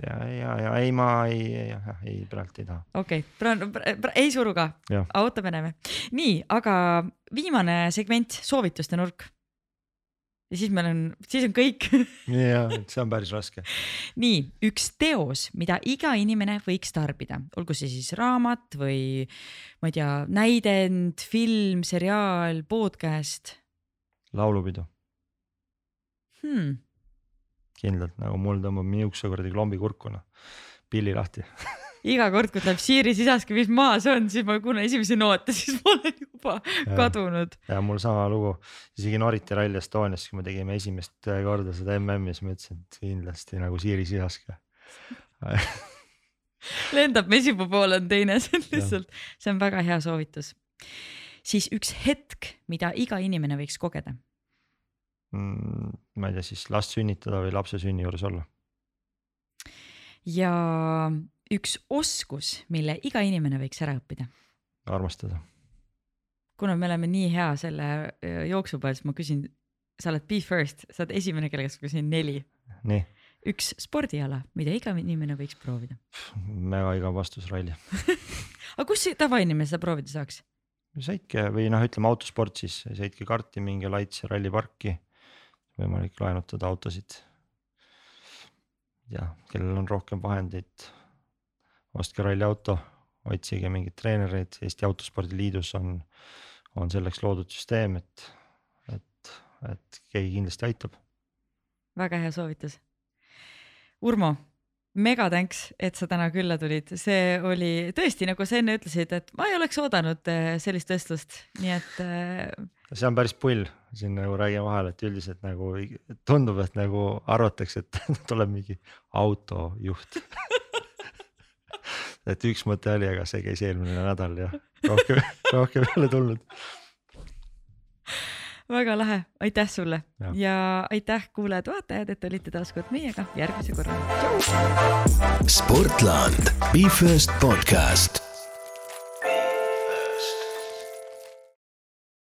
ja, ja, ja ei, ma ei, jah, ei praegu ei taha. okei okay., praegu, ei suru ka, ootame, näeme. nii, aga viimane segment, soovituste nurk ja siis meil on, siis on kõik. Ja, see on päris raske. nii, üks teos, mida iga inimene võiks tarbida, olgu see siis raamat või ma ei tea, näidend, film, seriaal, podcast. laulupidu. Hmm.. kindlalt nagu mul tõmbab niisuguse kuradi klombi kurku noh, pilli lahti *laughs* iga kord, kui tuleb Siiri sisaskivis maas on, siis ma kuulen esimesi noote, *laughs* siis ma olen juba ja, kadunud. ja mul sama lugu, isegi Noriti Rally Estonias, kui me tegime esimest korda seda MM-i, siis ma ütlesin, et kindlasti nagu Siiri sisask *laughs* lendab mesipuu poole on teine, see on lihtsalt, see on väga hea soovitus. siis üks hetk, mida iga inimene võiks kogeda Mm, ma ei tea, siis last sünnitada või lapse sünni juures olla. ja üks oskus, mille iga inimene võiks ära õppida. armastada. kuna me oleme nii hea selle jooksu peal, siis ma küsin, sa oled Be First, sa oled esimene, kelle käest ma küsin neli. nii. üks spordiala, mida iga inimene võiks proovida. väga igav vastus, Raili *laughs* aga kus tavainimene seda proovida saaks? sõitke või noh, ütleme autosport siis, sõitke karti, minge Laitse ralliparki võimalik laenutada autosid. ja kellel on rohkem vahendeid, ostke ralliauto, otsige mingeid treenereid, Eesti Autospordi Liidus on, on selleks loodud süsteem, et, et, et keegi kindlasti aitab. väga hea soovitus. Urmo mega thanks, et sa täna külla tulid, see oli tõesti, nagu sa enne ütlesid, et ma ei oleks oodanud äh, sellist vestlust, nii et. Äh, see on päris pull, siin nagu räägin vahele, et üldiselt nagu tundub, et nagu arvatakse, et *laughs* tuleb mingi autojuht *laughs* et üks mõte oli, aga see käis eelmine nädal ja rohkem *laughs* rohkem ei ole tulnud. väga lahe, aitäh sulle Ja. ja aitäh kuulajad-vaatajad, et olite taas kord meiega järgmise korra. Sportland, Be First podcast